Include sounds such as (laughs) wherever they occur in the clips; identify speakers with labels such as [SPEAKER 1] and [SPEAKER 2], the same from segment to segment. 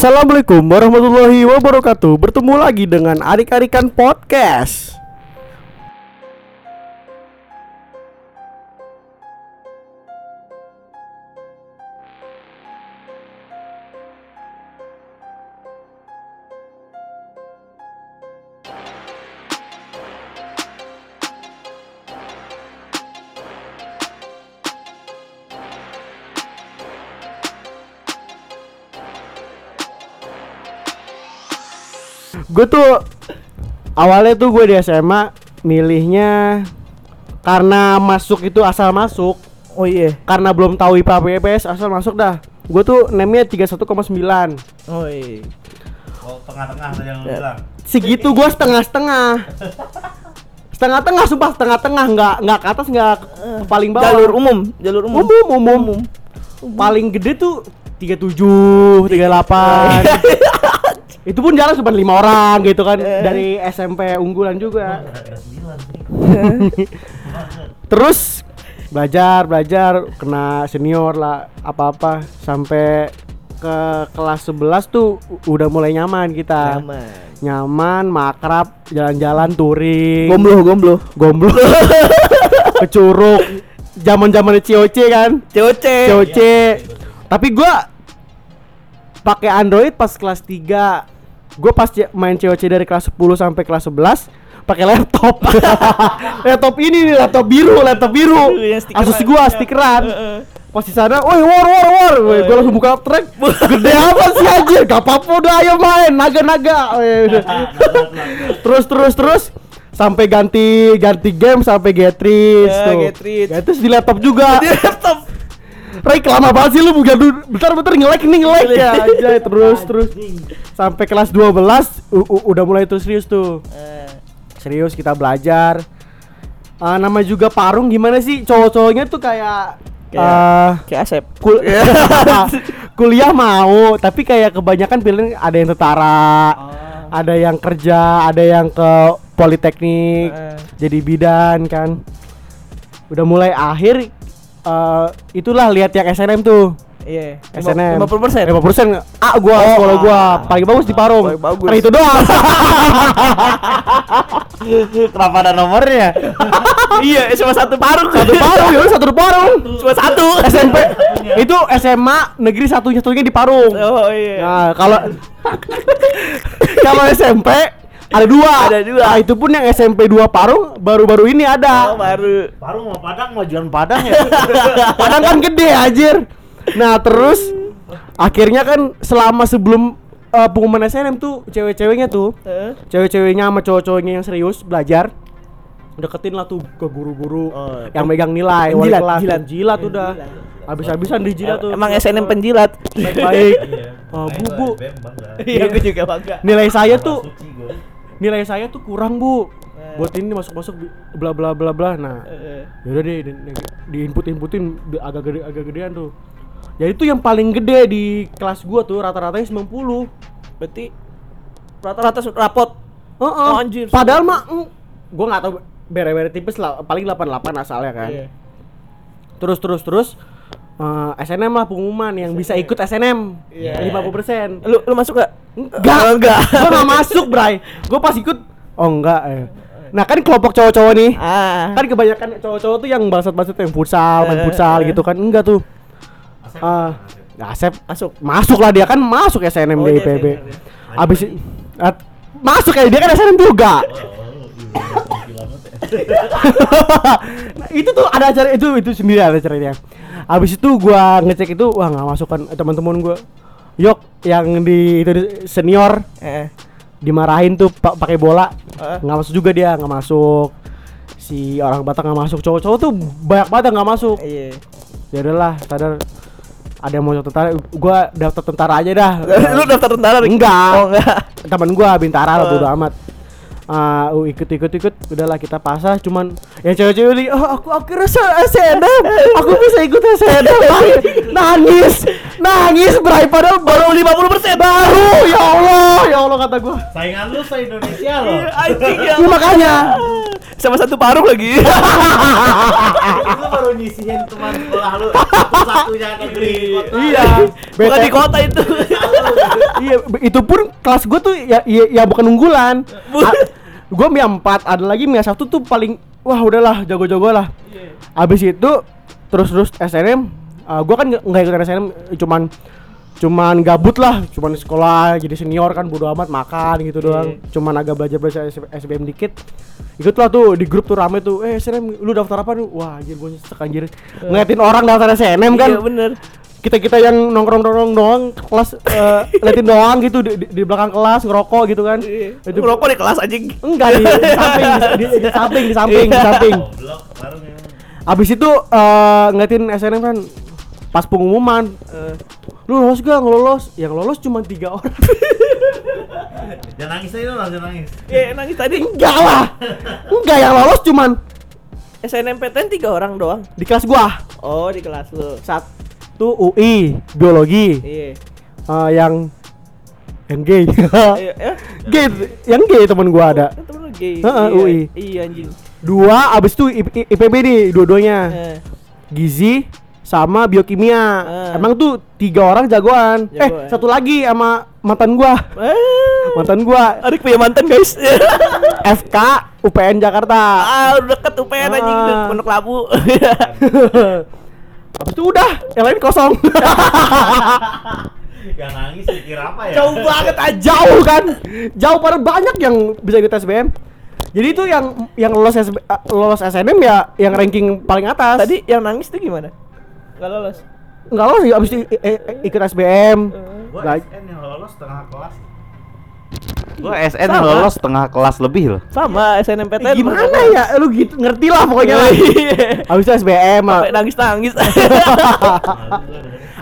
[SPEAKER 1] Assalamualaikum warahmatullahi wabarakatuh. Bertemu lagi dengan Adik-Adikan Podcast Gue tuh Awalnya tuh gue di SMA Milihnya Karena masuk itu asal masuk
[SPEAKER 2] Oh iya.
[SPEAKER 1] Karena belum tahu IPA PPS asal masuk dah Gue tuh name-nya 31,9
[SPEAKER 2] Oh iya.
[SPEAKER 3] Oh, tengah-tengah tadi yang lu
[SPEAKER 2] Ya.
[SPEAKER 3] bilang.
[SPEAKER 1] Segitu gue setengah-setengah (laughs) Setengah-tengah sumpah setengah-tengah nggak nggak ke atas nggak ke paling bawah
[SPEAKER 2] Jalur umum, jalur umum.
[SPEAKER 1] umum umum, paling gede tuh 37, 38 (laughs) (laughs) itu pun jalan cuma lima orang gitu kan
[SPEAKER 2] Eh.
[SPEAKER 1] dari SMP unggulan juga. (laughs) Terus belajar belajar kena senior lah apa apa sampai ke kelas 11 tuh udah mulai nyaman kita.
[SPEAKER 2] Nyaman.
[SPEAKER 1] nyaman makrab jalan-jalan touring.
[SPEAKER 2] Gomblo, gomblo.
[SPEAKER 1] gomblo (laughs) ke curug zaman zaman COC kan?
[SPEAKER 2] COC.
[SPEAKER 1] COC tapi gua pakai Android pas kelas 3 gua pas main COC dari kelas 10 sampai kelas 11 pakai laptop. (laughs) Laptop ini nih laptop biru laptop biru.
[SPEAKER 2] Stikeran.
[SPEAKER 1] Asus gua stikeran.
[SPEAKER 2] Heeh.
[SPEAKER 1] pas di sana, woi war war war, Woi, gua langsung buka track, gede apa sih anjir, gak apa-apa udah ayo main, naga (laughs) naga, terus terus terus sampai ganti ganti game sampai Getris
[SPEAKER 2] Ya,
[SPEAKER 1] tuh,
[SPEAKER 2] Getris.
[SPEAKER 1] Getris di laptop juga, (laughs)
[SPEAKER 2] Di laptop.
[SPEAKER 1] Ray lama banget sih lu bukan dulu, bentar bentar nge-like nih nge-like ya, aja (laughs) terus terus sampai kelas 12 u- u- udah mulai tuh serius tuh,
[SPEAKER 2] Eh,
[SPEAKER 1] serius kita belajar. Ah, nama juga Parung gimana sih cowok-cowoknya tuh kayak
[SPEAKER 2] Kayak-
[SPEAKER 1] eh,
[SPEAKER 2] Kayak Asep.
[SPEAKER 1] Kul (laughs) kuliah mau, tapi kayak kebanyakan pilihan ada yang tentara, ada yang kerja, ada yang ke politeknik,
[SPEAKER 2] Eh.
[SPEAKER 1] jadi bidan kan. Udah mulai akhir eh, itulah lihat yang SNM tuh.
[SPEAKER 2] Iya.
[SPEAKER 1] SNM
[SPEAKER 2] 50 persen.
[SPEAKER 1] 50 persen Ah gua
[SPEAKER 2] Oh,
[SPEAKER 1] sekolah gua paling bagus di Parung
[SPEAKER 2] Paling bagus.
[SPEAKER 1] Karena itu doang (laughs)
[SPEAKER 3] Kenapa ada nomornya? (laughs)
[SPEAKER 2] iya, cuma satu parung.
[SPEAKER 1] Satu Parung ya satu Parung
[SPEAKER 2] Cuma satu.
[SPEAKER 1] SMP (laughs) Itu SMA negeri satunya satunya di Parung
[SPEAKER 2] Oh iya.
[SPEAKER 1] Nah, kalau kalau SMP ada dua.
[SPEAKER 2] Ada dua.
[SPEAKER 1] Nah, itu pun yang SMP 2 Parung baru-baru ini
[SPEAKER 2] Oh,
[SPEAKER 1] ada.
[SPEAKER 2] baru.
[SPEAKER 3] Baru mau Padang mau jualan Padang ya. (laughs)
[SPEAKER 1] Padahal kan gede anjir. Nah, terus akhirnya kan selama sebelum eh, pengumuman SNM tuh cewek-ceweknya tuh,
[SPEAKER 2] Eh.
[SPEAKER 1] cewek-ceweknya sama cowok-cowoknya yang serius belajar deketin lah tuh ke guru-guru
[SPEAKER 2] Oh,
[SPEAKER 1] yang megang nilai wali
[SPEAKER 2] penjilat,
[SPEAKER 1] kelas
[SPEAKER 2] jilat.
[SPEAKER 1] jilat udah habis-habisan dijilat tuh
[SPEAKER 2] Emang SNM penjilat.
[SPEAKER 1] baik
[SPEAKER 3] Iya.
[SPEAKER 1] Oh,
[SPEAKER 3] Nah,
[SPEAKER 1] bu, bu.
[SPEAKER 2] Iya, gue juga bangga.
[SPEAKER 1] nilai saya tuh. Nilai saya tuh kurang bu
[SPEAKER 2] Eh.
[SPEAKER 1] buat ini masuk masuk bla bla bla bla nah
[SPEAKER 2] Eh,
[SPEAKER 1] yaudah deh di, di input inputin agak gede agak gedean tuh ya itu yang paling gede di kelas gua tuh rata-ratanya 90
[SPEAKER 2] Berarti rata-rata rapot.
[SPEAKER 1] Heeh.
[SPEAKER 2] Oh, anjir.
[SPEAKER 1] padahal mah mm, gua nggak tahu bere-bere tipis lah paling 88 asalnya kan
[SPEAKER 2] Iya.
[SPEAKER 1] terus terus terus eh, SNM lah pengumuman yang bisa ikut SNM
[SPEAKER 2] Iya.
[SPEAKER 1] 50%
[SPEAKER 2] Lu lu masuk gak?
[SPEAKER 1] Enggak,
[SPEAKER 2] Oh, enggak.
[SPEAKER 1] Gua gak masuk, Bray. Gua pas ikut oh enggak eh. Nah, kan kelompok cowok-cowok nih.
[SPEAKER 2] Ah.
[SPEAKER 1] Kan kebanyakan cowok-cowok tuh yang bangsat-bangsat yang futsal, main
[SPEAKER 2] Eh,
[SPEAKER 1] futsal
[SPEAKER 2] eh.
[SPEAKER 1] gitu kan. Enggak tuh.
[SPEAKER 3] Asep.
[SPEAKER 1] Ah, ya Asep
[SPEAKER 2] masuk.
[SPEAKER 1] masuk lah dia kan masuk SNM
[SPEAKER 2] Oh,
[SPEAKER 1] di IPB.
[SPEAKER 2] SNM.
[SPEAKER 1] Abis at- masuk kayak dia kan SNM juga.
[SPEAKER 3] Oh, iya, ya.
[SPEAKER 1] nah, itu tuh ada acara itu itu sendiri ada acaranya. Abis itu gua ngecek itu wah nggak masuk kan teman-teman gua. Yok yang di itu senior
[SPEAKER 2] Eh.
[SPEAKER 1] dimarahin tuh pa- pakai bola
[SPEAKER 2] Eh.
[SPEAKER 1] nggak masuk juga dia nggak masuk si orang Batak nggak masuk cowok-cowok tuh banyak banget yang nggak masuk
[SPEAKER 2] Iya.
[SPEAKER 1] ya udahlah sadar ada yang mau tentara gua daftar tentara aja dah (laughs)
[SPEAKER 2] lu daftar tentara?
[SPEAKER 1] Enggak.
[SPEAKER 2] Oh, enggak.
[SPEAKER 1] teman gua bintara lah
[SPEAKER 2] Oh.
[SPEAKER 1] bodo amat Ah, uh, ikut ikut ikut udahlah kita pasah cuman yang cewek-cewek ini oh aku akhirnya se- SNM aku bisa ikut SNM nangis. Nangis berai padahal baru 50% baru ya Allah ya Allah kata gua.
[SPEAKER 3] Saingan lu se Indonesia loh.
[SPEAKER 2] Iya, ya.
[SPEAKER 1] Ya, makanya.
[SPEAKER 2] Sama satu parung lagi. (laughs)
[SPEAKER 3] Itu baru nyisihin teman sekolah lu. Kan di kota.
[SPEAKER 1] iya.
[SPEAKER 2] Bukan di kota itu.
[SPEAKER 1] iya itu pun kelas gue tuh ya ya, ya bukan unggulan gue mia 4 ada lagi mia 1 tuh paling wah udahlah jago-jago lah. Abis itu terus terus SNM gue kan nggak ikutan SNM cuman cuman gabut lah cuman sekolah jadi senior kan bodo amat makan gitu doang. Cuman agak belajar belajar SBM dikit. Ikut lah tuh di grup tuh rame tuh eh SNM lu daftar apa? Nih wah anjir gue nyesek anjir. Ngeliatin orang daftar SNM kan.
[SPEAKER 2] Iya bener.
[SPEAKER 1] Kita kita yang nongkrong nongkrong doang kelas eh, liatin doang gitu di, di, di belakang kelas ngerokok gitu kan
[SPEAKER 2] Itu ngerokok di kelas anjing.
[SPEAKER 1] enggak di, di samping di, di, di samping di samping di samping
[SPEAKER 3] ya.
[SPEAKER 1] abis itu eh, ngeliatin SNM kan pas pengumuman
[SPEAKER 2] Eh,
[SPEAKER 1] lu lolos gak ngelolos yang lolos cuma tiga orang (laughs)
[SPEAKER 3] Jangan nangis aja lo, jangan nangis.
[SPEAKER 2] Iya nangis tadi.
[SPEAKER 1] enggak lah enggak yang lolos cuman
[SPEAKER 2] SNMPTN tiga orang doang.
[SPEAKER 1] di kelas gua
[SPEAKER 2] Oh di kelas lu.
[SPEAKER 1] satu UI biologi
[SPEAKER 2] Iya.
[SPEAKER 1] Eh, yang yang (laughs) gay
[SPEAKER 2] Iya. eh,
[SPEAKER 1] gay yang gay temen gua ada
[SPEAKER 2] Kan temen lu gay. Iya,
[SPEAKER 1] UI.
[SPEAKER 2] Iya anjing.
[SPEAKER 1] dua abis itu IPB nih dua-duanya
[SPEAKER 2] Eh,
[SPEAKER 1] gizi sama biokimia
[SPEAKER 2] Ah.
[SPEAKER 1] emang tuh tiga orang jagoan. eh
[SPEAKER 2] Jagoan.
[SPEAKER 1] satu lagi sama mantan gua
[SPEAKER 2] Eh,
[SPEAKER 1] mantan gua
[SPEAKER 2] Adik punya mantan guys. (laughs)
[SPEAKER 1] FK UPN Jakarta
[SPEAKER 2] ah udah deket UPN anjing
[SPEAKER 1] Ah.
[SPEAKER 2] udah Pondok Labu. (laughs)
[SPEAKER 1] Habis itu udah yang lain kosong (laughs)
[SPEAKER 3] Yang nangis dikira apa ya?
[SPEAKER 1] jauh banget aja jauh kan jauh pada banyak yang bisa ikut SBM jadi itu yang yang lolos SB, eh, lolos SNM ya yang ranking paling atas
[SPEAKER 2] Tadi yang nangis tuh gimana? Gak lolos.
[SPEAKER 1] nggak lolos ya abis itu ikut SBM
[SPEAKER 3] Gua
[SPEAKER 1] Nggak-
[SPEAKER 3] SN yang lolos setengah kelas.
[SPEAKER 4] Gua SN
[SPEAKER 2] Sama.
[SPEAKER 4] lolos setengah kelas lebih loh.
[SPEAKER 2] Sama SNMPTN.
[SPEAKER 1] gimana ya lu gitu ngerti lah pokoknya lah abis itu SBM.
[SPEAKER 2] Sampai nangis-nangis. (laughs)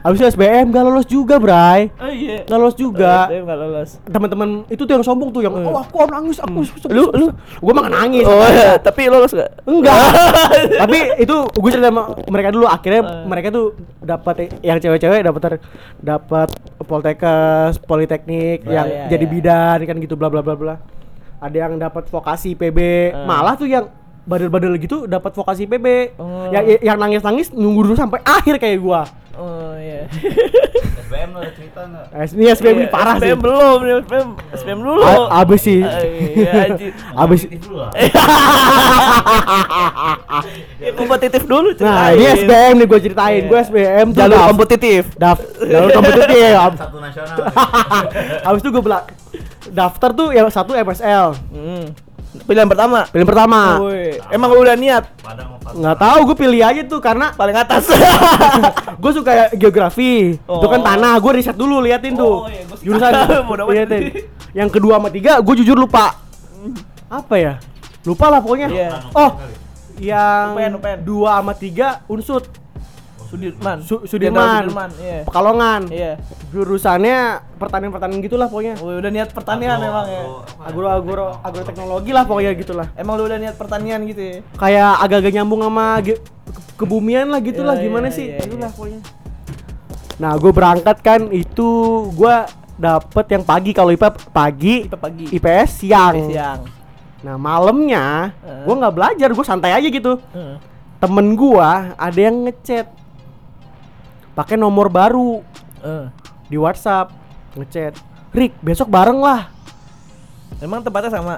[SPEAKER 1] abis itu SBM gak lolos juga Bray
[SPEAKER 2] oh iya.
[SPEAKER 1] gak lolos juga
[SPEAKER 2] SBM gak lolos.
[SPEAKER 1] teman-teman itu tuh yang sombong tuh yang oh aku nangis aku
[SPEAKER 2] Lu- lu?
[SPEAKER 1] gue mah nangis
[SPEAKER 2] Oh iya, tapi lolos gak?
[SPEAKER 1] enggak (laughs) tapi itu gue cerita sama mereka dulu akhirnya
[SPEAKER 2] Eh.
[SPEAKER 1] mereka tuh dapat yang cewek-cewek dapat ter- dapat poltekkes politeknik
[SPEAKER 2] Oh,
[SPEAKER 1] yang
[SPEAKER 2] iya,
[SPEAKER 1] jadi
[SPEAKER 2] iya.
[SPEAKER 1] bidan kan gitu bla bla bla bla ada yang dapat vokasi PB
[SPEAKER 2] Eh.
[SPEAKER 1] malah tuh yang badal-badal gitu dapat vokasi PB
[SPEAKER 2] Oh.
[SPEAKER 1] yang yang nangis-nangis nunggu dulu sampai akhir kayak gua
[SPEAKER 2] Oh iya.
[SPEAKER 3] SBM lo ada cerita nggak?
[SPEAKER 1] Eh, ini SBM ini parah sih
[SPEAKER 2] SBM belum, nih, SBM, SBM dulu.
[SPEAKER 1] A- abis sih
[SPEAKER 2] Ah, Iya, anjir. (laughs)
[SPEAKER 1] abis
[SPEAKER 3] Kompetitif dulu lah.
[SPEAKER 2] Ya, kompetitif dulu
[SPEAKER 1] nah
[SPEAKER 2] ceritain.
[SPEAKER 1] ini SBM nih gue ceritain
[SPEAKER 2] Iya.
[SPEAKER 1] gue SBM tuh
[SPEAKER 2] jalur kompetitif.
[SPEAKER 1] daf jalur kompetitif (laughs)
[SPEAKER 3] Satu nasional. (laughs)
[SPEAKER 1] abis itu gue belak daftar tuh yang satu MSL
[SPEAKER 2] Hmm. Pilihan pertama.
[SPEAKER 1] pilihan pertama.
[SPEAKER 2] Woi, emang lu udah niat?
[SPEAKER 1] Nggak tahu gue pilih aja tuh karena
[SPEAKER 2] paling atas. (laughs)
[SPEAKER 1] gue suka geografi. Itu kan
[SPEAKER 2] Oh.
[SPEAKER 1] tanah gue riset dulu liatin tuh.
[SPEAKER 2] Oh, iya,
[SPEAKER 1] jurusan. liatin. Yang kedua sama tiga gue jujur lupa. Apa ya? Lupa lah pokoknya.
[SPEAKER 2] Iya.
[SPEAKER 1] oh yang
[SPEAKER 2] UPN, UPN.
[SPEAKER 1] dua sama tiga unsut
[SPEAKER 2] Sudirman.
[SPEAKER 1] Su- Sudirman,
[SPEAKER 2] Sudirman, iya.
[SPEAKER 1] Pekalongan
[SPEAKER 2] Iya.
[SPEAKER 1] jurusannya pertanian pertanian gitulah pokoknya
[SPEAKER 2] Woi, udah niat pertanian
[SPEAKER 3] Agro-
[SPEAKER 2] emang ya.
[SPEAKER 3] agro-
[SPEAKER 1] agro agro agroteknologi lah pokoknya gitulah
[SPEAKER 2] Emang lu udah niat pertanian gitu ya?
[SPEAKER 1] kayak agak-agak nyambung sama ke- kebumian lah gitulah
[SPEAKER 2] Iya,
[SPEAKER 1] gimana
[SPEAKER 2] iya,
[SPEAKER 1] sih
[SPEAKER 2] iya,
[SPEAKER 1] itulah
[SPEAKER 2] iya.
[SPEAKER 1] pokoknya nah gue berangkat kan itu gue dapet yang pagi kalau IPA pagi
[SPEAKER 2] Kita pagi.
[SPEAKER 1] IPS siang,
[SPEAKER 2] Siang.
[SPEAKER 1] nah malamnya
[SPEAKER 2] Eh.
[SPEAKER 1] gue nggak belajar gue santai aja gitu
[SPEAKER 2] Heeh.
[SPEAKER 1] temen gue ada yang ngechat pakai nomor baru
[SPEAKER 2] Eh.
[SPEAKER 1] di WhatsApp ngechat Rick besok bareng lah
[SPEAKER 2] Emang tempatnya sama?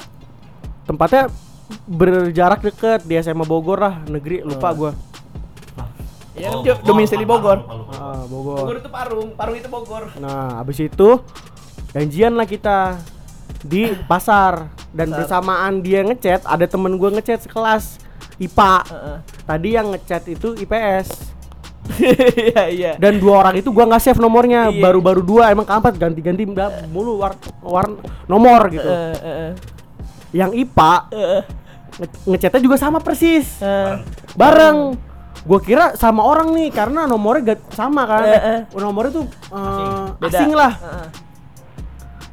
[SPEAKER 1] tempatnya berjarak deket di SMA Bogor lah negeri lupa gua
[SPEAKER 2] Iya,
[SPEAKER 3] Oh,
[SPEAKER 2] kan
[SPEAKER 3] oh,
[SPEAKER 2] domisili Bogor.
[SPEAKER 1] ah,
[SPEAKER 2] Bogor
[SPEAKER 1] Bogor
[SPEAKER 2] itu Parung, Parung itu Bogor.
[SPEAKER 1] nah abis itu janjian lah kita di pasar dan
[SPEAKER 2] Pasar.
[SPEAKER 1] bersamaan dia ngechat ada temen gua ngechat sekelas IPA
[SPEAKER 2] Heeh.
[SPEAKER 1] tadi yang ngechat itu IPS
[SPEAKER 2] Iya, iya.
[SPEAKER 1] dan dua orang itu gua nggak save nomornya
[SPEAKER 2] Iya.
[SPEAKER 1] baru-baru dua emang kampret ganti-ganti mulu war, war nomor gitu
[SPEAKER 2] Eh, eh, eh.
[SPEAKER 1] yang IPA
[SPEAKER 2] Eh,
[SPEAKER 1] nge- ngechatnya juga sama persis
[SPEAKER 2] eh.
[SPEAKER 1] bareng gue kira sama orang nih karena nomornya gak sama kan
[SPEAKER 2] Eh, eh.
[SPEAKER 1] nomornya tuh eh,
[SPEAKER 2] Beda.
[SPEAKER 1] asing lah
[SPEAKER 2] Heeh.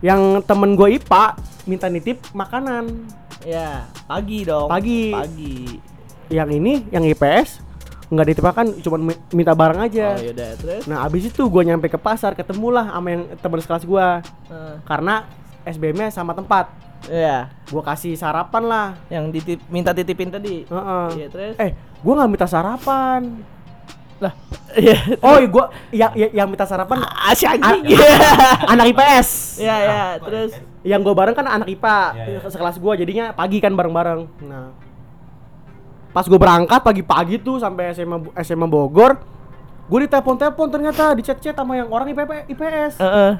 [SPEAKER 1] yang temen gue IPA minta nitip makanan
[SPEAKER 2] Ya, pagi dong.
[SPEAKER 1] Pagi.
[SPEAKER 2] Pagi.
[SPEAKER 1] yang ini yang IPS nggak nitip makan cuma mi- minta bareng aja
[SPEAKER 2] Oh, yaudah, terus.
[SPEAKER 1] nah abis itu gue nyampe ke pasar ketemulah sama yang teman sekelas gue
[SPEAKER 2] Eh,
[SPEAKER 1] karena SBM-nya sama tempat
[SPEAKER 2] Iya,
[SPEAKER 1] gue kasih sarapan lah
[SPEAKER 2] yang ditip minta titipin tadi.
[SPEAKER 1] Heeh.
[SPEAKER 2] Iya, terus.
[SPEAKER 1] eh gue nggak minta sarapan
[SPEAKER 2] Lah. Iya. (laughs)
[SPEAKER 1] Oh, gua yang yang, yang minta sarapan
[SPEAKER 2] Ah, si anjing. (laughs)
[SPEAKER 1] a- anak IPS.
[SPEAKER 2] Iya, iya, terus
[SPEAKER 1] Yang gua bareng kan anak IPA,
[SPEAKER 3] Iya, iya.
[SPEAKER 1] sekelas gua jadinya pagi kan bareng-bareng. Nah, pas gua berangkat pagi-pagi tuh sampai SMA SMA Bogor, gua ditelepon-telepon ternyata di chat-chat sama yang orang IPP, IPS.
[SPEAKER 2] Heeh.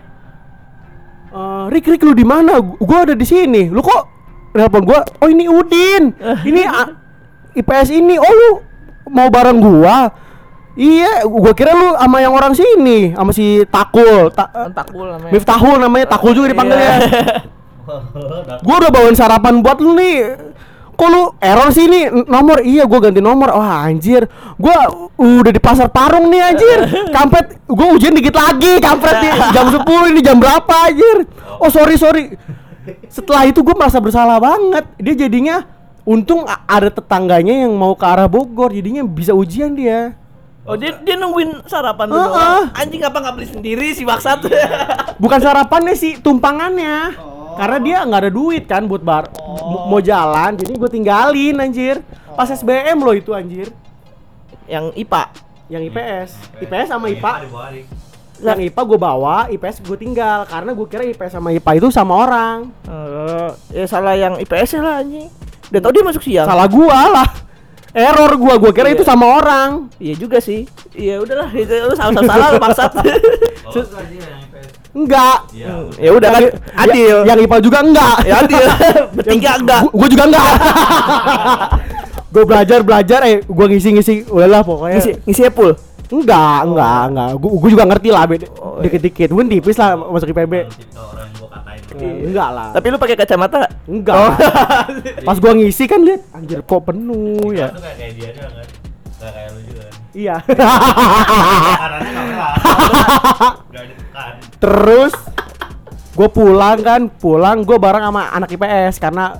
[SPEAKER 1] Eh, Rik, Rik lu di mana? Gu- Gua ada di sini. Lu kok telepon gua? Oh, ini Udin. ini a- IPS ini. Oh, lu mau bareng gua? Iya, gua kira lu sama yang orang sini, sama si Takul. Ta eh,
[SPEAKER 2] Takul namanya.
[SPEAKER 1] Miftahul namanya, Takul juga dipanggilnya.
[SPEAKER 2] Iya. (laughs)
[SPEAKER 1] gua udah bawain sarapan buat lu nih. Kok lu error sih ini nomor? Iya, gua ganti nomor. Wah, anjir. Gua udah di pasar Parung nih anjir. Kampret, gua ujian dikit lagi. Kampret nih jam 10 ini jam berapa anjir? Oh, sorry, sorry. Setelah itu gua merasa bersalah banget. Dia jadinya untung ada tetangganya yang mau ke arah Bogor, jadinya bisa ujian dia.
[SPEAKER 2] Oh, dia dia nungguin sarapan dulu.
[SPEAKER 1] Heeh.
[SPEAKER 2] Anjing apa nggak beli sendiri sih maksat?
[SPEAKER 1] Bukan sarapannya sih, tumpangannya. Karena dia nggak ada duit kan buat bar m- mau jalan, jadi gue tinggalin anjir. Pas SBM loh itu anjir.
[SPEAKER 2] Yang IPA.
[SPEAKER 1] Yang IPS, IPS sama IPA. Yang IPA gue bawa, IPS gue tinggal karena gue kira IPS sama IPA itu sama orang.
[SPEAKER 2] Eh, ya salah yang IPS lah anjing. Udah tau dia masuk siang.
[SPEAKER 1] Salah gua lah. Error gua, gua kira itu sama orang.
[SPEAKER 2] Iya juga sih. Iya udahlah, itu lu salah salah lu maksat.
[SPEAKER 3] Oh, enggak yang.
[SPEAKER 1] Enggak.
[SPEAKER 3] Iya.
[SPEAKER 2] ya udah kan
[SPEAKER 1] Yang-
[SPEAKER 2] adil.
[SPEAKER 1] ya- Yang IPA juga enggak.
[SPEAKER 2] Ya adil. (laughs) Bertiga enggak.
[SPEAKER 1] Gua, gua juga enggak. (laughs) gue belajar belajar eh gua ngisi-ngisi udahlah pokoknya
[SPEAKER 2] Ngisi ngisi full.
[SPEAKER 1] Enggak, enggak, enggak. Gua, gua juga ngerti lah beda
[SPEAKER 2] Oh, iya.
[SPEAKER 1] dikit-dikit. Mungkin tipis lah masuk IPB.
[SPEAKER 3] Yang gua katain.
[SPEAKER 1] Enggak lah.
[SPEAKER 2] Tapi lu pakai kacamata nggak?
[SPEAKER 1] enggak.
[SPEAKER 2] Oh. (laughs)
[SPEAKER 1] Pas gua ngisi kan lihat anjir kok penuh ya.
[SPEAKER 3] Kayak dia kan. Kayak kayak lu juga kan.
[SPEAKER 1] Iya.
[SPEAKER 3] Ditekan.
[SPEAKER 1] Terus gue pulang kan, pulang gue bareng sama anak IPS karena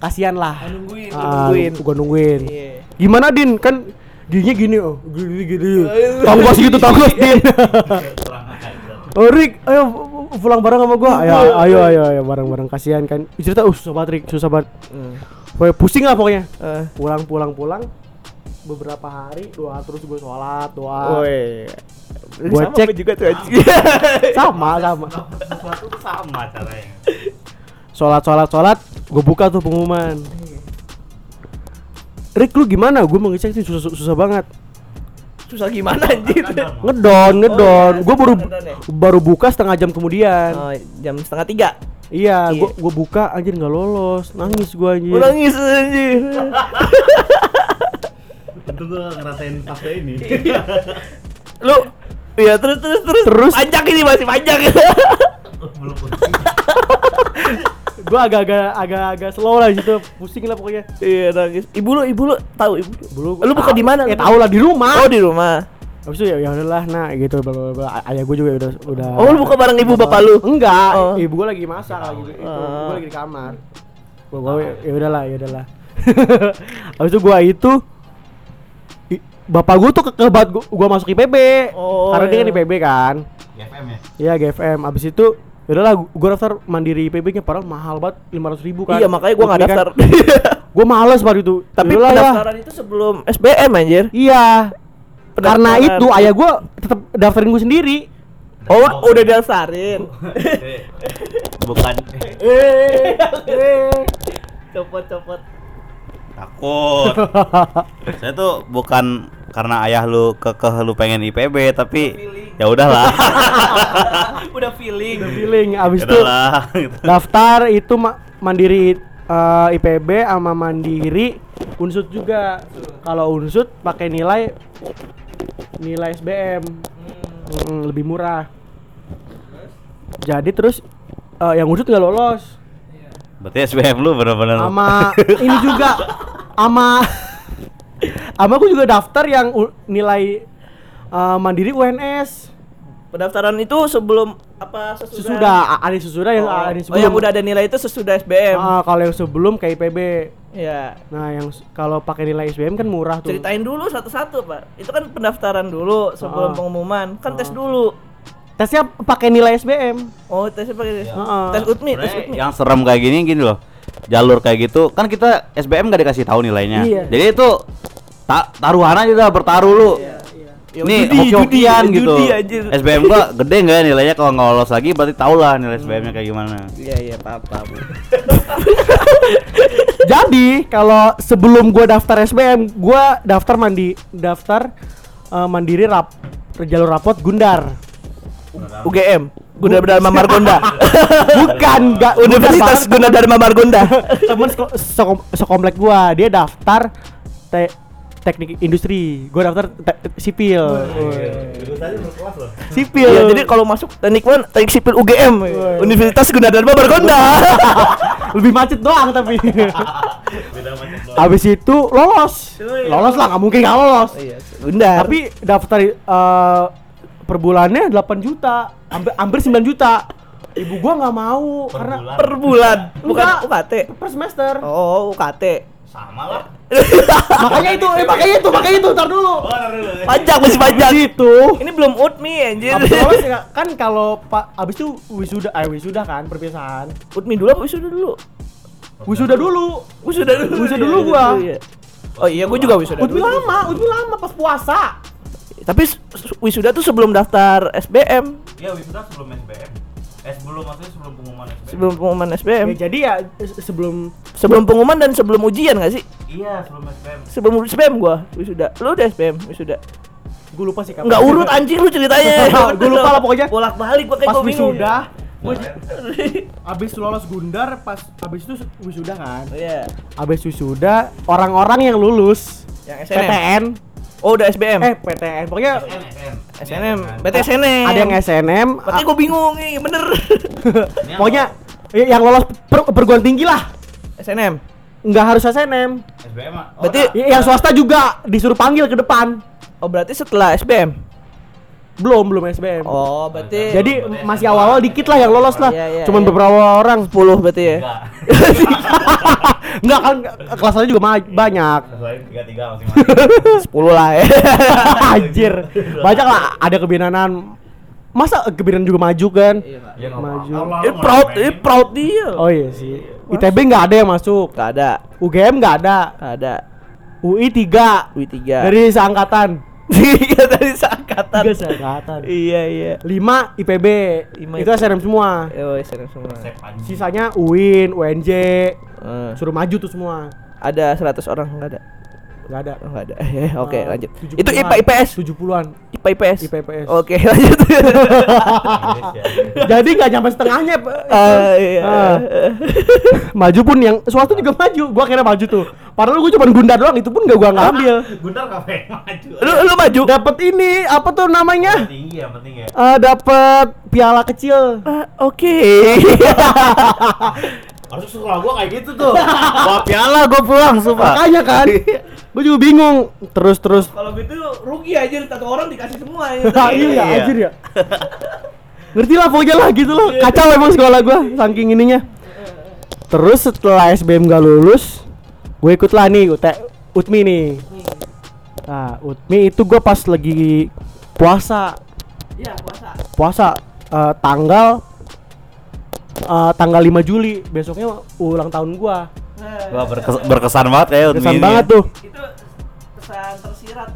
[SPEAKER 1] kasihan lah.
[SPEAKER 2] nungguin,
[SPEAKER 1] Ah,
[SPEAKER 2] nungguin.
[SPEAKER 1] Gua nungguin.
[SPEAKER 2] Iya.
[SPEAKER 1] Gimana Din? Kan giginya gini oh, gini gini. Tanggus gitu, tanggus (laughs) Din. Oh Rick, ayo pulang bareng sama gua. Ayo, ayo, ayo, ayo bareng-bareng kasihan kan. Cerita uh susah banget Rick, susah banget.
[SPEAKER 2] Hmm.
[SPEAKER 1] Pokoknya pusing lah pokoknya.
[SPEAKER 2] Eh,
[SPEAKER 1] Pulang, pulang, pulang. Beberapa hari doa terus gue sholat doa.
[SPEAKER 2] Woi.
[SPEAKER 1] Gua
[SPEAKER 2] Sama
[SPEAKER 1] cek.
[SPEAKER 2] juga tuh anjing. (laughs)
[SPEAKER 1] Sama, sama.
[SPEAKER 3] Sesuatu tuh sama caranya.
[SPEAKER 1] sholat sholat sholat gue buka tuh pengumuman Rick lu gimana gue mau ngecek sih susah susah banget
[SPEAKER 2] Susah gimana anjir?
[SPEAKER 1] ngedon ngedon
[SPEAKER 2] iya,
[SPEAKER 1] gue baru
[SPEAKER 2] ya?
[SPEAKER 1] baru buka setengah jam kemudian
[SPEAKER 2] Oh, jam setengah tiga.
[SPEAKER 1] iya
[SPEAKER 2] iya.
[SPEAKER 1] gue gue buka anjir nggak lolos nangis gue anjir
[SPEAKER 2] Gua nangis anjir. (laughs)
[SPEAKER 3] Tentu gua ngerasain fase ini. (laughs)
[SPEAKER 2] Lu Iya terus terus terus
[SPEAKER 1] Terus?
[SPEAKER 2] panjang ini masih panjang. (laughs)
[SPEAKER 3] Belum pusing.
[SPEAKER 1] gue agak-agak agak-agak slow lah gitu pusing lah pokoknya
[SPEAKER 2] Iya nangis. Ibu lu ibu lu tahu ibu.
[SPEAKER 1] dulu
[SPEAKER 2] Lu buka di mana?
[SPEAKER 1] ya
[SPEAKER 2] lu?
[SPEAKER 1] tau lah di rumah
[SPEAKER 2] Oh di rumah.
[SPEAKER 1] habis itu ya ya udahlah nah gitu bla, bla, bla. ayah gue juga udah udah
[SPEAKER 2] Oh lu buka bareng ibu bapak lu?
[SPEAKER 1] enggak
[SPEAKER 2] Oh.
[SPEAKER 1] ibu gue lagi masak lagi itu
[SPEAKER 2] Ah.
[SPEAKER 1] gue lagi di kamar gue gue ya udahlah ya udahlah (laughs) habis itu gue itu bapak gue tuh ke banget gua, gua masuk IPB
[SPEAKER 2] Oh,
[SPEAKER 1] karena dia kan
[SPEAKER 2] iya.
[SPEAKER 1] IPB kan
[SPEAKER 3] GFM ya?
[SPEAKER 1] Iya GFM abis itu ya udahlah gue daftar mandiri IPB nya padahal mahal banget lima ratus ribu kan
[SPEAKER 2] Iya makanya gua nggak daftar. (laughs)
[SPEAKER 1] gue males banget itu
[SPEAKER 2] Tapi
[SPEAKER 1] Yaudahlah ya.
[SPEAKER 2] pendaftaran itu sebelum SBM anjir.
[SPEAKER 1] iya karena itu ayah gue tetap daftarin gue sendiri
[SPEAKER 2] Oh, udah daftarin. (laughs)
[SPEAKER 4] Bukan
[SPEAKER 1] eh eh (laughs)
[SPEAKER 2] copot copot.
[SPEAKER 4] takut. Saya tuh bukan karena ayah lu kekeh lu pengen IPB tapi ya udahlah. (laughs)
[SPEAKER 2] udah feeling.
[SPEAKER 1] Udah feeling abis itu
[SPEAKER 4] gitu.
[SPEAKER 1] daftar itu ma- mandiri eh, IPB sama mandiri unsut juga kalau unsut pakai nilai nilai SBM Mm, lebih murah jadi terus eh, yang unsut nggak lolos
[SPEAKER 4] Berarti SBM lu bener-bener
[SPEAKER 1] sama (laughs) ini juga sama sama aku juga daftar yang u- nilai eh, mandiri UNS
[SPEAKER 2] Pendaftaran itu sebelum apa sesudah?
[SPEAKER 1] sesudah ada sesudah yang
[SPEAKER 2] Oh,
[SPEAKER 1] ada
[SPEAKER 2] oh,
[SPEAKER 1] sebelum
[SPEAKER 2] yang udah ada nilai itu sesudah SBM.
[SPEAKER 1] Ah, kalau yang sebelum kayak IPB
[SPEAKER 2] Ya.
[SPEAKER 1] Nah, yang kalau pakai nilai SBM kan murah tuh.
[SPEAKER 2] Ceritain dulu satu-satu, Pak. Itu kan pendaftaran dulu sebelum
[SPEAKER 1] Ah.
[SPEAKER 2] pengumuman. Kan tes
[SPEAKER 1] Ah.
[SPEAKER 2] dulu.
[SPEAKER 1] Tesnya pakai nilai SBM.
[SPEAKER 2] Oh, tesnya pakai
[SPEAKER 1] Heeh.
[SPEAKER 2] tes UTMI, tes UTMI.
[SPEAKER 4] yang serem kayak gini gini loh. Jalur kayak gitu kan kita SBM gak dikasih tahu nilainya.
[SPEAKER 1] Iya.
[SPEAKER 4] Jadi itu ta taruhan aja udah bertaruh lu.
[SPEAKER 1] Iya,
[SPEAKER 2] Ya,
[SPEAKER 4] Nih,
[SPEAKER 2] judi,
[SPEAKER 4] hoki-hokian
[SPEAKER 2] judi,
[SPEAKER 4] gitu.
[SPEAKER 2] judi, anjir.
[SPEAKER 4] SBM gua gede nggak ya nilainya kalau nggak lolos lagi berarti tau lah nilai SBM-nya kayak gimana.
[SPEAKER 2] Iya iya paham paham. (laughs)
[SPEAKER 1] Jadi kalau sebelum gua daftar SBM, gua daftar mandi daftar eh, mandiri rap jalur rapot Gundar.
[SPEAKER 2] UGM Guna Dharma Margonda (laughs)
[SPEAKER 1] Bukan, enggak
[SPEAKER 2] Universitas Guna Dharma Margonda (laughs)
[SPEAKER 1] Temen seko- sekom- sekomplek gua, dia daftar te- teknik industri. Gua daftar sipil.
[SPEAKER 3] Berkelas loh.
[SPEAKER 1] Sipil.
[SPEAKER 2] Iya jadi kalau masuk teknik one teknik sipil UGM Universitas Guna Dharma Margonda (laughs)
[SPEAKER 1] lebih macet doang tapi. (laughs)
[SPEAKER 3] Beda macam doang.
[SPEAKER 1] Habis itu lolos. Lolos lah, nggak mungkin nggak lolos.
[SPEAKER 2] Iya Gundar
[SPEAKER 1] Tapi daftar eh, per bulannya 8 juta, hampir hampir 9 juta. Ibu gua nggak mau
[SPEAKER 3] Per
[SPEAKER 1] karena
[SPEAKER 3] bulan.
[SPEAKER 2] per bulan bukan. UKT
[SPEAKER 1] per semester.
[SPEAKER 2] Oh UKT
[SPEAKER 3] Sama lah. (laughs)
[SPEAKER 1] makanya itu, eh makanya itu, makanya itu, ntar dulu.
[SPEAKER 3] Oh, ntar dulu.
[SPEAKER 2] Pajak masih pajak
[SPEAKER 1] Itu.
[SPEAKER 2] Ini belum UTMI anjir
[SPEAKER 1] Abis lolos ya, kan kalau Pak abis itu wisuda, eh wisuda kan perpisahan.
[SPEAKER 2] UTMI dulu apa wisuda dulu?
[SPEAKER 1] Wisuda dulu.
[SPEAKER 2] Wisuda dulu
[SPEAKER 1] Wisuda
[SPEAKER 2] iya,
[SPEAKER 1] dulu
[SPEAKER 2] iya,
[SPEAKER 1] gua.
[SPEAKER 2] iya. Oh iya gua juga wisuda
[SPEAKER 1] Udmi
[SPEAKER 2] dulu
[SPEAKER 1] lama, Udmi lama pas puasa.
[SPEAKER 2] Tapi wisuda tuh sebelum daftar SBM
[SPEAKER 4] Iya wisuda sebelum SBM. Eh sebelum maksudnya sebelum pengumuman SBM.
[SPEAKER 2] Sebelum pengumuman SBM
[SPEAKER 1] Ya, jadi ya se- sebelum
[SPEAKER 2] Sebelum pengumuman dan sebelum ujian gak sih?
[SPEAKER 4] Iya sebelum SBM.
[SPEAKER 2] Sebelum SBM gua wisuda Lu udah SBM wisuda
[SPEAKER 1] gue lupa sih kapan.
[SPEAKER 2] Nggak urut anjing lu ceritanya (laughs)
[SPEAKER 1] Gua lupa lah pokoknya.
[SPEAKER 2] Bolak balik pakai
[SPEAKER 1] pas
[SPEAKER 2] gua bingung
[SPEAKER 1] wisuda, gua (laughs) abis lolos Gundar, pas abis itu wisuda kan.
[SPEAKER 2] Iya
[SPEAKER 1] Abis wisuda, orang-orang yang lulus
[SPEAKER 2] Yang SNM
[SPEAKER 1] PTN,
[SPEAKER 2] Oh udah SBM
[SPEAKER 1] eh PTN, pokoknya
[SPEAKER 3] SN, SN.
[SPEAKER 2] SNM
[SPEAKER 3] Ini
[SPEAKER 2] berarti SNM
[SPEAKER 1] ada yang SNM,
[SPEAKER 2] Makanya gua bingung nih bener. (laughs)
[SPEAKER 1] Pokoknya yang lolos per- perguruan tinggi lah,
[SPEAKER 2] SNM
[SPEAKER 1] nggak harus SNM.
[SPEAKER 3] SBM. Oh,
[SPEAKER 2] Berarti-
[SPEAKER 1] yang swasta juga disuruh panggil ke depan.
[SPEAKER 2] Oh berarti setelah SBM
[SPEAKER 1] Belum, belum SBM.
[SPEAKER 2] Oh berarti
[SPEAKER 1] Jadi masih awal-awal dikit lah yang lolos lah.
[SPEAKER 2] Iya, iya,
[SPEAKER 1] Cuman
[SPEAKER 2] iya.
[SPEAKER 1] beberapa orang.
[SPEAKER 2] 10 berarti ya
[SPEAKER 3] Enggak. (laughs)
[SPEAKER 1] Enggak kan kelasnya juga banyak.
[SPEAKER 3] Selain tiga tiga masing-masing. (laughs)
[SPEAKER 2] 10 lah ya (laughs)
[SPEAKER 1] Anjir. Banyak lah ada kebinanan. Masa kebinan juga maju kan?
[SPEAKER 3] Ya nggak
[SPEAKER 1] Maju.
[SPEAKER 2] Eh proud,
[SPEAKER 3] nggak
[SPEAKER 2] eh proud dia
[SPEAKER 1] Oh iya sih. ITB nggak ada yang masuk.
[SPEAKER 2] Gak ada,
[SPEAKER 1] UGM nggak ada.
[SPEAKER 2] gak ada
[SPEAKER 1] UI 3
[SPEAKER 2] Wi 3
[SPEAKER 1] dari seangkatan. (laughs)
[SPEAKER 2] Tiga dari seangkatan
[SPEAKER 1] Tiga seangkatan.
[SPEAKER 2] Iya iya
[SPEAKER 1] 5 IPB.
[SPEAKER 2] Lima
[SPEAKER 1] Itu SNM semua.
[SPEAKER 2] Oh SNM semua.
[SPEAKER 1] Sisanya UIN, UNJ,
[SPEAKER 2] Eh,
[SPEAKER 1] suruh maju tuh semua.
[SPEAKER 2] Ada 100 orang, nggak ada
[SPEAKER 1] Nggak ada.
[SPEAKER 2] Oh, nggak ada (laughs) Eh, Oke
[SPEAKER 1] Eh,
[SPEAKER 2] lanjut
[SPEAKER 1] 70-an.
[SPEAKER 2] Itu IPA IPS
[SPEAKER 1] 70-an.
[SPEAKER 2] IPA IPS
[SPEAKER 1] IPA IPS.
[SPEAKER 2] Oke (laughs) lanjut
[SPEAKER 3] Inggris ya.
[SPEAKER 1] Jadi nggak nyampe setengahnya. Pak.
[SPEAKER 2] Ah, iya.
[SPEAKER 1] Ah. (laughs) maju pun yang swasta juga maju. Gua kira maju tuh. Padahal gua cuma gundar doang, itu pun gak gua ngambil.
[SPEAKER 3] Gundar kafe maju.
[SPEAKER 2] Lu lu maju
[SPEAKER 1] Dapat ini apa tuh namanya?
[SPEAKER 3] tinggi ya penting ya.
[SPEAKER 1] Eh dapat piala kecil.
[SPEAKER 2] Ah, Oke
[SPEAKER 3] Harus sekolah gua kayak gitu tuh. (laughs)
[SPEAKER 4] Wah piala gue pulang sumpah.
[SPEAKER 1] Makanya kan. (laughs) gua juga bingung. Terus terus.
[SPEAKER 2] Kalau gitu rugi aja satu orang dikasih semua ya. (laughs)
[SPEAKER 1] Iya ya,
[SPEAKER 4] Iya.
[SPEAKER 1] anjir ya. Ngerti lah pokoknya lah gitu loh. Kacau emang sekolah gua saking ininya. Terus setelah SBM gak lulus, gue ikut lah nih UT, UTMI nih. Nah, UTMI itu gua pas lagi puasa.
[SPEAKER 2] Iya puasa.
[SPEAKER 1] Puasa eh, tanggal eh, tanggal 5 Juli. Besoknya ulang tahun gua.
[SPEAKER 4] Wah berkes- berkesan banget ya
[SPEAKER 1] Kesan
[SPEAKER 4] Udmi
[SPEAKER 1] banget tuh.
[SPEAKER 2] Itu pesan tersirat.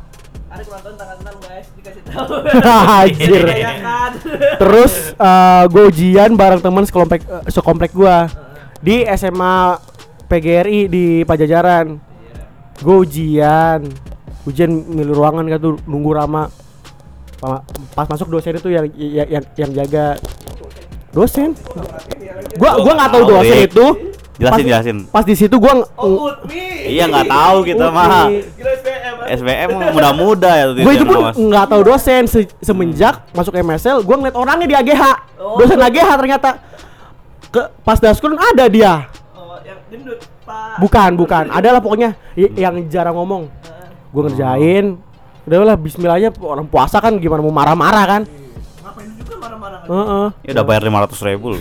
[SPEAKER 2] Ada ulang tahun tanggal 6 guys dikasih tahu. (laughs)
[SPEAKER 1] Anjir.
[SPEAKER 2] Rayakan. (laughs)
[SPEAKER 1] Terus eh gue ujian bareng teman sekomplek eh, sekomplek gua di SMA PGRI di Pajajaran. Gue ujian, ujian milih ruangan kan tuh nunggu lama. Pa- Pas masuk dosen itu yang yang yang, yang jaga dosen. Gua gua nggak tahu dosen
[SPEAKER 4] Rik.
[SPEAKER 1] itu.
[SPEAKER 4] Jelasin,
[SPEAKER 1] Pas-
[SPEAKER 4] jelasin.
[SPEAKER 1] Pas di situ gua
[SPEAKER 2] Oh.
[SPEAKER 4] Iya nggak tahu kita mah. SBM muda-muda ya tuh
[SPEAKER 1] gue itu pun nggak tahu dosen Se- semenjak masuk MSL gue ngeliat orangnya di AGH
[SPEAKER 2] Oh.
[SPEAKER 1] dosen AGH ternyata ke pas daskun ada dia
[SPEAKER 2] Oh, yang gendut, Pak.
[SPEAKER 1] bukan bukan adalah pokoknya yang jarang ngomong gue ngerjain udahlah Bismillahnya orang puasa kan gimana mau marah-marah kan Heeh.
[SPEAKER 4] Ya udah bayar 500 ribu loh.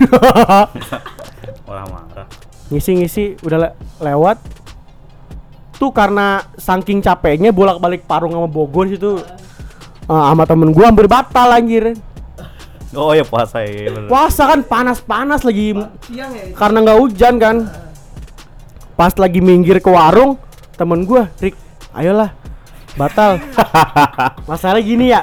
[SPEAKER 4] (laughs) Orang marah.
[SPEAKER 1] ngisi-ngisi udah le- lewat tuh karena saking capeknya bolak-balik Parung sama Bogor situ eh, sama temen gue hampir batal anjir
[SPEAKER 4] Oh ya puasa ya. bener.
[SPEAKER 1] puasa kan panas-panas lagi
[SPEAKER 2] Siang ya.
[SPEAKER 1] karena nggak hujan kan pas lagi minggir ke warung temen gua Rik ayolah batal (laughs) masalahnya gini ya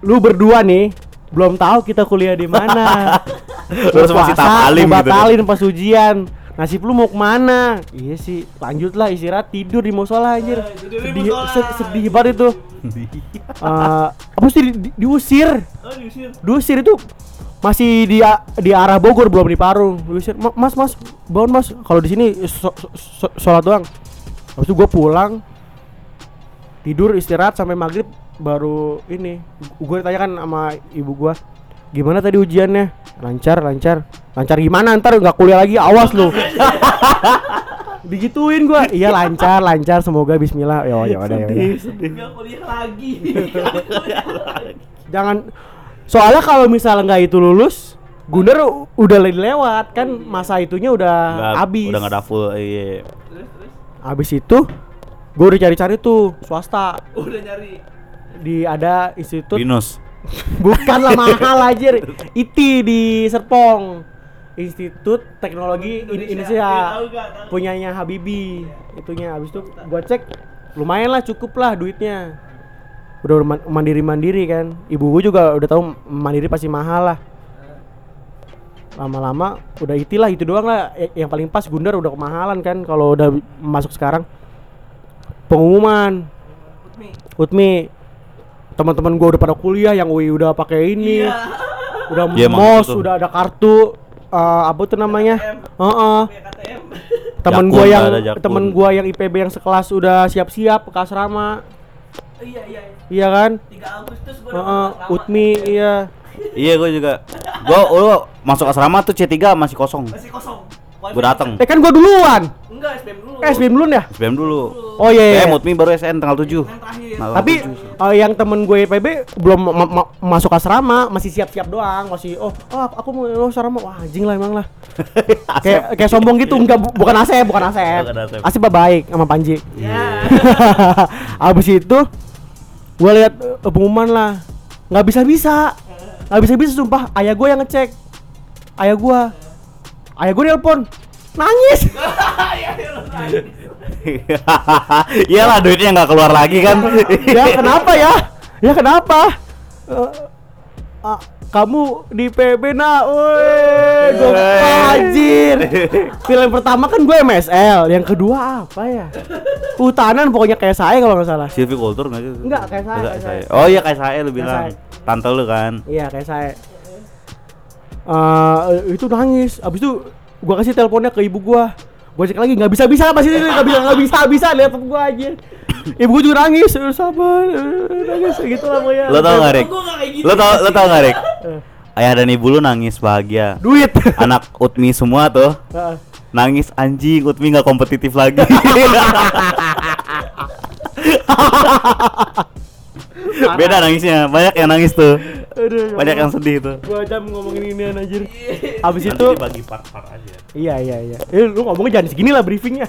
[SPEAKER 1] lu berdua nih belum tahu kita kuliah di mana. (laughs)
[SPEAKER 4] Terus masih
[SPEAKER 1] mau
[SPEAKER 4] gitu
[SPEAKER 1] batalin pas ujian. Nasib lu mau ke mana? Iya sih lanjutlah istirahat tidur di musola anjir.
[SPEAKER 2] Eh,
[SPEAKER 1] sedih sedih banget itu. Eh, apa sih di, di- diusir?
[SPEAKER 2] Oh, diusir.
[SPEAKER 1] diusir itu masih di di arah Bogor belum di Parung diusir. "Ma- mas mas bangun mas. Kalau di sini so, so- so- sholat doang. Habis itu gue pulang. Tidur istirahat sampai maghrib baru ini gue tanyakan sama ibu gue gimana tadi ujiannya? Lancar lancar. Lancar gimana? Ntar nggak kuliah lagi awas lu. (laughs) Digituin gua. Iya lancar lancar semoga Bismillah. Yo ya udah ya udah. (laughs)
[SPEAKER 2] Nggak kuliah lagi.
[SPEAKER 1] jangan soalnya kalau misalnya nggak itu lulus Gunder udah le- lewat kan masa itunya udah
[SPEAKER 4] Nggak-
[SPEAKER 1] habis.
[SPEAKER 4] Udah nggak ada full iya.
[SPEAKER 1] habis itu gue udah cari-cari tuh swasta.
[SPEAKER 2] Udah nyari.
[SPEAKER 1] Di ada institut.
[SPEAKER 4] Binus. (laughs)
[SPEAKER 1] bukan lah mahal aja IT di Serpong. Institut Teknologi
[SPEAKER 2] Indonesia.
[SPEAKER 1] Indonesia?
[SPEAKER 2] Tahu.
[SPEAKER 1] punyanya Habibi. Itunya. Habis itu gua cek lumayan lah cukup lah duitnya. Udah mandiri mandiri kan. Ibu gua juga udah tahu mandiri pasti mahal lah. Lama-lama udah itilah itu doang lah. Yang paling pas Gundar udah kemahalan kan kalau udah masuk sekarang. Pengumuman.
[SPEAKER 2] Utmi.
[SPEAKER 1] Teman-teman gua udah pada kuliah yang UI udah pakai ini
[SPEAKER 2] Iya.
[SPEAKER 1] udah
[SPEAKER 4] Iya, emang
[SPEAKER 1] mos udah ada kartu eh, apa tuh namanya
[SPEAKER 2] KTM. KTM.
[SPEAKER 1] temen
[SPEAKER 4] Jakun
[SPEAKER 1] gua
[SPEAKER 4] lah,
[SPEAKER 1] yang temen gua yang IPB yang sekelas udah siap-siap ke asrama
[SPEAKER 2] Iya iya.
[SPEAKER 1] iya kan
[SPEAKER 2] 3 Agustus gua
[SPEAKER 1] Heeh,
[SPEAKER 2] dapat
[SPEAKER 1] Utmi iya
[SPEAKER 4] Iya gue juga. Gue oh, masuk asrama tuh C3 masih kosong.
[SPEAKER 2] Masih kosong.
[SPEAKER 4] Gue datang.
[SPEAKER 1] eh kan gua duluan
[SPEAKER 2] Enggak, SBM.
[SPEAKER 1] Eh SBM duluan ya?
[SPEAKER 4] SBM dulu.
[SPEAKER 1] oh iya, iya.
[SPEAKER 4] Eh, Mutmi baru SN tanggal 7.
[SPEAKER 2] Yang terakhir.
[SPEAKER 4] Nah,
[SPEAKER 1] tapi eh, yang temen gue IPB belum ma- ma- masuk asrama masih siap-siap doang masih oh, oh aku mau oh, asrama. Wah anjing lah emang lah. (laughs) Kayak kayak sombong gitu. Enggak bu- bukan Asep bukan Asep.
[SPEAKER 4] Asep.
[SPEAKER 1] Baik sama Panji.
[SPEAKER 2] Ya. (laughs)
[SPEAKER 1] abis itu gue lihat eh, pengumuman lah. Nggak bisa bisa nggak bisa bisa sumpah. Ayah gue yang ngecek. Ayah gue ayah gue nelpon nangis (laughs)
[SPEAKER 4] Iyalah duitnya nggak keluar lagi kan.
[SPEAKER 1] ya kenapa ya ya kenapa Eh, ah, kamu di PB nak woi gue anjir film pertama kan gue MSL yang kedua apa ya hutanan pokoknya kayak saya kalau nggak salah
[SPEAKER 4] Silvi Kultur nggak sih?
[SPEAKER 1] Enggak, kayak saya,
[SPEAKER 4] Enggak,
[SPEAKER 1] kayak
[SPEAKER 4] saya.
[SPEAKER 1] saya.
[SPEAKER 4] Oh iya kayak saya lu bilang. Tante lu kan.
[SPEAKER 1] Iya kayak saya. Eh itu nangis. Abis itu gua kasih teleponnya ke ibu gua. Gua cek lagi nggak bisa bisa masih nggak bisa nggak bisa bisa laptop gua aja. Ibu gua juga nangis. Sabar, nangis gitu lah pokoknya.
[SPEAKER 4] Lo tau
[SPEAKER 2] nggak kayak gitu.
[SPEAKER 4] Lo tau lo tau gak Rik?
[SPEAKER 1] Eh,
[SPEAKER 4] Ayah dan ibu lu nangis bahagia.
[SPEAKER 1] Duit. (laughs)
[SPEAKER 4] Anak Utmi semua tuh
[SPEAKER 1] Heeh.
[SPEAKER 4] nangis anjing Utmi nggak kompetitif lagi. (laughs) Beda nangisnya, banyak yang nangis tuh.
[SPEAKER 1] Aduh, ya
[SPEAKER 4] Banyak yang sedih tuh.
[SPEAKER 1] Gua jam ngomongin ini anjir. (laughs) Abis
[SPEAKER 4] Nanti
[SPEAKER 1] itu
[SPEAKER 4] dibagi part-part aja.
[SPEAKER 1] Iya iya iya. Eh lu ngomongnya jangan segini lah briefingnya.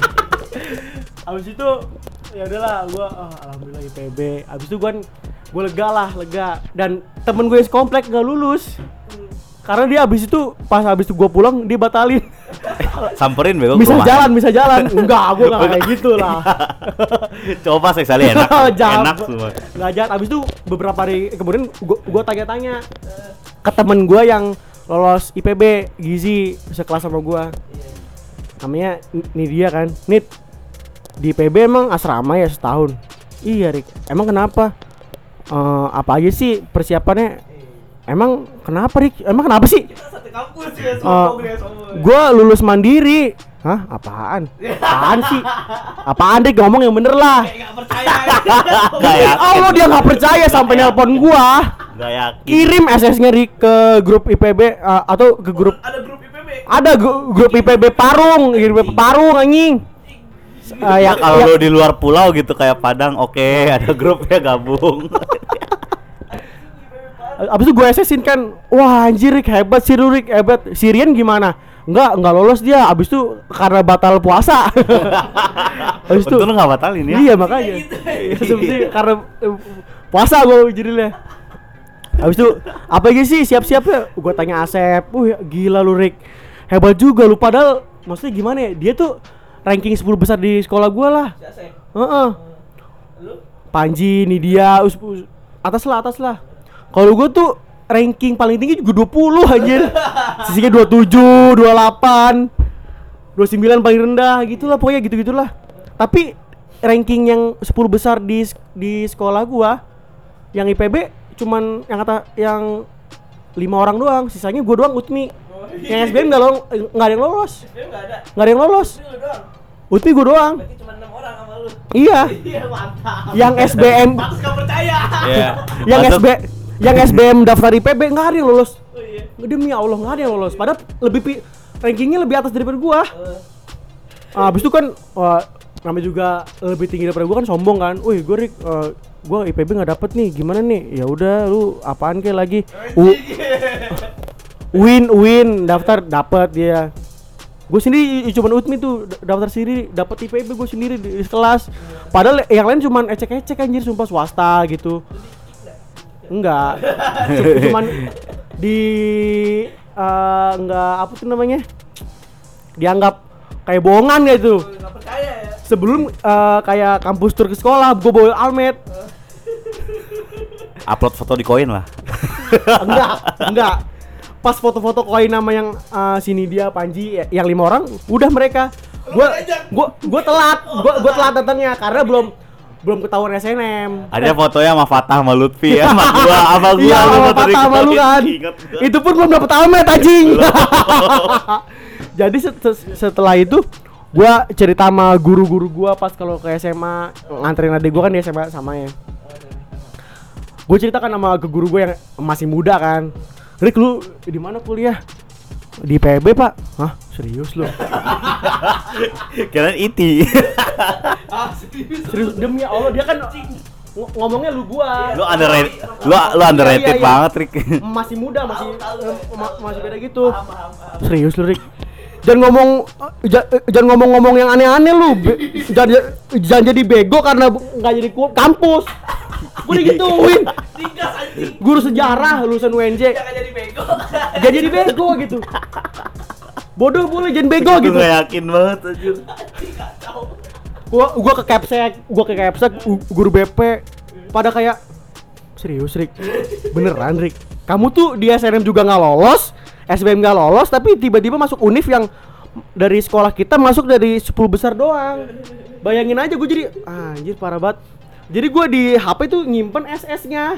[SPEAKER 1] (laughs) (laughs) Abis itu ya udahlah gua ah, alhamdulillah IPB. Abis itu gua gua lega lah, lega. Dan temen gue sekomplek nggak lulus. Karena dia abis itu pas abis itu gua pulang dia batalin. (laughs)
[SPEAKER 4] Samperin bego
[SPEAKER 1] bisa
[SPEAKER 4] rumah.
[SPEAKER 1] jalan, bisa jalan. Enggak, gua nggak kayak gitu lah. (laughs)
[SPEAKER 4] Coba sekali enak. (laughs)
[SPEAKER 1] Jahat.
[SPEAKER 4] enak semua.
[SPEAKER 1] Nggak jahat. Abis itu beberapa hari kemudian gua tanya-tanya ke temen gua yang lolos IPB gizi sekelas sama gua. Namanya N- Nidia kan. Nit di IPB emang asrama ya setahun. Iya, Rik. Emang kenapa? Eh, apa aja sih persiapannya? Emang kenapa, Rik? Emang kenapa sih?
[SPEAKER 2] Kita satu kampus ya,
[SPEAKER 1] Eh,
[SPEAKER 2] sombong.
[SPEAKER 1] gua lulus mandiri. Hah? Apaan? Apaan sih? Apaan Rik? Ngomong yang bener lah.
[SPEAKER 2] Kayak percaya. (laughs)
[SPEAKER 4] Yakin.
[SPEAKER 1] Allah dia nggak percaya sampai nelpon gua.
[SPEAKER 4] Gak yakin.
[SPEAKER 1] Kirim SS-nya Rik ke grup IPB uh, atau ke grup
[SPEAKER 2] Ada grup IPB.
[SPEAKER 1] ada gru- grup IPB Parung, grup Parung anjing. Uh,
[SPEAKER 4] Ya
[SPEAKER 1] yang,
[SPEAKER 4] kalau
[SPEAKER 1] yang-
[SPEAKER 4] lu di luar pulau gitu kayak Padang, oke (laughs) ada grupnya gabung. (laughs)
[SPEAKER 1] abis itu gue SS-in kan, wah anjir Rik hebat sih lu Rik hebat. Sirian gimana? Enggak, enggak lolos dia. Abis itu karena batal puasa. (laughs) abis itu
[SPEAKER 4] Untung lu gak batalin ya.
[SPEAKER 1] Iya makanya.
[SPEAKER 2] gitu.
[SPEAKER 1] Iya, karena eh, puasa gue jadinya. Habis itu apa aja sih siap-siap ya? Gue tanya Asep, "Wih, gila lu Rick. Hebat juga lu padahal maksudnya gimana ya? Dia tuh ranking 10 besar di sekolah gua lah.
[SPEAKER 2] Si Asep.
[SPEAKER 1] Heeh.
[SPEAKER 2] Lu?
[SPEAKER 1] Panji, Nidia, us, us- atas lah, atas lah. Kalau gue tuh ranking paling tinggi juga 20 anjir. Sisinya 27, 28, 29 paling rendah gitulah pokoknya gitu-gitulah. Tapi ranking yang 10 besar di di sekolah gua yang IPB cuman yang kata yang lima orang doang, sisanya gua doang Utmi. Yang SBM nggak lo- nggak ada yang lolos,
[SPEAKER 2] enggak ada.
[SPEAKER 1] nggak ada yang lolos. Utmi gua doang.
[SPEAKER 2] Berarti cuma 6 orang sama lu.
[SPEAKER 1] Iya. (laughs)
[SPEAKER 2] Iya, mantap.
[SPEAKER 1] Yang SBM
[SPEAKER 2] gak percaya.
[SPEAKER 4] Iya.
[SPEAKER 1] yang
[SPEAKER 4] Masuk-
[SPEAKER 1] SB yang SBM daftar IPB nggak ada yang lolos.
[SPEAKER 2] Oh iya.
[SPEAKER 1] demi Allah nggak ada yang lolos. Padahal lebih rankingnya lebih atas daripada gua.
[SPEAKER 2] Eh,
[SPEAKER 1] ah, habis itu kan wah, namanya juga lebih tinggi daripada gua kan sombong kan. Wih gua Rik eh, gua IPB nggak dapet nih gimana nih? Ya udah lu apaan kayak lagi? U- (laughs) win win daftar dapet dia. Gue sendiri cuma utmi tuh da- daftar sendiri dapat IPB gue sendiri di, di kelas. Padahal yang lain cuman ecek-ecek anjir sumpah swasta gitu enggak. (laughs) Cuman di eh, enggak apa tuh namanya? Dianggap kayak bohongan gitu
[SPEAKER 2] ya.
[SPEAKER 1] sebelum eh, kayak kampus tur ke sekolah gue bawa almet. (laughs)
[SPEAKER 4] Upload foto di koin lah. (laughs)
[SPEAKER 1] enggak enggak. Pas foto-foto koin nama yang eh, sini dia Panji ya- yang lima orang udah mereka. Gua gua gua telat. Gua gua telat datangnya karena belum belum ketahuan SNM
[SPEAKER 4] Ada fotonya sama Fatah sama Lutfi ya, sama gua, sama (laughs) gua.
[SPEAKER 1] iya
[SPEAKER 4] lu
[SPEAKER 1] sama patah sama lu kan. Itu pun belum dapet almet anjing. (laughs) Jadi set- set- setelah itu gua cerita sama guru-guru gua pas kalau ke SMA nganterin adik gua kan di SMA sama ya. Gue ceritakan sama ke guru gue yang masih muda kan. Rick lu di mana kuliah di PB pak hah serius lu (laughs)
[SPEAKER 4] Kirain iti.
[SPEAKER 2] Ah, serius.
[SPEAKER 1] serius demi Allah dia kan ng- ngomongnya lu gua
[SPEAKER 4] lu underrated. Lu lu underrated
[SPEAKER 1] Iya, iya, iya.
[SPEAKER 4] banget, Rik.
[SPEAKER 1] masih muda masih
[SPEAKER 2] Tahu, tahu,
[SPEAKER 1] eh,
[SPEAKER 2] tahu.
[SPEAKER 1] ma- masih beda gitu
[SPEAKER 2] Paham, paham, paham.
[SPEAKER 1] serius lu Rick jangan ngomong eh, eh, jangan ngomong-ngomong yang aneh-aneh lu. Jangan jangan jadi bego karena nggak jadi kampus. Gue digituin guru sejarah lulusan UNJ
[SPEAKER 2] Jangan jadi bego.
[SPEAKER 1] jangan jadi bego gitu. Bodoh boleh jangan bego
[SPEAKER 4] Gue
[SPEAKER 1] gitu.
[SPEAKER 4] gak yakin banget anjir.
[SPEAKER 1] Gua gua ke capsek gua ke capsek gu- guru BP pada kayak serius Rick beneran Rick kamu tuh di SNM juga nggak lolos SBM nggak lolos tapi tiba-tiba masuk univ yang dari sekolah kita masuk dari 10 besar doang bayangin aja gue jadi anjir parah banget jadi gua di HP tuh nyimpen SS-nya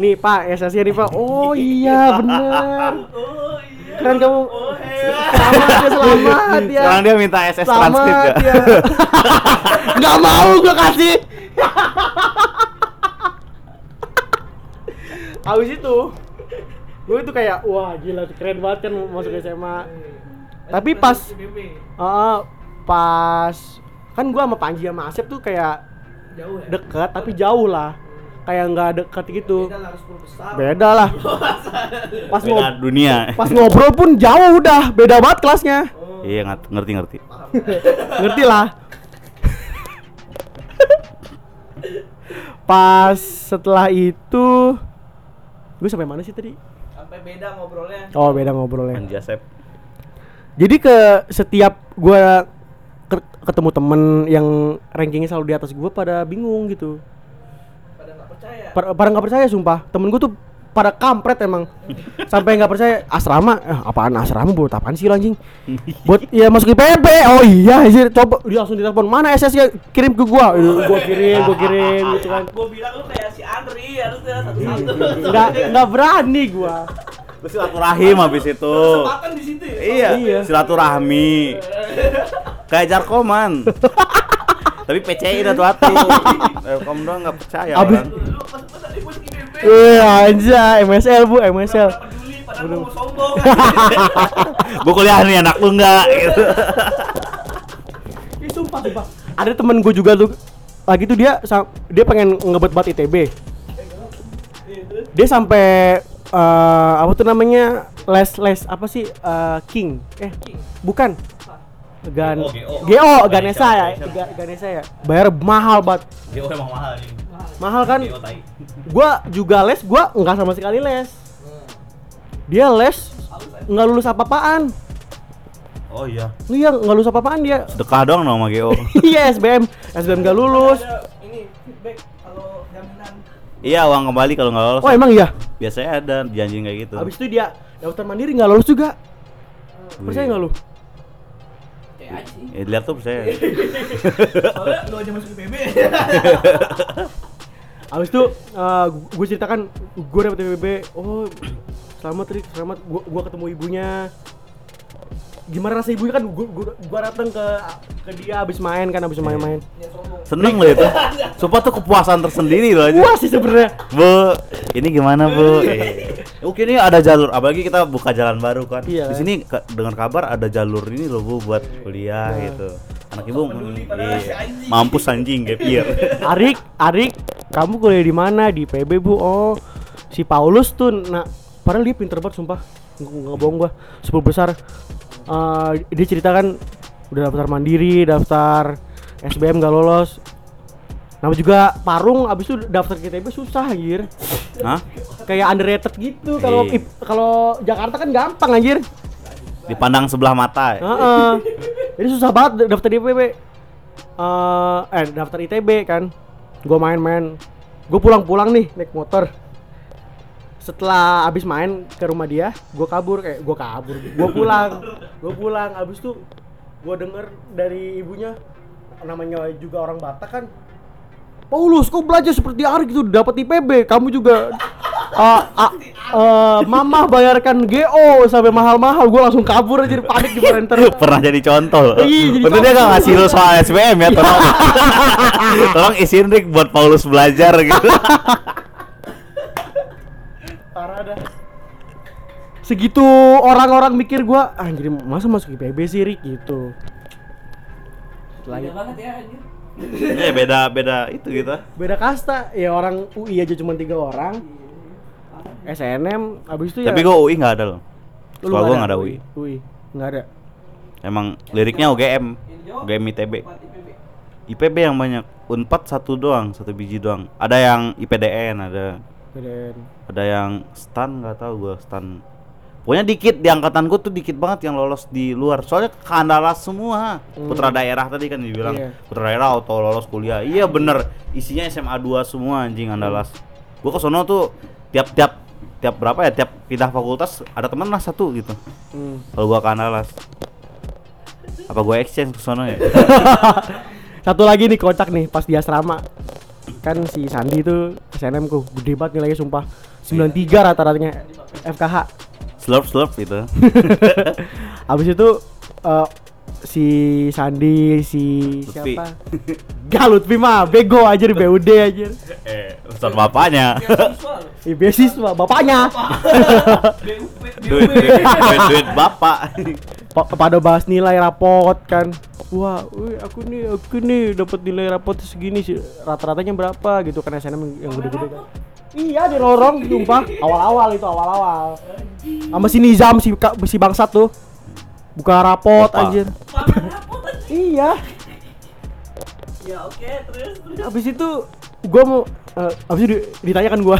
[SPEAKER 1] nih pak SS-nya nih pak oh iya bener
[SPEAKER 2] Oh iya.
[SPEAKER 1] keren kamu
[SPEAKER 2] Oh
[SPEAKER 1] selamat ya selamat ya
[SPEAKER 4] Sekarang dia minta SS transkrip
[SPEAKER 1] Selamat
[SPEAKER 4] ya.
[SPEAKER 1] ya. (laughs) Nggak mau gua kasih. Habis itu gue itu kayak wah gila keren banget kan masuk SMA. Tapi pas eh, pas kan gua sama Panji sama Asep tuh kayak
[SPEAKER 2] jauh ya.
[SPEAKER 1] deket tapi jauh lah. Kayak nggak deket gitu.
[SPEAKER 2] Beda lah harus 10 besar.
[SPEAKER 1] Beda lah. (laughs) Pas
[SPEAKER 4] Beda dunia.
[SPEAKER 1] pas ngobrol pun jauh udah, beda banget kelasnya.
[SPEAKER 4] Iya, ngat- ngerti-ngerti. (laughs)
[SPEAKER 1] ngerti lah (laughs) pas setelah itu gue sampai mana sih tadi
[SPEAKER 2] beda ngobrolnya.
[SPEAKER 1] oh beda ngobrolnya
[SPEAKER 4] Panji Asep.
[SPEAKER 1] jadi ke setiap gue ketemu temen yang rankingnya selalu di atas gue pada bingung gitu
[SPEAKER 2] Pada nggak percaya.
[SPEAKER 1] pada pada nggak percaya sumpah temen gue tuh pada kampret emang (laughs) sampai nggak percaya asrama eh, apaan asrama buat apaan sih lo anjing (laughs) buat ya masuk IPB oh iya anjir coba dia langsung ditelepon mana SS nya kirim ke gua Eh, gua kirim gua kirim gitu kan
[SPEAKER 2] Gue bilang lu kayak si Andri harusnya satu-satu. (laughs)
[SPEAKER 1] nggak nggak berani gua
[SPEAKER 4] Lu silaturahim habis itu.
[SPEAKER 2] Kesempatan di situ ya.
[SPEAKER 4] Iya,
[SPEAKER 1] Iya.
[SPEAKER 4] silaturahmi. Kayak jarkoman. Tapi PCI dah tuh hati. Telkom doang nggak percaya
[SPEAKER 1] Abis-
[SPEAKER 4] orang.
[SPEAKER 1] Eh anjay. MSL bu MSL
[SPEAKER 2] mau (laughs) sombong.
[SPEAKER 4] Gua kuliah nih anak lu enggak gitu.
[SPEAKER 1] Ih, sumpah sumpah. Ada temen gue juga tuh. Lagi tuh dia dia pengen ngebet banget ITB dia sampai eh, apa tuh namanya les les apa sih eh, King. Eh bukan. Gan
[SPEAKER 4] GO, GO.
[SPEAKER 1] GO Ganesa ya. Ga- Ganesa ya. Bayar mahal banget.
[SPEAKER 4] Dia emang mahal nih.
[SPEAKER 1] Mahal kan (laughs) gua juga les gua nggak sama sekali les dia les nggak lulus apa-apaan
[SPEAKER 4] Oh iya.
[SPEAKER 1] iya nggak lulus apa-apaan dia
[SPEAKER 4] Sedekah doang dong sama GO. (laughs)
[SPEAKER 1] iya SBM SBM nggak lulus
[SPEAKER 2] Ada ini feedback kalau jaminan
[SPEAKER 4] Iya, uang kembali kalau nggak lolos.
[SPEAKER 1] Oh emang iya?
[SPEAKER 4] Biasanya ada janji kayak gitu.
[SPEAKER 1] Habis itu dia daftar mandiri nggak lolos juga. Percaya nggak lu?
[SPEAKER 2] kayak aja sih
[SPEAKER 4] Ya, lihat tuh saya. (laughs)
[SPEAKER 2] soalnya lu aja masuk IPB
[SPEAKER 1] Habis itu gue ceritakan gue dapet PBB. Oh selamat Rik, selamat. Gue gua ketemu ibunya. Gimana rasa ibunya kan gue gua, gua dateng ke ke dia abis main kan abis main-main.
[SPEAKER 4] Seneng loh itu. Sumpah tuh kepuasan tersendiri loh aja.
[SPEAKER 1] Wah sih sebenarnya.
[SPEAKER 4] Bu, ini gimana bu? Eh, (laughs) Oke ini ada jalur, apalagi kita buka jalan baru kan.
[SPEAKER 1] Iya,
[SPEAKER 4] Di sini dengar kabar ada jalur ini loh bu buat kuliah
[SPEAKER 1] Iya.
[SPEAKER 4] gitu. Anak ibu iya. mampus anjing gap year. (laughs)
[SPEAKER 1] Arik, Arik, kamu kuliah di mana? Di PB bu. Oh, si Paulus tuh, nah, padahal dia pinter banget sumpah. Nggak, bohong gua. Sepuluh besar. Eh, dia ceritakan udah daftar mandiri, daftar SBM gak lolos. Nama juga Parung, abis itu daftar KTP susah anjir.
[SPEAKER 4] Hah?
[SPEAKER 1] Kayak underrated gitu. Kalau
[SPEAKER 4] Iya.
[SPEAKER 1] kalau Jakarta kan gampang anjir.
[SPEAKER 4] Dipandang sebelah mata. ya?
[SPEAKER 1] Heeh. Jadi susah banget daftar di IPB. Eh, eh daftar ITB kan. Gua main-main. Gue pulang-pulang nih naik motor. Setelah abis main ke rumah dia, gue kabur kayak gue kabur. Gue pulang, gue pulang. Abis itu gue denger dari ibunya namanya juga orang Batak kan. Paulus, kau belajar seperti Arik itu dapat IPB. Kamu juga ah, ah, eh, mama bayarkan GO sampai mahal-mahal. Gue langsung kabur aja panik di printer. (laughs)
[SPEAKER 4] Pernah jadi contoh.
[SPEAKER 1] Iya, jadi
[SPEAKER 4] dia gak ngasih lu soal SBM ya, tolong. (laughs) tolong isiin Rick buat Paulus belajar gitu.
[SPEAKER 1] Parah dah. Segitu orang-orang mikir gua anjir masa masuk IPB sih Rik gitu. Lagi
[SPEAKER 2] banget ya anjir
[SPEAKER 4] Ya beda beda itu gitu.
[SPEAKER 1] beda kasta ya orang UI aja cuma tiga orang. SNM abis itu ya
[SPEAKER 4] Tapi gua UI nggak ada loh. Sekolah gua nggak ada UI.
[SPEAKER 1] UI nggak ada.
[SPEAKER 4] Emang liriknya UGM, UGM ITB.
[SPEAKER 2] IPB
[SPEAKER 4] yang banyak. Unpad satu doang, satu biji doang. Ada yang IPDN, ada
[SPEAKER 1] BDN.
[SPEAKER 4] ada yang stan nggak tahu gua stan. Pokoknya dikit di angkatanku tuh dikit banget yang lolos di luar. Soalnya kandalas semua.
[SPEAKER 1] Hmm.
[SPEAKER 4] Putra daerah tadi kan dibilang.
[SPEAKER 1] Iya.
[SPEAKER 4] Putra daerah auto lolos kuliah. Iya bener. Isinya SMA 2 semua anjing andalas. Gua ke sono tuh tiap-tiap tiap berapa ya tiap pindah fakultas ada teman lah satu gitu.
[SPEAKER 1] Hmm.
[SPEAKER 4] Kalau gua ke andalas. Apa gua exchange ke sono ya? (laughs)
[SPEAKER 1] Satu lagi nih kocak nih pas di asrama. Kan si Sandi itu SNM ku gede banget nilainya sumpah. 93 rata-ratanya FKH.
[SPEAKER 4] Slurp slurp gitu. (laughs)
[SPEAKER 1] Habis itu eh, si Sandi, si
[SPEAKER 4] Lutfi.
[SPEAKER 1] siapa? Gak Lutfi mah bego aja di BUD aja.
[SPEAKER 4] eh, ustaz bapaknya.
[SPEAKER 1] Ih, beasiswa bapaknya. (laughs)
[SPEAKER 4] Duit, duit, duit, bapak.
[SPEAKER 1] Pa- pada bahas nilai rapot kan. Wah, wih, aku nih aku nih dapat nilai rapot segini sih. Rata-ratanya berapa gitu kan SNM yang- yang gede-gede kan. Iya di lorong sumpah. Awal-awal itu awal-awal. Sama si Nizam si si bangsat tuh. Buka rapot
[SPEAKER 4] Opa.
[SPEAKER 1] anjir. Iya.
[SPEAKER 2] Ya oke terus terus
[SPEAKER 1] Habis itu gua mau eh, habis itu di- ditanyakan gua,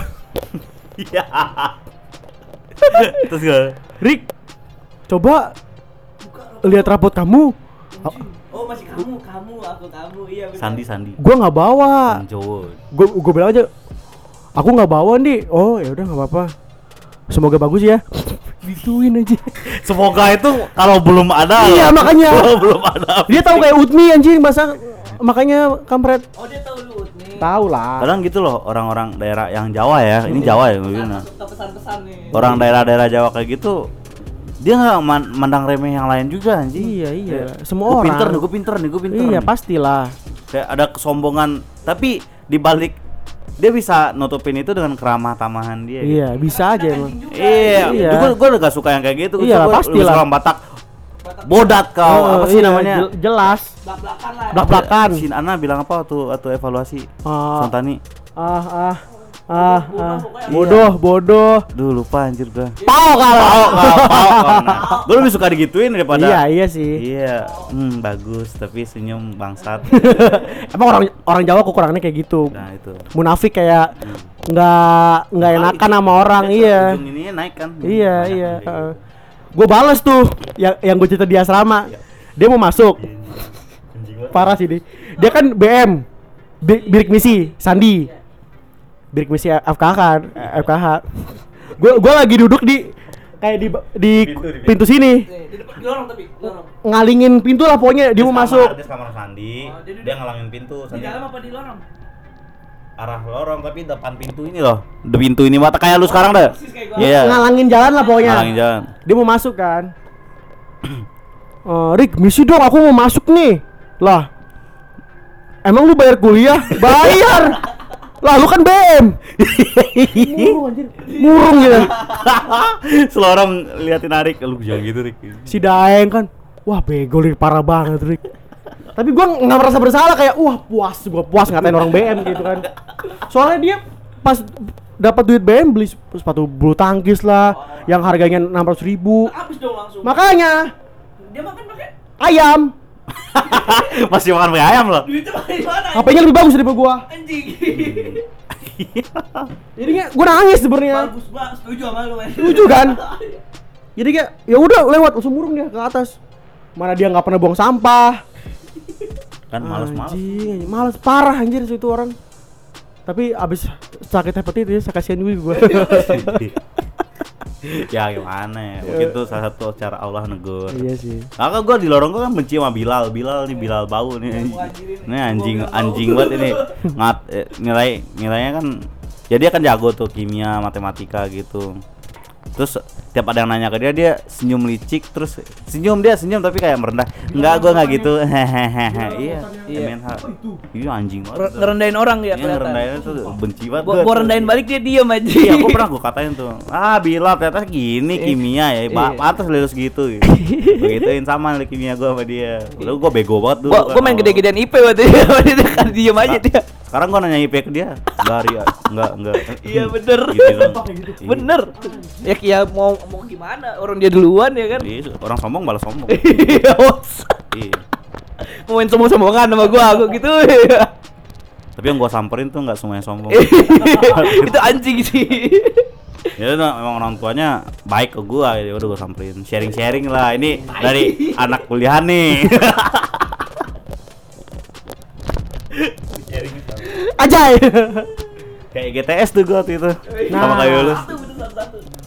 [SPEAKER 4] Iya. (laughs) Terus gue
[SPEAKER 1] "Rik, coba lihat rapot kamu."
[SPEAKER 2] Oh masih kamu, kamu, aku kamu, iya benar.
[SPEAKER 4] Sandi Sandi.
[SPEAKER 1] Gua nggak bawa. Gua gua bilang aja, "Aku nggak bawa nih." Oh, ya udah nggak apa-apa. Semoga bagus ya. (laughs) Gituin aja.
[SPEAKER 4] Semoga itu kalau belum ada.
[SPEAKER 1] Iya, makanya. (laughs)
[SPEAKER 4] Kalau belum ada.
[SPEAKER 1] Dia tahu kayak Utmi anjing masa makanya kampret.
[SPEAKER 2] Oh dia tahu lu nih.
[SPEAKER 1] Tahu lah.
[SPEAKER 4] Kadang gitu loh orang-orang daerah yang Jawa ya. Ini Jawa ya mungkin. nah.
[SPEAKER 2] Pesan-pesan nih.
[SPEAKER 4] Orang daerah-daerah Jawa kayak gitu dia nggak man- mandang remeh yang lain juga anjing.
[SPEAKER 1] Iya, iya.
[SPEAKER 4] Kayak,
[SPEAKER 1] Semua
[SPEAKER 4] "Gua
[SPEAKER 1] orang.
[SPEAKER 4] pinter nih, gue pinter nih, gue pinter.
[SPEAKER 1] Iya,
[SPEAKER 4] nih."
[SPEAKER 1] pastilah.
[SPEAKER 4] Kayak ada kesombongan, tapi dibalik dia bisa nutupin itu dengan keramah tamahan dia. gitu.
[SPEAKER 1] Iya, bisa aja emang.
[SPEAKER 4] Iya,
[SPEAKER 1] Iya.
[SPEAKER 4] gue gue udah gak suka yang kayak gitu.
[SPEAKER 1] Iya,
[SPEAKER 4] Gua-
[SPEAKER 1] pasti lah.
[SPEAKER 4] suka Batak
[SPEAKER 2] Batak
[SPEAKER 4] bodat kau,
[SPEAKER 1] Oh,
[SPEAKER 4] apa sih
[SPEAKER 1] iya,
[SPEAKER 4] namanya?
[SPEAKER 1] jel- jelas.
[SPEAKER 2] Blak-blakan lah.
[SPEAKER 1] Blak-blakan.
[SPEAKER 4] Si Ana bilang apa waktu waktu evaluasi
[SPEAKER 1] Ah,
[SPEAKER 4] Sontani?
[SPEAKER 1] ah, ah, ah,
[SPEAKER 2] Bodoh,
[SPEAKER 1] ah. Bodoh, bodoh.
[SPEAKER 4] Duh lupa anjir gua.
[SPEAKER 1] Pau kalau.
[SPEAKER 4] Pau, pau, (laughs) Gue lebih suka digituin daripada
[SPEAKER 1] Iya, iya sih.
[SPEAKER 4] Iya, hmm, bagus tapi senyum bangsat. (laughs)
[SPEAKER 1] Emang orang orang Jawa kekurangannya kayak gitu.
[SPEAKER 4] Nah itu.
[SPEAKER 1] Munafik kayak nggak nggak enakan sama orang, iya.
[SPEAKER 4] Ininya naik kan.
[SPEAKER 1] Iya, iya. gue balas tuh yang yang gue cerita di asrama. Dia mau masuk. Parah sih dia. Dia kan BM. bi- bilik misi Sandi bilik misi FKH kan FKH gue gue lagi duduk di kayak di di
[SPEAKER 4] Pintu, di
[SPEAKER 1] pintu sini
[SPEAKER 2] Nih, di depan di lorong tapi, lorong.
[SPEAKER 1] ngalingin pintu lah pokoknya dia mau masuk
[SPEAKER 4] Dia kamar Sandi,
[SPEAKER 2] Oh,
[SPEAKER 4] dia
[SPEAKER 2] dia-
[SPEAKER 4] ngalangin pintu.
[SPEAKER 2] Di dalam apa di lorong?
[SPEAKER 4] arah lorong tapi depan pintu ini loh. Di pintu ini mata kayak lu sekarang dah.
[SPEAKER 2] Persis kayak gua.
[SPEAKER 4] Iya.
[SPEAKER 1] ngalangin jalan lah pokoknya
[SPEAKER 4] Ngalangin jalan.
[SPEAKER 1] dia mau masuk kan (clears throat) Eh, Rick misi dong aku mau masuk nih lah emang lu bayar kuliah (laughs) bayar lah lu kan BM murung anjir. Murung gitu. (laughs)
[SPEAKER 4] Selorong liatin Arik, lu jangan gitu Rik.
[SPEAKER 1] si Daeng kan wah bego Rick parah banget Rick tapi gua nggak merasa bersalah kayak wah puas gua puas ngatain orang BM gitu kan. Soalnya dia pas dapat duit BM beli sepatu bulu tangkis lah yang harganya enam ratus ribu.
[SPEAKER 2] Habis dong langsung.
[SPEAKER 1] makanya
[SPEAKER 2] Dia makan pakai?
[SPEAKER 1] Ayam
[SPEAKER 4] Masih makan pakai ayam loh.
[SPEAKER 2] duitnya pakai di mana?
[SPEAKER 1] HP-nya lebih bagus daripada gua
[SPEAKER 2] Anjing.
[SPEAKER 1] jadinya gua nangis sebenarnya
[SPEAKER 2] Bagus banget, setuju sama lu.
[SPEAKER 1] Setuju kan? (laughs) jadi kayak ya udah lewat langsung murung dia ke atas mana dia nggak pernah buang sampah
[SPEAKER 4] Kan males-males.
[SPEAKER 1] Anjing, anjing. males parah anjir itu orang tapi abis sakit hepatitis saya kasihan juga gua (laughs)
[SPEAKER 4] ya gimana ya? Mungkin itu salah satu cara Allah negur.
[SPEAKER 1] iya sih
[SPEAKER 4] Kakak gua di lorong gua kan benci sama Bilal. Bilal nih Bilal bau nih. Ini anjing anjing banget ini. (laughs) Ngat eh, nilai nilainya kan ya dia kan jago tuh kimia, matematika gitu. Terus tiap ada yang nanya ke dia dia senyum licik terus senyum dia senyum tapi kayak merendah. Enggak gua enggak gitu. Hehehe. (laughs) Iya.
[SPEAKER 2] Iya.
[SPEAKER 4] Iya anjing
[SPEAKER 2] Nge-
[SPEAKER 4] banget.
[SPEAKER 2] Ngerendahin orang dia
[SPEAKER 4] Iya tuh benci banget.
[SPEAKER 2] Gua
[SPEAKER 4] gua
[SPEAKER 2] gua rendahin balik dia diem aja.
[SPEAKER 4] Iya, aku pernah gue katain tuh. Ah, Bilal ternyata gini kimia ya. Ba
[SPEAKER 2] Iya.
[SPEAKER 4] pantas lulus gitu. gitu. Begituin sama kimia gue sama dia. Udah gue bego banget dulu.
[SPEAKER 2] Gua gua main gede-gedean IP waktu itu. (laughs) Dia kan diem aja dia.
[SPEAKER 4] Sekarang gue nanya IP ke dia. Enggak, Ria. Enggak, enggak.
[SPEAKER 2] Iya, bener. (laughs)
[SPEAKER 4] Gitu kan. (laughs) Iya.
[SPEAKER 2] Bener. Ya ya mau mau gimana? Orang dia duluan ya kan.
[SPEAKER 4] Iya, orang sombong balas sombong. (laughs)
[SPEAKER 2] Iya.
[SPEAKER 4] Iya.
[SPEAKER 2] Mau main sombong-sombongan sama gua, aku gitu.
[SPEAKER 4] Tapi yang gue samperin tuh nggak semuanya sombong.
[SPEAKER 2] itu anjing sih.
[SPEAKER 4] ya udah memang orang tuanya baik ke gua ya udah gua samperin sharing sharing lah ini dari anak kuliah nih
[SPEAKER 1] ajay (laughs)
[SPEAKER 4] kayak GTS tuh gua waktu itu sama
[SPEAKER 1] Nah.
[SPEAKER 4] kayak lu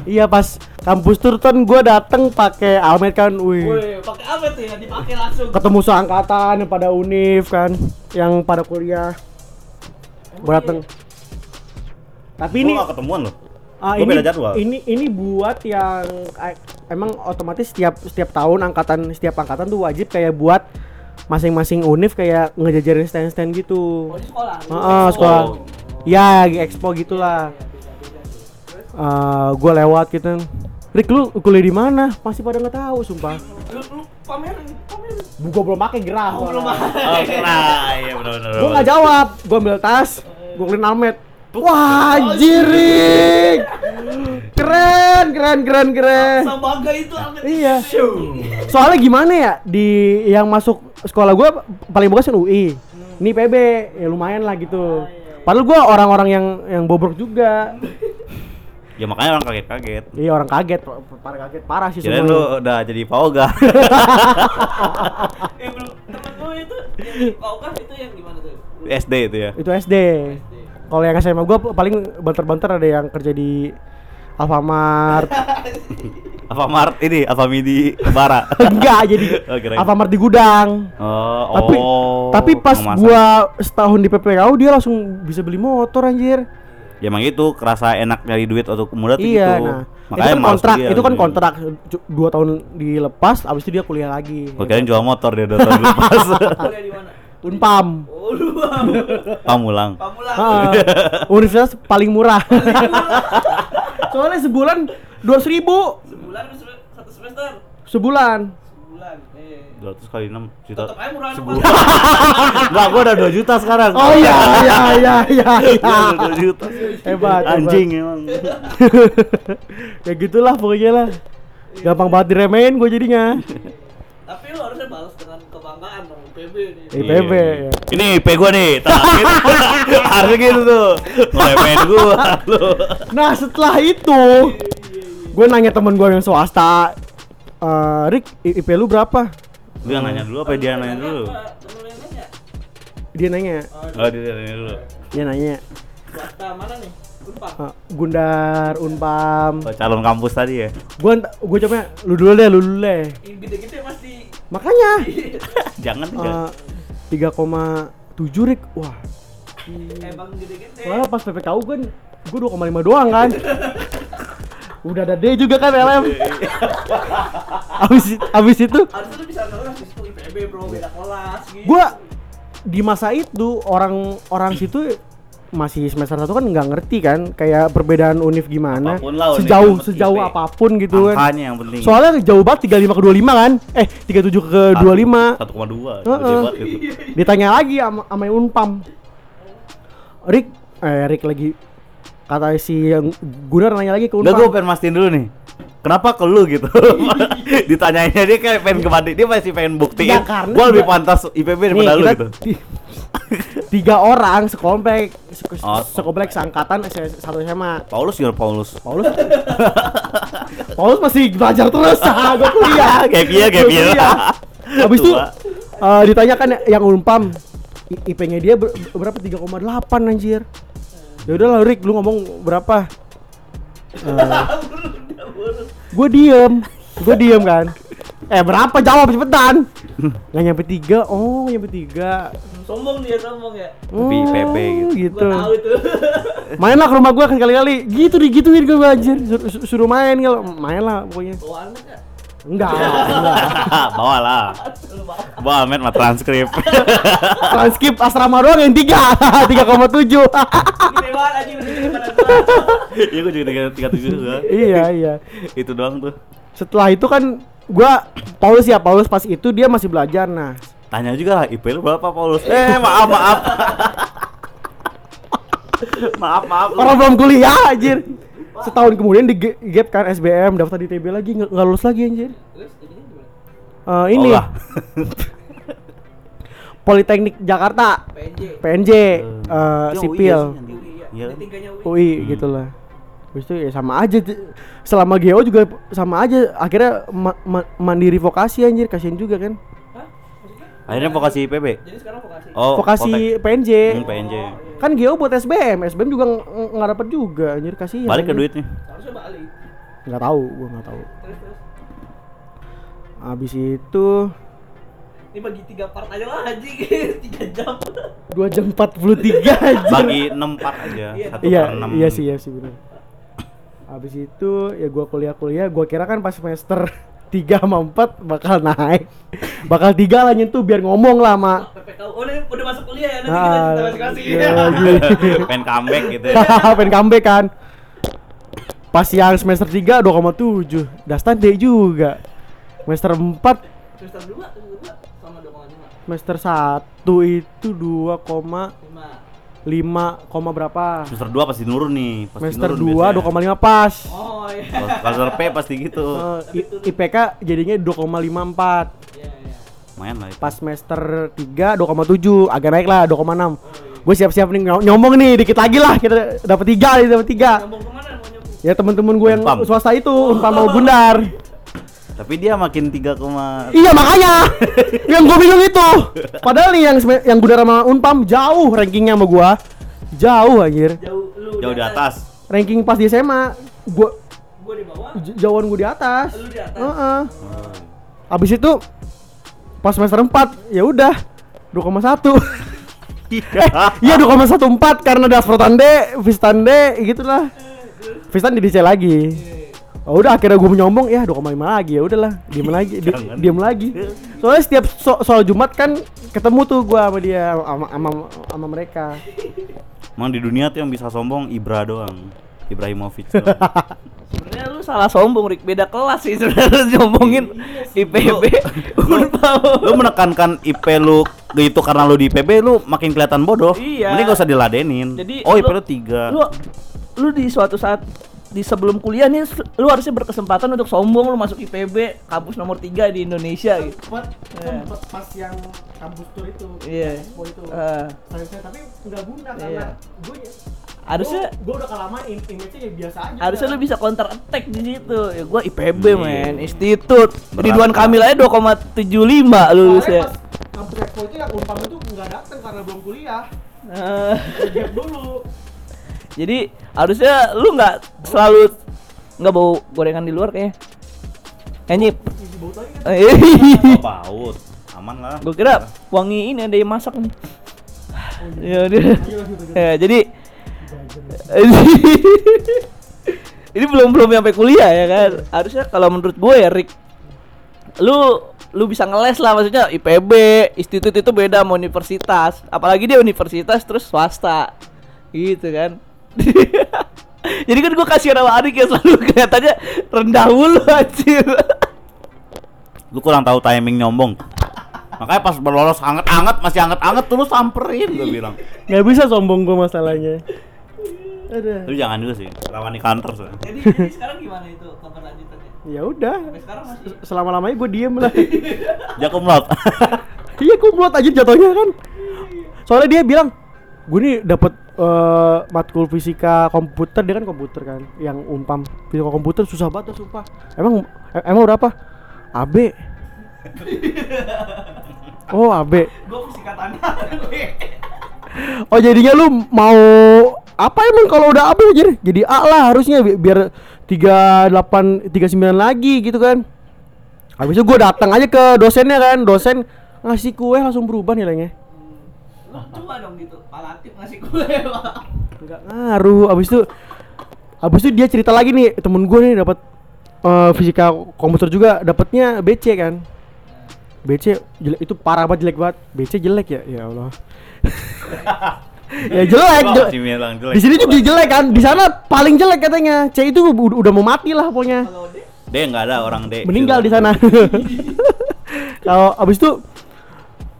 [SPEAKER 1] iya pas kampus tur kan gua dateng pakai almet kan wih
[SPEAKER 2] Woi, pakai apa tuh ya? Dipakai langsung.
[SPEAKER 1] ketemu seangkatan yang pada univ kan yang pada kuliah gua dateng tapi ini
[SPEAKER 4] Gua ketemuan loh
[SPEAKER 1] ah,
[SPEAKER 4] Gua
[SPEAKER 1] ini
[SPEAKER 4] beda jadwal.
[SPEAKER 1] ini ini buat yang eh, emang otomatis setiap setiap tahun angkatan setiap angkatan tuh wajib kayak buat masing-masing univ kayak ngejajarin stand-stand gitu.
[SPEAKER 2] Oh, di sekolah.
[SPEAKER 1] Heeh, sekolah. Ya, lagi expo gitulah. Eh, gua lewat gitu. Rick lu kuliah di mana? Masih pada nggak tahu, sumpah.
[SPEAKER 2] Lu lu pamerin, pamerin.
[SPEAKER 1] Gua belum pakai gerah.
[SPEAKER 2] Oh, belum
[SPEAKER 1] soalnya.
[SPEAKER 4] Oh, nah, iya benar benar.
[SPEAKER 1] Gua nggak jawab. Gua ambil tas, gua kelirin almet. Wah, anjir, Rick. Keren, keren, keren, keren.
[SPEAKER 2] Sambaga itu Ahmed.
[SPEAKER 1] Iya. Soalnya gimana ya di yang masuk sekolah gua paling bagus kan UI. Ini PB ya lumayan lah gitu. Padahal gua orang-orang yang yang bobrok juga. (laughs)
[SPEAKER 4] Ya makanya orang kaget-kaget.
[SPEAKER 1] Iya orang kaget, parah kaget parah sih semua.
[SPEAKER 4] lu udah jadi pauga. (laughs)
[SPEAKER 2] Eh, belum temen lu itu yang kan itu yang gimana tuh?
[SPEAKER 4] SD itu ya.
[SPEAKER 1] Itu SD. Kalau yang SMA gua paling banter-banter ada yang kerja di Alfamart. (laughs)
[SPEAKER 4] Apa Mart ini, apa Midi Bara. (laughs)
[SPEAKER 1] Enggak jadi
[SPEAKER 4] Oh.
[SPEAKER 1] Alfamart di gudang.
[SPEAKER 4] Oh,
[SPEAKER 1] Tapi
[SPEAKER 4] oh,
[SPEAKER 1] tapi pas
[SPEAKER 4] pengemasan.
[SPEAKER 1] gua setahun di PPKU dia langsung bisa beli motor anjir.
[SPEAKER 4] ya emang itu kerasa enak nyari duit untuk muda tuh
[SPEAKER 1] Iya,
[SPEAKER 4] gitu.
[SPEAKER 1] nah.
[SPEAKER 4] Makanya
[SPEAKER 1] itu kan
[SPEAKER 4] males
[SPEAKER 1] kontrak, itu kan
[SPEAKER 4] gitu.
[SPEAKER 1] kontrak dua tahun dilepas, abis itu dia kuliah lagi.
[SPEAKER 4] Gua kirain jual motor dia dua tahun lepas. (laughs)
[SPEAKER 2] Kuliah di mana?
[SPEAKER 1] Unpam.
[SPEAKER 2] Oh.
[SPEAKER 4] Pamulang.
[SPEAKER 2] Pamulang.
[SPEAKER 1] Ah, universitas paling murah. Soalnya sebulan dua ribu
[SPEAKER 2] Sebulan satu semester?
[SPEAKER 1] sebulan.
[SPEAKER 2] Sebulan. Eh.
[SPEAKER 4] 200 kali 6 juta.
[SPEAKER 2] Tetap aja murah
[SPEAKER 4] Sebulan. Enggak, (laughs) gua udah 2 juta sekarang.
[SPEAKER 1] Oh iya iya iya iya.
[SPEAKER 4] Udah 2 juta.
[SPEAKER 1] Hebat.
[SPEAKER 4] Anjing emang. (laughs)
[SPEAKER 1] ya gitulah pokoknya lah. Gampang banget diremehin gue jadinya.
[SPEAKER 2] Tapi lu harusnya balas nih.
[SPEAKER 1] IPB.
[SPEAKER 4] Iya.
[SPEAKER 1] ya.
[SPEAKER 4] Ini IP gua nih, terakhir. (laughs) Harusnya gitu tuh. Ngeremehin gua (laughs) lu.
[SPEAKER 1] Nah setelah itu, gue nanya temen gue yang swasta, eh Rick, I- IP lu berapa?
[SPEAKER 4] Lu yang nanya dulu apa dia nanya dulu?
[SPEAKER 2] Nanya?
[SPEAKER 1] dia nanya
[SPEAKER 4] Oh, di sini dulu.
[SPEAKER 1] dia nanya
[SPEAKER 2] Swasta mana nih? Unpad.
[SPEAKER 1] "Ah, Gundar Unpam
[SPEAKER 4] Oh, calon kampus tadi ya.
[SPEAKER 1] gue gue coba lu dulu deh lu dulu deh
[SPEAKER 2] gede-gede pasti.
[SPEAKER 1] makanya (laughs)
[SPEAKER 4] Jangan
[SPEAKER 1] eh, koma tujuh rik wah
[SPEAKER 2] Emang gede-gede.
[SPEAKER 1] Soalnya pas PPKU kan gue 2,5 doang kan (laughs) udah ada D juga kan LM abis, abis itu
[SPEAKER 2] Harusnya lu bisa kelas di situ IPB bro, beda kelas gitu.
[SPEAKER 1] gue di masa itu orang orang situ masih semester satu kan nggak ngerti kan kayak perbedaan univ gimana
[SPEAKER 4] Apa pun lah, univ
[SPEAKER 1] sejauh
[SPEAKER 4] penting
[SPEAKER 1] sejauh
[SPEAKER 4] apa
[SPEAKER 1] pun gitu kan
[SPEAKER 4] yang penting.
[SPEAKER 1] soalnya jauh banget 35 ke 25 kan eh 37 ke 25
[SPEAKER 4] 1,2.
[SPEAKER 1] Heeh.
[SPEAKER 4] Gede banget gitu.
[SPEAKER 1] ditanya lagi sama sama unpam Rick eh Rick lagi kata si yang Gunnar nanya lagi ke
[SPEAKER 4] Enggak gue
[SPEAKER 1] unpam
[SPEAKER 4] pengen mastiin dulu nih. Kenapa ke lu gitu? (laughs) Ditanyainnya dia kayak pengen kembali, dia masih pengen buktiin. Gua lebih pantas IPB daripada lu gitu. (laughs)
[SPEAKER 1] ti- tiga orang sekomplek se-
[SPEAKER 4] Oh.
[SPEAKER 1] sekomplek. seangkatan satu SMA
[SPEAKER 4] Paulus gimana Paulus?
[SPEAKER 1] Paulus? (laughs) Paulus masih belajar terus. (laughs) Ah gue kuliah.
[SPEAKER 4] Gap year, gap
[SPEAKER 1] Gua
[SPEAKER 4] year.
[SPEAKER 1] kuliah. habis itu eh, ditanyakan yang unpam I- IP-nya dia ber- berapa? 3,8 anjir. Ya udahlah Rick lu ngomong berapa? (laughs) Gue diem. Gue diem kan eh berapa jawab cepetan nggak nyampe tiga oh nyampe tiga
[SPEAKER 2] Sombong dia sombong ya.
[SPEAKER 4] Tapi
[SPEAKER 1] Oh,
[SPEAKER 4] gitu.
[SPEAKER 1] gitu
[SPEAKER 2] Gua tahu itu. (laughs)
[SPEAKER 1] main lah ke rumah gua kan kali-kali gitu digituin gue anjir Sur- sur- suruh main kalau main lah pokoknya
[SPEAKER 2] Bawa anak enggak? (laughs)
[SPEAKER 1] enggak enggak
[SPEAKER 4] Bawa lah.
[SPEAKER 2] Bawa.
[SPEAKER 4] Ahmed mah transkrip. (laughs)
[SPEAKER 1] transkip asrama doang yang tiga tiga koma tujuh.
[SPEAKER 4] Iya gua juga tiga tiga tujuh juga.
[SPEAKER 1] iya iya
[SPEAKER 4] Itu doang tuh.
[SPEAKER 1] setelah itu kan gua Paulus ya Paulus pas itu dia masih belajar nah
[SPEAKER 4] Tanya juga lah IP lu berapa Paulus? Eh (laughs) maaf maaf. (laughs) maaf maaf. lu.
[SPEAKER 1] orang belum kuliah anjir setahun kemudian di gap kan SBM daftar di TB lagi nggak lulus lagi anjir? Eh, ini
[SPEAKER 4] Oh lah. (laughs)
[SPEAKER 1] Politeknik Jakarta
[SPEAKER 2] PNJ.
[SPEAKER 1] PNJ eh,
[SPEAKER 4] Yang UI
[SPEAKER 1] sipil.
[SPEAKER 2] Ada tiganya UI.
[SPEAKER 1] UI gitu lah Habis itu ya sama aja selama GO juga sama aja akhirnya ma- ma- mandiri vokasi anjir kasihan juga kan
[SPEAKER 2] Hah?
[SPEAKER 4] Akhirnya vokasi IPB.
[SPEAKER 2] Jadi sekarang vokasi.
[SPEAKER 4] Oh,
[SPEAKER 1] vokasi
[SPEAKER 4] Potek.
[SPEAKER 1] PNJ
[SPEAKER 4] Hmm, PNJ.
[SPEAKER 1] kan GO buat SBM SBM juga ng- ng- nggak dapat juga anjir kasihan
[SPEAKER 4] Balik ke
[SPEAKER 1] anjir.
[SPEAKER 4] duitnya.
[SPEAKER 2] Harusnya balik.
[SPEAKER 1] nggak tahu gua nggak tahu
[SPEAKER 2] Terus terus.
[SPEAKER 1] habis itu
[SPEAKER 2] Ini bagi tiga part aja lah anjing. (laughs) Tiga jam.
[SPEAKER 1] 2 jam 43 anjir
[SPEAKER 4] Bagi 6 part aja.
[SPEAKER 2] Iya.
[SPEAKER 4] Satu
[SPEAKER 1] iya
[SPEAKER 4] per enam.
[SPEAKER 1] iya sih iya sih benar habis itu ya gua kuliah-kuliah gua kira kan pas semester (laughs) 3 sama 4 bakal naik. Bakal 3 lah nyentuh biar ngomong lah sama
[SPEAKER 2] oh ini udah masuk kuliah ya nanti
[SPEAKER 1] ah,
[SPEAKER 2] kita masih
[SPEAKER 1] kasih ya,
[SPEAKER 4] pen comeback gitu ya. (laughs)
[SPEAKER 1] Pen comeback kan. Pas yang semester 3 2,7 dastan D juga. Semester 4
[SPEAKER 2] semester 2 sama 2,5
[SPEAKER 1] semester 1 itu 2,
[SPEAKER 2] lima
[SPEAKER 1] koma berapa?
[SPEAKER 4] Semester dua pasti nurun nih, pasti
[SPEAKER 1] Semester
[SPEAKER 4] dua
[SPEAKER 1] dua
[SPEAKER 4] koma
[SPEAKER 1] lima pas.
[SPEAKER 2] Oh iya.
[SPEAKER 4] Semester P pasti gitu.
[SPEAKER 1] Eh, uh, IPK jadinya 2,54.
[SPEAKER 2] Iya, iya.
[SPEAKER 4] Lumayan lah. Itu.
[SPEAKER 1] Pas semester 3 2,7, agak naik lah dua koma enam Gue siap-siap nih nyombong nih dikit lagi lah kita dapat tiga nih dapat
[SPEAKER 2] 3.
[SPEAKER 1] Ya teman-teman gue yang swasta itu, umpama mau Bundar.
[SPEAKER 4] Tapi dia makin 3,
[SPEAKER 1] Iya makanya yang gue bingung itu. Padahal nih yang yang Gundar sama Unpam jauh rankingnya sama gua. Jauh anjir.
[SPEAKER 2] Jauh lu
[SPEAKER 4] jauh di atas.
[SPEAKER 1] Ranking pas di SMA gua
[SPEAKER 2] Gua di bawah.
[SPEAKER 1] jauhan gua di atas.
[SPEAKER 2] Lu di atas.
[SPEAKER 1] Heeh. Abis itu pas semester 4 ya udah 2,1. eh, iya 2,14 karena Dasprotan D, Vistan D gitulah. Vistan di DC lagi. Oh, udah akhirnya gue nyombong ya 2,5 lagi ya udahlah diem (laughs) lagi di, diem lagi soalnya setiap so- soal Jumat kan ketemu tuh gua sama dia sama sama, sama mereka
[SPEAKER 4] Emang di dunia tuh yang bisa sombong Ibra doang. Ibrahimovic doang. (laughs)
[SPEAKER 2] Sebenarnya lu salah sombong, Rik. Beda kelas sih sebenarnya lu nyombongin IPB. Unpam. (laughs)
[SPEAKER 4] lu menekankan IP lu itu karena lu di IPB lu makin kelihatan bodoh.
[SPEAKER 2] Iya.
[SPEAKER 4] Mending gak usah diladenin.
[SPEAKER 2] Jadi
[SPEAKER 4] oh IP
[SPEAKER 2] lu-
[SPEAKER 4] lu 3.
[SPEAKER 2] lu lu di suatu saat di sebelum kuliah nih lu harusnya berkesempatan untuk sombong lu masuk IPB kampus nomor 3 di Indonesia gitu. Iya.
[SPEAKER 1] pas yang kampus tour itu
[SPEAKER 2] Iya.
[SPEAKER 1] Expo itu
[SPEAKER 2] Eh,
[SPEAKER 1] tapi nggak guna
[SPEAKER 2] Iya.
[SPEAKER 1] gue
[SPEAKER 2] harusnya
[SPEAKER 1] gue udah kelamaan image-nya ya biasa aja
[SPEAKER 2] harusnya lu bisa counter attack di situ. Ya gua IPB
[SPEAKER 4] Iya.
[SPEAKER 2] men, institut. Ridwan Kamil aja 2,75 lulusnya.
[SPEAKER 1] kampus Expo itu yang Unpam itu nggak datang karena karena belum kuliah.
[SPEAKER 2] Eh,
[SPEAKER 1] Gap dulu.
[SPEAKER 2] Jadi harusnya lu nggak selalu nggak bau gorengan di luar kayaknya. Nyip.
[SPEAKER 1] Isi baut lagi (laughs)
[SPEAKER 4] Oh, baut. Aman lah.
[SPEAKER 2] Gue kira wangi ini ada yang masak nih. Ya udah. Ya, jadi (laughs) ini belum belum sampai kuliah ya kan. Harusnya kalau menurut gue ya Rick lu lu bisa ngeles lah maksudnya IPB, institut itu beda sama universitas. Apalagi dia universitas terus swasta. Gitu kan. (laughs) Jadi kan gue kasih nama adik yang selalu kelihatannya rendah mulu anjir.
[SPEAKER 4] Lu kurang tahu timing nyombong. Makanya pas berlolos anget-anget masih anget-anget tuh lu samperin gue bilang.
[SPEAKER 1] Nggak bisa sombong gua masalahnya. Ada.
[SPEAKER 4] Lu jangan juga sih, lawan di kantor sih.
[SPEAKER 2] Jadi, jadi sekarang gimana itu keberlanjutannya?
[SPEAKER 1] Ya udah.
[SPEAKER 2] Masih
[SPEAKER 1] Selama lamanya gue diem lah. (laughs)
[SPEAKER 4] Jakom lot.
[SPEAKER 1] iya kumlot aja jatuhnya kan. Soalnya dia bilang, gue nih dapat eh, matkul fisika komputer dia kan komputer kan, yang umpam fisika komputer susah banget tuh, sumpah. Emang e- emang berapa? AB. (laughs) Oh AB.
[SPEAKER 2] gue fisika tanah (laughs)
[SPEAKER 1] Oh jadinya lu mau apa emang kalau udah AB aja jadi A lah harusnya bi- biar 38 39 lagi gitu kan. Habis itu gue datang aja ke dosennya kan, dosen ngasih kue langsung berubah nilainya.
[SPEAKER 2] Coba dong gitu palatif ngasih kue pak
[SPEAKER 1] Enggak ngaruh. Habis itu habis itu dia cerita lagi nih, temen gue nih dapat eh, fisika komputer juga dapatnya BC kan. BC jelek itu parah banget jelek banget. BC jelek ya, ya Allah. (laughs) ya jelek. jelek. Di sini juga jelek kan. Di sana paling jelek katanya. C itu udah, mau mati lah pokoknya.
[SPEAKER 4] D enggak ada orang D.
[SPEAKER 1] Meninggal di sana. (laughs) Kalau abis itu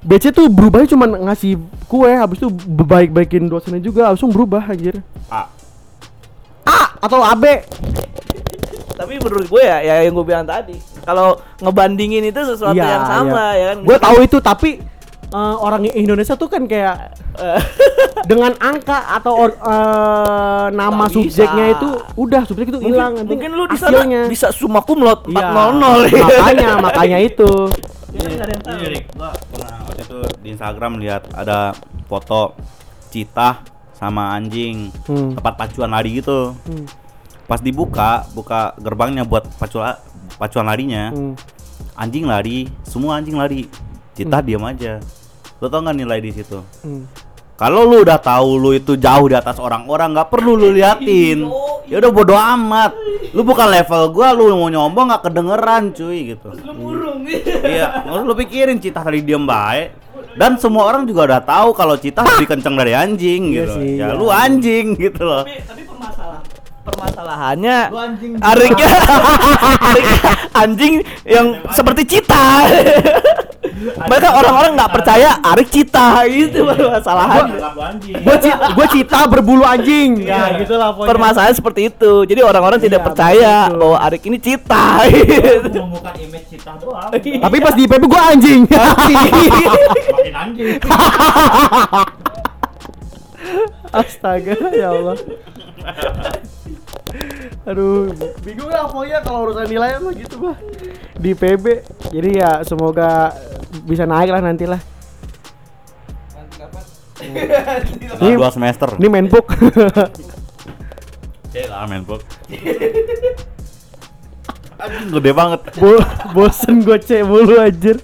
[SPEAKER 1] BC tuh berubahnya cuma ngasih kue, habis itu baik-baikin dosennya juga langsung berubah anjir.
[SPEAKER 4] A.
[SPEAKER 1] A atau AB.
[SPEAKER 2] tapi menurut gue ya ya yang gue bilang tadi kalau ngebandingin itu sesuatu yang sama ya kan
[SPEAKER 1] Gue tahu itu tapi eh, orang Indonesia tuh kan kayak (laughs) dengan angka atau or- eh, nama
[SPEAKER 2] bisa.
[SPEAKER 1] subjeknya itu udah subjek itu
[SPEAKER 2] mungkin,
[SPEAKER 1] hilang nanti
[SPEAKER 2] mungkin lu di sana bisa summa cum laude
[SPEAKER 1] Iya,
[SPEAKER 2] 400
[SPEAKER 1] makanya makanya itu (laughs)
[SPEAKER 2] Ya kan nggak ada yang tahu.
[SPEAKER 4] Ini Rik, gua pernah waktu itu di Instagram lihat ada foto citah sama anjing
[SPEAKER 1] Hmm.
[SPEAKER 4] tempat pacuan lari gitu.
[SPEAKER 1] Hmm,
[SPEAKER 4] Pas dibuka, buka gerbangnya buat pacuan pacuan larinya,
[SPEAKER 1] hmm.
[SPEAKER 4] anjing lari, semua anjing lari. Citah diam aja. Lo tau nggak nilai di situ?
[SPEAKER 1] Hmm.
[SPEAKER 4] Kalau lu udah tahu lu itu jauh di atas orang-orang, nggak perlu lu liatin. Ya udah bodo amat. Lu bukan level gua, lu mau nyombong nggak kedengeran cuy gitu.
[SPEAKER 2] lu
[SPEAKER 4] Iya, nggak usah lu pikirin Citah tadi diem baik. Dan semua orang juga udah tahu kalau Citah lebih kenceng dari anjing
[SPEAKER 1] Iya
[SPEAKER 4] gitu.
[SPEAKER 1] sih,
[SPEAKER 4] ya
[SPEAKER 1] iya.
[SPEAKER 4] lu anjing gitu loh.
[SPEAKER 2] tapi tapi permasalah permasalahannya
[SPEAKER 1] Lu anjing. (laughs)
[SPEAKER 2] Ariknya anjing yang seperti cita. (laughs) Mereka orang-orang nggak percaya Arik cita gitu permasalahan.
[SPEAKER 3] anjing.
[SPEAKER 1] Gue ci gua cita berbulu anjing. (laughs) Ya gitulah pokoknya.
[SPEAKER 2] Permasalahan seperti itu. Jadi orang-orang tidak
[SPEAKER 1] Iya,
[SPEAKER 2] percaya bahwa Arik ini cita. (laughs)
[SPEAKER 3] Menemukan image cita doang.
[SPEAKER 1] Tapi pas di IPB gua anjing. (laughs)
[SPEAKER 3] Makin anjing.
[SPEAKER 1] Astaga, ya Allah. Aduh, bingung lah pokoknya kalau urusan nilai mah gitu mah di PB. Jadi ya semoga bisa naik lah nanti lah.
[SPEAKER 4] Setelah dua semester.
[SPEAKER 1] Ini main book.
[SPEAKER 4] Cek lah main book. Anjing (laughs) gede banget.
[SPEAKER 1] Bo bosen gue cek mulu anjir.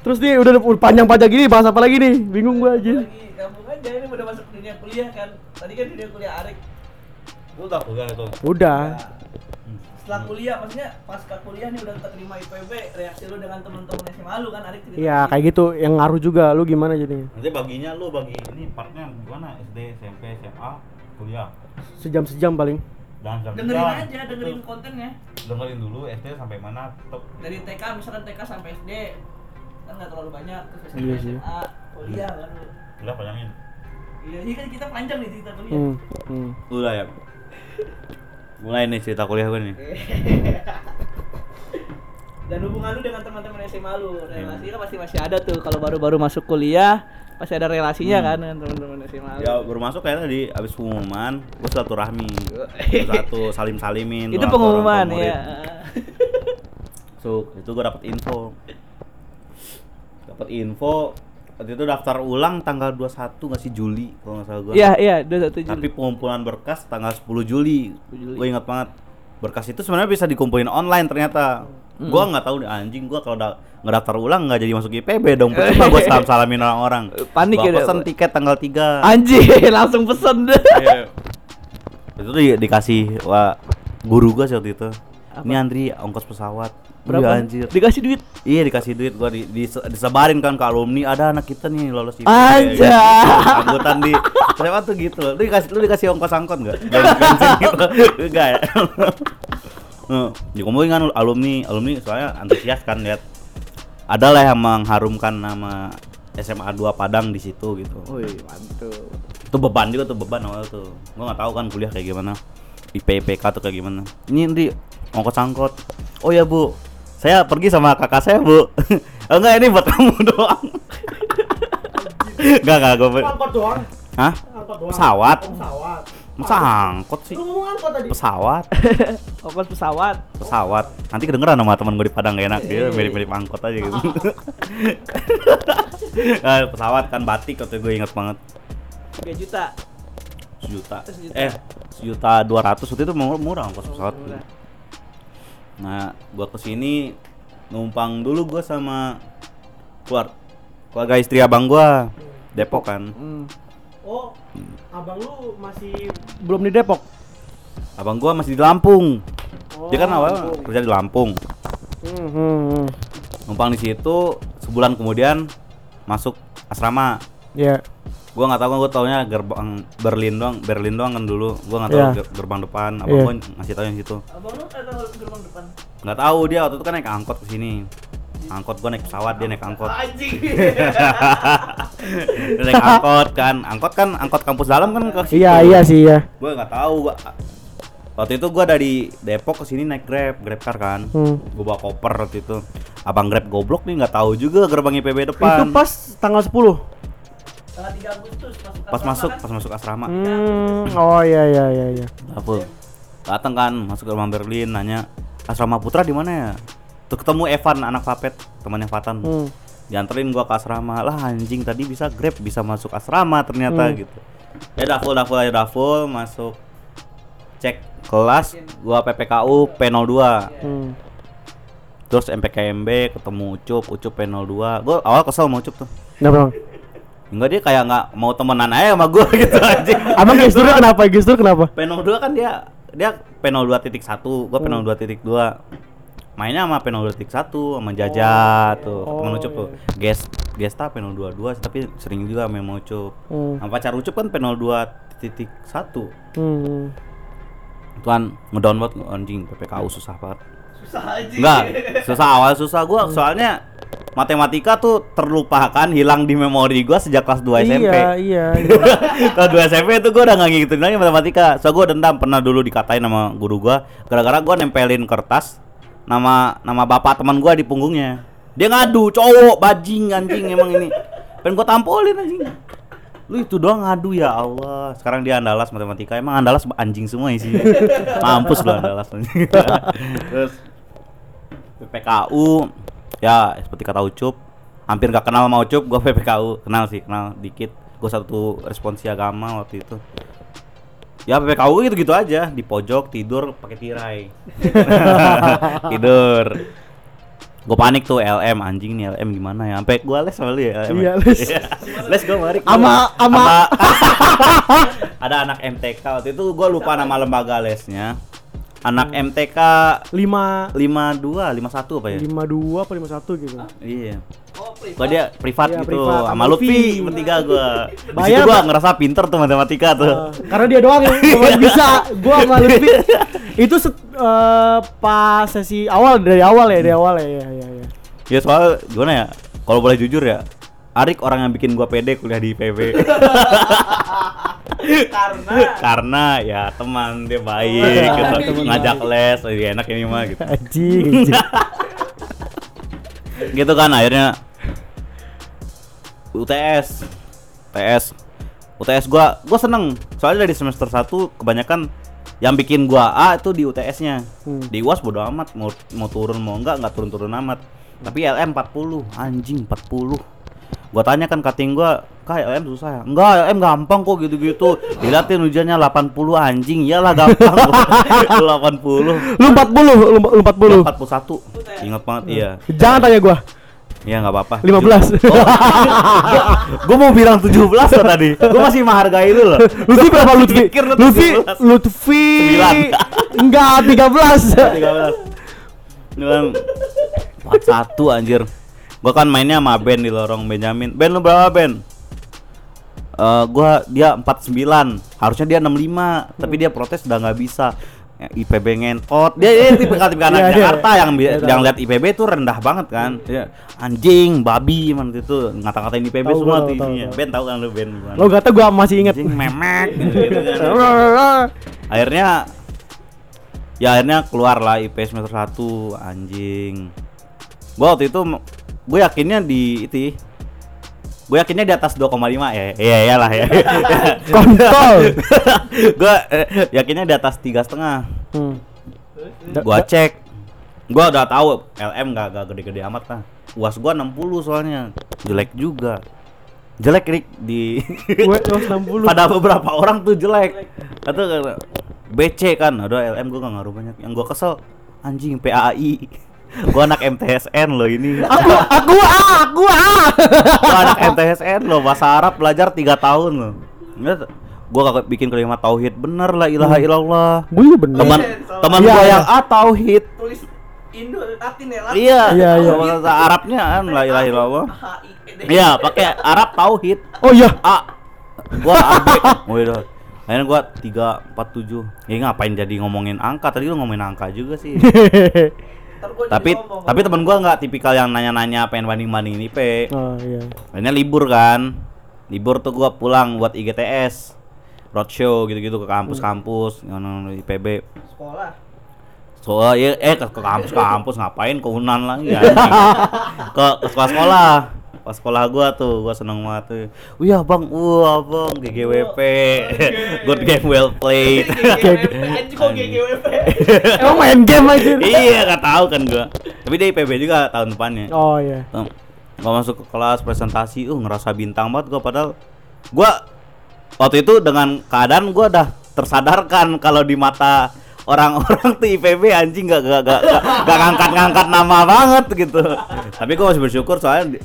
[SPEAKER 1] Terus nih udah udah panjang-panjang gini bahas apa lagi nih? Bingung gue anjir.
[SPEAKER 2] Kampung aja ini udah masuk dunia kuliah kan. Tadi kan dunia kuliah Arik.
[SPEAKER 4] Lu udah kuliah itu.
[SPEAKER 1] Udah.
[SPEAKER 2] Setelah kuliah maksudnya pasca kuliah nih udah terima IPB, reaksi lu dengan teman-teman SMA lu kan Arik cerita.
[SPEAKER 1] Iya kayak gitu yang ngaruh juga lu gimana jadinya?
[SPEAKER 4] Nanti baginya lu bagi ini partnya gimana? SD, SMP, SMA, kuliah.
[SPEAKER 1] Sejam-sejam paling.
[SPEAKER 4] Dan jam
[SPEAKER 2] Dengerin
[SPEAKER 4] tiga.
[SPEAKER 2] aja, dengerin kontennya.
[SPEAKER 4] dengerin dulu SD sampai mana tetap
[SPEAKER 2] Dari TK misalkan TK sampai SD kan nggak terlalu banyak terus SMP
[SPEAKER 1] Iya.
[SPEAKER 2] SMA kuliah kan lu.
[SPEAKER 4] kuliah panjangin
[SPEAKER 2] Iya, ini kan kita panjang nih cerita kuliah.
[SPEAKER 1] Hmm. hmm.
[SPEAKER 4] udah ya mulai nih cerita kuliah gue nih (laughs)
[SPEAKER 2] Dan hubungan lu dengan teman-teman SMA lu, relasi kan pasti masih ada tuh kalau baru-baru masuk kuliah pasti ada relasinya
[SPEAKER 4] Hmm.
[SPEAKER 2] kan dengan teman-teman SMA lu.
[SPEAKER 4] ya baru masuk kayak tadi abis pengumuman gue silaturahmi satu salim salimin
[SPEAKER 2] Itu pengumuman ya.
[SPEAKER 4] Suk, itu gue dapet info dapet info waktu itu daftar ulang tanggal 21 nggak sih Juli kalau nggak salah gua.
[SPEAKER 2] Iya, iya, dua satu
[SPEAKER 4] Tapi
[SPEAKER 2] Juli.
[SPEAKER 4] pengumpulan berkas tanggal 10 Juli.
[SPEAKER 2] 10 Juli.
[SPEAKER 4] Gue ingat banget. Berkas itu sebenarnya bisa dikumpulin online ternyata.
[SPEAKER 2] Hmm.
[SPEAKER 4] Gua nggak tahu nih anjing gua kalau udah ngedaftar ulang nggak jadi masuk IPB dong. Percuma gua (laughs) salam-salamin orang-orang.
[SPEAKER 2] Panik
[SPEAKER 4] Gua
[SPEAKER 2] ya,
[SPEAKER 4] pesen
[SPEAKER 2] Dok?
[SPEAKER 4] tiket tanggal 3.
[SPEAKER 2] Anjir, (laughs) langsung pesen deh.
[SPEAKER 4] Iya. itu di- dikasih wah guru gua sih waktu itu. Ini Andri ongkos pesawat.
[SPEAKER 2] Berapa?
[SPEAKER 4] Iya, anjir.
[SPEAKER 2] Dikasih duit.
[SPEAKER 4] Iya dikasih duit gua di, di- disebarin kan ke alumni ada anak kita nih lolos IPB.
[SPEAKER 2] Anjay.
[SPEAKER 4] Angkutan di siapa tuh gitu loh. Lu dikasih lu dikasih ongkos angkot enggak? Bensin (laughs) gitu. Enggak ya. (laughs) Heeh, dikumpulin kan alumni, alumni soalnya antusias kan lihat ada lah yang mengharumkan nama SMA 2 Padang di situ gitu.
[SPEAKER 2] Wih, mantul.
[SPEAKER 4] Itu beban juga tuh beban awal tuh. Gua nggak tahu kan kuliah kayak gimana. IPPK tuh kayak gimana. Ini di ongkos angkot. Oh ya, Bu. Saya pergi sama kakak saya, Bu. (laughs) oh, enggak, ini buat kamu (laughs) doang. Enggak, enggak, gua
[SPEAKER 1] Angkot doang.
[SPEAKER 4] Hah?
[SPEAKER 1] Angkot doang.
[SPEAKER 4] Pesawat.
[SPEAKER 1] Oh, pesawat.
[SPEAKER 4] Masa angkot sih?
[SPEAKER 1] Lu angkot tadi.
[SPEAKER 4] Pesawat, (laughs)
[SPEAKER 2] Ongkos pesawat.
[SPEAKER 4] pesawat. Nanti kedengeran sama teman gue di Padang gak enak dia mirip-mirip angkot aja gitu. Eh, pesawat kan batik waktu gue inget banget
[SPEAKER 2] 3 juta.
[SPEAKER 4] Sejuta
[SPEAKER 2] Sejuta.
[SPEAKER 4] eh sejuta dua ratus waktu itu murah, murah ongkos pesawat
[SPEAKER 2] murah.
[SPEAKER 4] nah gua ke sini numpang dulu gua sama keluar keluarga istri abang gua Depok kan
[SPEAKER 2] Hmm.
[SPEAKER 1] Oh, abang lu masih belum di Depok.
[SPEAKER 4] abang gua masih di Lampung dia kan
[SPEAKER 1] Oh,
[SPEAKER 4] awal
[SPEAKER 1] Lampung.
[SPEAKER 4] kerja di Lampung
[SPEAKER 1] Hmm, hmm, hmm.
[SPEAKER 4] numpang di situ sebulan kemudian masuk asrama
[SPEAKER 1] Ya.
[SPEAKER 4] Gua nggak tahu kan gua taunya gerbang Berlin doang Berlin doang kan dulu gua nggak tahu
[SPEAKER 1] Iya.
[SPEAKER 4] ger- gerbang depan abang
[SPEAKER 1] Iya.
[SPEAKER 4] gua ngasih tahu yang situ
[SPEAKER 2] Abang lu ada gerbang depan.
[SPEAKER 4] nggak tahu dia waktu itu kan naik angkot ke sini angkot gua naik pesawat dia naik angkot. (laughs) Dia naik angkot kan angkot kan angkot kampus dalam kan ke situ
[SPEAKER 1] Iya, iya sih ya.
[SPEAKER 4] gua nggak tahu gua waktu itu gua dari Depok ke sini naik grab grab car kan
[SPEAKER 1] Hmm.
[SPEAKER 4] gua bawa koper waktu itu abang grab goblok nih nggak tahu juga gerbang IPB
[SPEAKER 1] Itu
[SPEAKER 4] depan
[SPEAKER 1] pas tanggal 10.
[SPEAKER 2] Tanggal 3 Agustus masuk
[SPEAKER 4] pas
[SPEAKER 2] asrama
[SPEAKER 4] masuk
[SPEAKER 2] kan?
[SPEAKER 4] pas masuk asrama
[SPEAKER 1] Hmm, oh iya iya iya iya.
[SPEAKER 4] apa datang kan masuk ke gerbang Berlin nanya asrama putra di mana ya tuh ketemu Evan anak Papet temannya Fatan
[SPEAKER 1] Hmm.
[SPEAKER 4] dianterin gua ke asrama lah anjing tadi bisa grab bisa masuk asrama ternyata
[SPEAKER 1] Hmm.
[SPEAKER 4] gitu ya udah full udah full ya udah full masuk cek kelas gua PPKU P02
[SPEAKER 1] Hmm.
[SPEAKER 4] terus MPKMB ketemu Ucup Ucup P02 gua awal kesel sama Ucup tuh
[SPEAKER 1] Kenapa bang?
[SPEAKER 4] Enggak dia kayak nggak mau temenan aja sama gua (laughs) gitu aja
[SPEAKER 1] Abang gesturnya kenapa? Gestur kenapa?
[SPEAKER 4] P02 kan dia dia P02 titik satu, gua
[SPEAKER 1] Hmm.
[SPEAKER 4] P02 titik dua. Mainnya sama P02 titik satu, sama Jaja tuh,
[SPEAKER 1] Oh,
[SPEAKER 4] temen Ucup tuh.
[SPEAKER 1] iya.
[SPEAKER 4] Gest Gesta P02 dua, tapi sering juga main sama Ucup.
[SPEAKER 1] Hmm.
[SPEAKER 4] Sama pacar Ucup kan P02 titik satu.
[SPEAKER 1] Hmm.
[SPEAKER 4] Tuan ngedownload anjing PPKU susah banget. Enggak, susah awal susah gua soalnya matematika tuh terlupakan hilang di memori gua sejak kelas 2 SMP.
[SPEAKER 1] Iya, iya, (laughs) iya.
[SPEAKER 4] Kelas 2 SMP itu gua udah gak ngikutin lagi matematika. So gua dendam pernah dulu dikatain sama guru gua gara-gara gua nempelin kertas nama nama bapak teman gua di punggungnya. Dia ngadu, cowok, bajing, anjing emang ini. Pengen gua tampolin anjing. Lu itu doang ngadu ya Allah. Sekarang dia andalas matematika. Emang andalas anjing semua isinya. (laughs) Mampus lu andalas anjing. Terus PPKU ya seperti kata Ucup hampir gak kenal sama Ucup gua PPKU kenal sih kenal dikit. Gue satu responsi agama waktu itu. Ya PPKU gitu gitu aja. Di pojok tidur pakai tirai. (laughs) Tidur. Gue panik tuh LM anjing nih LM gimana ya? Sampai gue les sama lu ya LM
[SPEAKER 1] Iya, les.
[SPEAKER 4] les gue mari
[SPEAKER 1] Ama- ama- (laughs)
[SPEAKER 4] ada anak MTK waktu itu gue lupa nama lembaga lesnya anak MTK
[SPEAKER 1] lima
[SPEAKER 4] 52 51 apa ya
[SPEAKER 1] lima dua apa lima satu gitu.
[SPEAKER 4] iya
[SPEAKER 2] Oh, privat.
[SPEAKER 4] Gua dia privat
[SPEAKER 1] Iya,
[SPEAKER 4] gitu
[SPEAKER 1] privat,
[SPEAKER 4] sama Lutfi bertiga gua. (laughs)
[SPEAKER 1] Bayar,
[SPEAKER 4] gua ngerasa pinter tuh matematika tuh.
[SPEAKER 1] Eh, karena dia doang yang (laughs) bisa. Gua sama Lutfi (laughs) itu set- eh, pas sesi awal dari awal ya, dari awal ya, ya, ya. ya.
[SPEAKER 4] Ya soal gimana ya? Kalau boleh jujur ya, Arik orang yang bikin gua pede kuliah di IPB.
[SPEAKER 2] Karena
[SPEAKER 4] Karena ya teman dia baik gitu. Ngajak
[SPEAKER 1] baik.
[SPEAKER 4] les, lebih enak ini mah gitu.
[SPEAKER 1] Anjing, anjing. (laughs)
[SPEAKER 4] gitu kan akhirnya UTS UTS UTS gua gua seneng soalnya dari semester 1 kebanyakan yang bikin gua A itu di UTS-nya.
[SPEAKER 1] Hmm.
[SPEAKER 4] Di UAS bodo amat mau mau turun mau enggak enggak turun-turun amat. Tapi LM 40 anjing 40. Gua tanya kan kating gua, "Kak, LM susah ya?" "Enggak, LM gampang kok gitu-gitu." Diliatin ujiannya 80 anjing. Iyalah gampang. (laughs) Lu 80.
[SPEAKER 1] Lu 40, lu, lu 40.
[SPEAKER 4] 41. Ingat banget iya.
[SPEAKER 1] Jangan tanya gua.
[SPEAKER 4] Iya nggak apa-apa.
[SPEAKER 1] 15. (laughs)
[SPEAKER 4] Gue mau bilang 17 loh tadi. Gue masih menghargai lu loh.
[SPEAKER 1] Lutfi berapa Lutfi? Lutfi
[SPEAKER 4] 17.
[SPEAKER 1] Lutfi
[SPEAKER 4] Sembilan.
[SPEAKER 1] Enggak, 13.
[SPEAKER 4] 13. Dengan 41 anjir. Gua kan mainnya sama Ben di lorong Benjamin. Ben lu berapa Ben? Eh gua dia 49. Harusnya dia 65, tapi dia protes udah nggak bisa. Ya, IPB ngentot. Dia dia tipe tipe
[SPEAKER 1] Iya,
[SPEAKER 4] anak
[SPEAKER 1] iya.
[SPEAKER 4] Jakarta yang bi-
[SPEAKER 1] Iya,
[SPEAKER 4] yang lihat IPB tuh rendah banget kan. Dia anjing, babi man itu ngata-ngatain IPB
[SPEAKER 1] Tahu,
[SPEAKER 4] semua tuh isinya. Ben tahu kan lu Ben gimana?
[SPEAKER 1] Lo kata gua masih inget.
[SPEAKER 4] anjing memek (laughs) gitu, kan. akhirnya ya akhirnya keluar lah IP semester 1 anjing gua waktu itu gue yakinnya di itu gue yakinnya di atas 2,5 ya. Iya iyalah ya. (laughs)
[SPEAKER 1] Kontol. (laughs)
[SPEAKER 4] gue yakinnya di atas tiga setengah.
[SPEAKER 1] Hmm. Da-
[SPEAKER 4] cek. Gua udah tahu LM gak, gak gede-gede amat lah. Uas gua 60 soalnya. Jelek juga. Jelek Rick di
[SPEAKER 1] Gue terus 60.
[SPEAKER 4] pada beberapa orang tuh jelek. Atau BC kan. Ada LM gua gak ngaruh banyak. Yang gua kesel anjing PAI gua anak MTSN loh ini.
[SPEAKER 1] Aku aku ah, aku ah.
[SPEAKER 4] gua anak MTSN loh bahasa Arab belajar tiga tahun loh. Gua kagak bikin kalimat tauhid. Bener lah ilaha illallah.
[SPEAKER 1] Gue juga bener.
[SPEAKER 4] teman teman
[SPEAKER 1] Iya,
[SPEAKER 4] gua
[SPEAKER 1] iya.
[SPEAKER 4] yang A tauhid.
[SPEAKER 2] Tulis Indo Latin ya.
[SPEAKER 4] iya
[SPEAKER 1] Iya, iya.
[SPEAKER 4] bahasa Arabnya kan la ilaha illallah. Iya pakai Arab tauhid.
[SPEAKER 1] Oh iya.
[SPEAKER 4] A. Gua AB oh iya akhirnya gua tiga empat tujuh. Ya ngapain jadi ngomongin angka? Tadi lu ngomongin angka juga sih.
[SPEAKER 2] gua (laughs)
[SPEAKER 4] tapi
[SPEAKER 2] ngomong.
[SPEAKER 4] tapi temen gua nggak tipikal yang nanya-nanya pengen banding bandingin IP
[SPEAKER 1] oh iya.
[SPEAKER 4] akhirnya libur kan libur tuh gua pulang buat IGTS roadshow gitu-gitu ke kampus-kampus yang IPB
[SPEAKER 2] sekolah.
[SPEAKER 4] so ya eh ke, kampus-kampus ngapain ke Unan lagi ya (laughs) ke, ke sekolah-sekolah pas sekolah gua tuh gua seneng banget tuh. Wih abang wah abang GGWP good game well played.
[SPEAKER 2] GGWP. (laughs) (laughs)
[SPEAKER 1] Emang main game aja.
[SPEAKER 4] iya gak tahu kan gua. Tapi dia IPB juga tahun depannya.
[SPEAKER 1] Oh iya.
[SPEAKER 4] Gua masuk ke kelas presentasi uh ngerasa bintang banget gua padahal gua waktu itu dengan keadaan gua udah tersadarkan kalau di mata orang-orang tuh IPB anjing gak gak gak gak, gak ngangkat-ngangkat nama banget gitu. Tapi gua masih bersyukur soalnya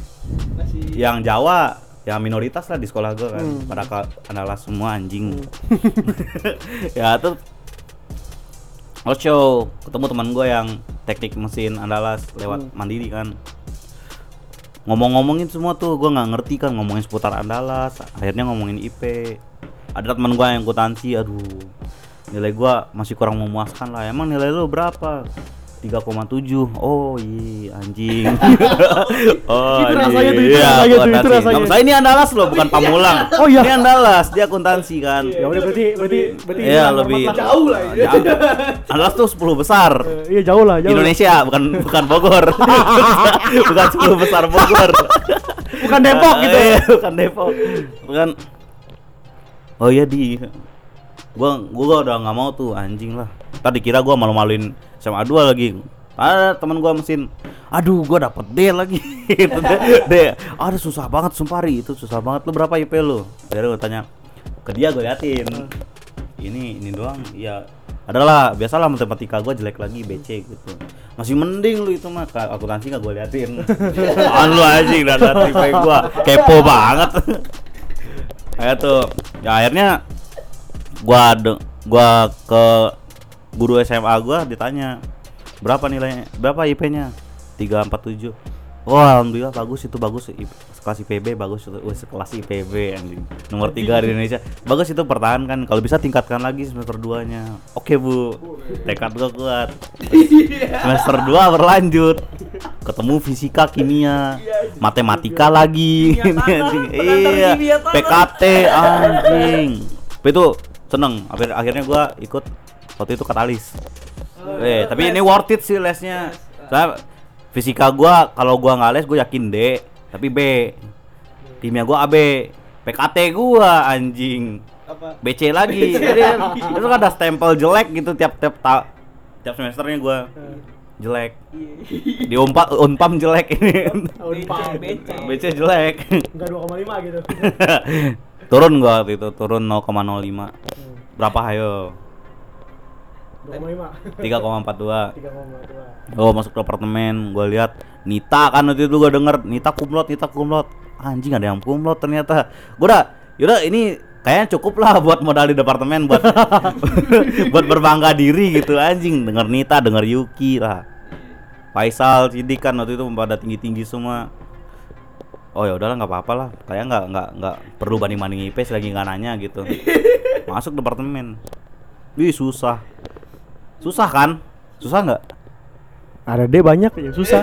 [SPEAKER 2] Masih.
[SPEAKER 4] yang Jawa yang minoritas lah di sekolah gua kan.
[SPEAKER 1] Hmm.
[SPEAKER 4] pada adalah semua anjing. (laughs) Ya tuh. Show ketemu teman gue yang teknik mesin Andalas lewat
[SPEAKER 1] Hmm.
[SPEAKER 4] mandiri kan. Ngomong-ngomongin semua tuh gue nggak ngerti kan ngomongin seputar Andalas akhirnya ngomongin IP ada teman gue yang akuntansi aduh nilai gue masih kurang memuaskan lah emang nilai lu berapa 3,7 oh iya anjing (laughs) oh
[SPEAKER 1] Itu rasanya tuh, itu
[SPEAKER 4] iya,
[SPEAKER 1] rasanya tuh, itu rasanya.
[SPEAKER 4] Nggak, ini Andalas loh bukan (laughs) Pamulang
[SPEAKER 1] Oh, iya.
[SPEAKER 4] ini Andalas dia akuntansi kan
[SPEAKER 1] Ya udah berarti berarti berarti
[SPEAKER 4] Iya
[SPEAKER 1] hilang
[SPEAKER 4] lebih.
[SPEAKER 2] Jauh lah.
[SPEAKER 4] Jauh. (laughs) Andalas tuh 10 besar
[SPEAKER 1] Eh, Iya jauh lah, jauh.
[SPEAKER 4] Indonesia bukan bukan Bogor bukan 10 besar Bogor
[SPEAKER 1] Bukan Depok gitu.
[SPEAKER 4] Iya, bukan Depok bukan oh iya di gua gua udah nggak mau tuh anjing lah. Tadi kira gua malu-maluin SMA 2 lagi. Ada teman gua mesin aduh gua dapet D lagi. (laughs) Itu D, D ada susah banget sumpari itu susah banget. Lu berapa IP lu? Jadi gua tanya ke dia gua liatin. Ini ini doang. Ya adalah biasalah matematika gua jelek lagi BC gitu. Masih mending lu itu mah akuntansi gak gua liatin. (laughs) Apaan lu anjing? Dan IP gua. Kepo banget. (laughs) Kayak tuh ya akhirnya gua de- gua ke guru SMA gua ditanya berapa nilainya berapa IP-nya 347 Wah, alhamdulillah bagus itu bagus kelas IPB bagus itu Wih, kelas IPB anjing. Nomor 3 di Indonesia. Bagus itu pertahankan kalau bisa tingkatkan lagi semester 2-nya. Oke, Bu. Tekad gua kuat. (laughs) semester 2 berlanjut. Ketemu fisika, kimia, matematika lagi. (laughs) Iya. PKT anjing. Itu seneng. Akhir akhirnya gua ikut waktu itu katalis. Eh, tapi ini worth it sih lesnya. Soalnya fisika gua kalau gua nggak les gua yakin D, tapi B. Kimia gua AB. PKT gua anjing.
[SPEAKER 2] Apa?
[SPEAKER 4] BC lagi. (laughs) Jadi itu kan ada stempel jelek gitu tiap tiap ta tiap semesternya gua. jelek. Di Unpam, Unpam jelek ini. (laughs)
[SPEAKER 1] Unpam.
[SPEAKER 2] BC.
[SPEAKER 4] BC jelek.
[SPEAKER 1] Enggak 2,5 gitu. (laughs)
[SPEAKER 4] turun gua waktu itu, turun 0,05. Berapa ayo?
[SPEAKER 1] 2,5.
[SPEAKER 4] 3,42. Oh, masuk ke apartemen, gua lihat Nita kan waktu itu gua denger Nita kumlot, Nita kumlot. Anjing ada yang kumlot ternyata. Gua udah, yaudah ini kayaknya cukup lah buat modal di departemen buat (laughs) (laughs) buat berbangga diri gitu anjing denger Nita denger Yuki lah Faisal Sidik kan waktu itu pada tinggi tinggi semua oh ya udahlah nggak apa-apa lah. Kayak nggak nggak nggak perlu banding banding IP lagi nggak nanya gitu. (laughs) Masuk departemen. Wih susah. Susah kan? Susah nggak?
[SPEAKER 1] Ada D banyak ya susah.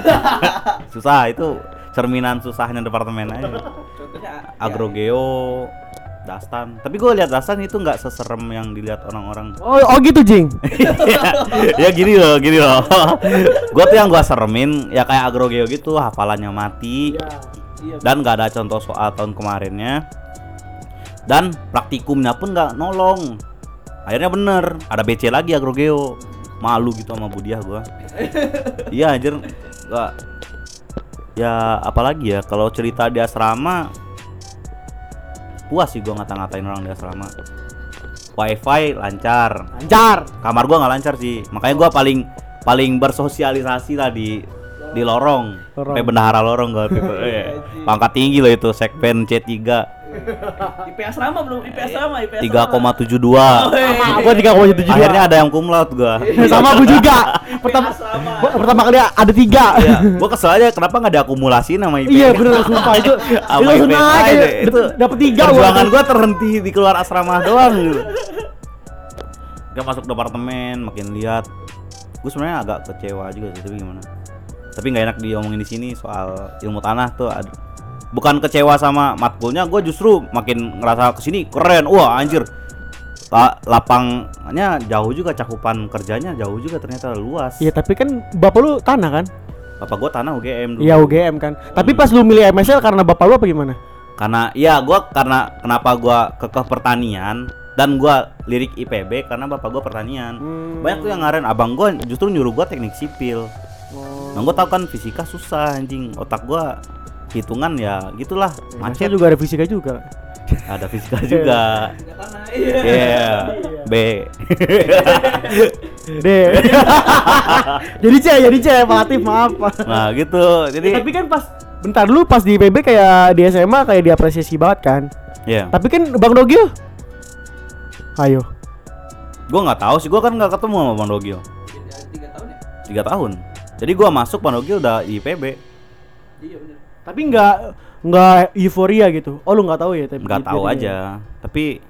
[SPEAKER 1] (laughs)
[SPEAKER 4] susah itu cerminan susahnya departemen aja.
[SPEAKER 2] Contohnya
[SPEAKER 4] agrogeo dastan. Tapi gue lihat dastan itu nggak seserem yang dilihat orang-orang.
[SPEAKER 1] Oh, oh gitu, Jing. (laughs)
[SPEAKER 4] ya gini loh gini loh. Gue tuh yang gue seremin ya kayak agrogeo gitu hafalannya mati
[SPEAKER 2] Iya.
[SPEAKER 4] dan nggak ada contoh soal tahun kemarinnya. Dan praktikumnya pun nggak nolong. Akhirnya bener ada BC lagi agrogeo. Malu gitu sama budiah gua. (laughs) Iya anjir. Nggak. Ya apalagi ya kalau cerita di asrama puas sih gua ngata-ngatain orang di asrama. Wifi lancar.
[SPEAKER 1] Lancar.
[SPEAKER 4] kamar gua nggak lancar sih. Makanya gua paling paling bersosialisasi lah di di lorong,
[SPEAKER 1] Lorong.
[SPEAKER 4] kayak bendahara lorong gua gitu Eh, (laughs) pangkat tinggi loh itu segmen C3
[SPEAKER 2] IP asrama belum IP asrama IP asrama.
[SPEAKER 4] 3,72
[SPEAKER 1] Sama gua 3,7
[SPEAKER 4] akhirnya ada yang kumlaut gua. (laughs)
[SPEAKER 1] Sama gua juga. Pertama gua pertama kali ada tiga.
[SPEAKER 4] Iya, gua kesel aja kenapa nggak diakumulasi nama IP
[SPEAKER 1] Iya bener sumpah. Itu. (laughs) Itu langsung naik
[SPEAKER 4] aja, itu
[SPEAKER 1] Dapat tiga
[SPEAKER 4] perjuangan gua terhenti di keluar asrama doang gitu. Gak masuk departemen makin lihat. Gue sebenarnya agak kecewa juga sih tapi gimana tapi nggak enak diomongin di sini soal ilmu tanah tuh ad- bukan kecewa sama matkulnya gue justru makin ngerasa ke sini keren wah anjir La- lapangnya jauh juga cakupan kerjanya jauh juga ternyata luas
[SPEAKER 1] Iya tapi kan bapak lu tanah kan?
[SPEAKER 4] bapak gue tanah UGM dulu
[SPEAKER 1] Iya UGM kan. Tapi pas lu milih MSL karena bapak lu apa gimana?
[SPEAKER 4] karena ya gua karena kenapa gua kekeh pertanian dan gua lirik IPB karena bapak gua pertanian
[SPEAKER 1] Hmm.
[SPEAKER 4] banyak tuh yang ngaren abang gua justru nyuruh gua teknik sipil
[SPEAKER 1] Oh.
[SPEAKER 4] nah gua tau kan fisika susah anjing otak gua hitungan ya gitulah
[SPEAKER 1] Macet
[SPEAKER 4] macet
[SPEAKER 1] juga ada fisika juga.
[SPEAKER 4] ada fisika (laughs) juga.
[SPEAKER 2] Iya.
[SPEAKER 4] iya B
[SPEAKER 1] D. jadi C, jadi C, Pak Latif, maaf.
[SPEAKER 4] Nah gitu jadi
[SPEAKER 1] Tapi kan pas bentar dulu pas di IPB kayak di SMA kayak diapresiasi banget kan.
[SPEAKER 4] ya
[SPEAKER 1] Tapi kan Bang Dogil Ayo.
[SPEAKER 4] gua nggak tahu sih gua kan nggak ketemu sama bang Dogio
[SPEAKER 2] Tiga tiga tahun ya.
[SPEAKER 4] tiga tahun jadi gua masuk bang Dogio udah di IPB
[SPEAKER 2] Iya bener.
[SPEAKER 1] Tapi nggak nggak euforia gitu. Oh lu nggak tahu ya tapi
[SPEAKER 4] nggak tahu aja tapi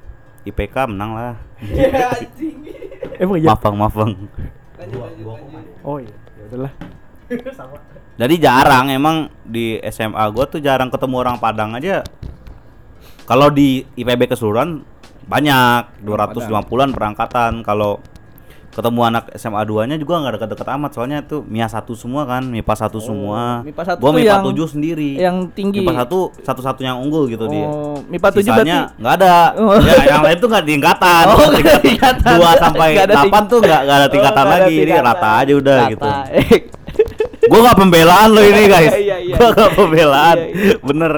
[SPEAKER 4] IPK menang lah
[SPEAKER 2] Iya anjing.
[SPEAKER 1] Emang iya.
[SPEAKER 4] mafang mafang
[SPEAKER 2] Lanjut lanjut lanjut.
[SPEAKER 1] Oh iya. Ya udahlah. (laughs)
[SPEAKER 4] jadi jarang emang di SMA gua tuh jarang ketemu orang Padang aja kalau di IPB keseluruhan banyak 250-an perangkatan kalau ketemu anak SMA 2 nya juga nggak deket-deket amat soalnya itu MIA satu semua kan MIPA satu semua
[SPEAKER 2] MIPA satu
[SPEAKER 4] gua MIPA 7 sendiri
[SPEAKER 2] yang tinggi.
[SPEAKER 4] MIPA satu satu-satunya yang unggul gitu dia
[SPEAKER 2] Oh, MIPA 7
[SPEAKER 4] Sisanya
[SPEAKER 2] berarti
[SPEAKER 4] nggak ada
[SPEAKER 2] Oh.
[SPEAKER 4] ya yang lain tuh nggak tingkatan
[SPEAKER 2] Oh, tingkatan.
[SPEAKER 4] dua sampai delapan tuh nggak ada
[SPEAKER 2] Oh,
[SPEAKER 4] tingkatan
[SPEAKER 2] ada
[SPEAKER 4] lagi
[SPEAKER 2] tingkatan.
[SPEAKER 4] rata aja udah
[SPEAKER 2] Rata.
[SPEAKER 4] gitu (laughs) gua nggak pembelaan lo ini guys.
[SPEAKER 2] Iya, iya.
[SPEAKER 4] gua nggak pembelaan.
[SPEAKER 2] Iya, iya.
[SPEAKER 4] bener.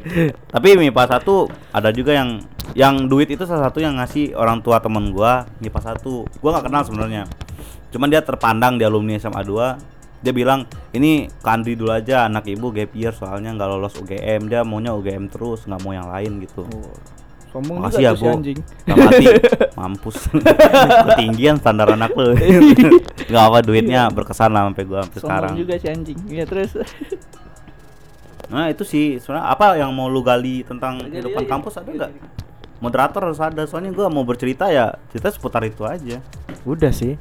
[SPEAKER 4] (laughs) Tapi MIPA satu ada juga yang yang duit itu salah satu yang ngasih orang tua temen gua MIPA satu. Gua nggak kenal sebenarnya. Cuman dia terpandang di alumni SMA 2 dia bilang ini ke Andri dulu aja anak ibu gap year soalnya nggak lolos UGM dia maunya UGM terus nggak mau yang lain gitu
[SPEAKER 2] Sombong
[SPEAKER 4] Makasih
[SPEAKER 2] juga
[SPEAKER 4] ya
[SPEAKER 2] si
[SPEAKER 4] bu
[SPEAKER 2] anjing.
[SPEAKER 4] Hati (laughs) Mampus Ketinggian standar anak lu Gak apa duitnya berkesan lah sampai gua sampai
[SPEAKER 2] Sombong
[SPEAKER 4] sekarang
[SPEAKER 2] juga si anjing. Iya terus.
[SPEAKER 4] Nah itu sih sebenarnya apa yang mau lu gali tentang kehidupan kampus ada nggak? Moderator harus ada soalnya gua mau bercerita ya cerita seputar itu aja.
[SPEAKER 1] Udah sih.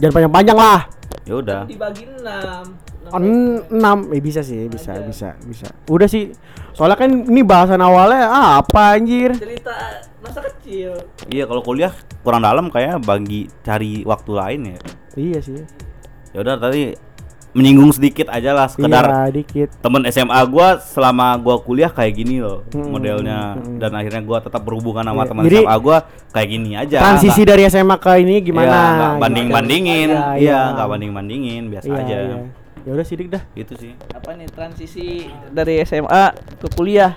[SPEAKER 1] Jangan panjang-panjang lah.
[SPEAKER 4] Ya udah.
[SPEAKER 2] Dibagi 6.
[SPEAKER 1] En- enam, eh bisa sih, bisa, bisa, bisa. Udah sih. Soalnya kan ini bahasan awalnya ah, apa anjir?
[SPEAKER 2] Cerita masa kecil.
[SPEAKER 4] Iya kalau kuliah kurang dalam kayak bagi cari waktu lain ya.
[SPEAKER 1] Iya sih.
[SPEAKER 4] Ya udah tadi menyinggung sedikit aja lah sekedar
[SPEAKER 1] Iya, dikit.
[SPEAKER 4] temen SMA gua selama gua kuliah kayak gini loh
[SPEAKER 1] Mm,
[SPEAKER 4] modelnya
[SPEAKER 1] mm.
[SPEAKER 4] dan akhirnya gua tetap berhubungan sama
[SPEAKER 1] Iya.
[SPEAKER 4] teman SMA gua kayak gini aja
[SPEAKER 1] Transisi
[SPEAKER 4] nggak-
[SPEAKER 1] dari SMA ke ini gimana?
[SPEAKER 4] Iya, nggak banding bandingin
[SPEAKER 1] Iya,
[SPEAKER 4] iya
[SPEAKER 1] iya.
[SPEAKER 4] nggak banding bandingin biasa
[SPEAKER 1] Iya,
[SPEAKER 4] aja
[SPEAKER 1] iya. Ya udah sidik dah.
[SPEAKER 4] gitu sih
[SPEAKER 2] apa nih transisi dari SMA ke kuliah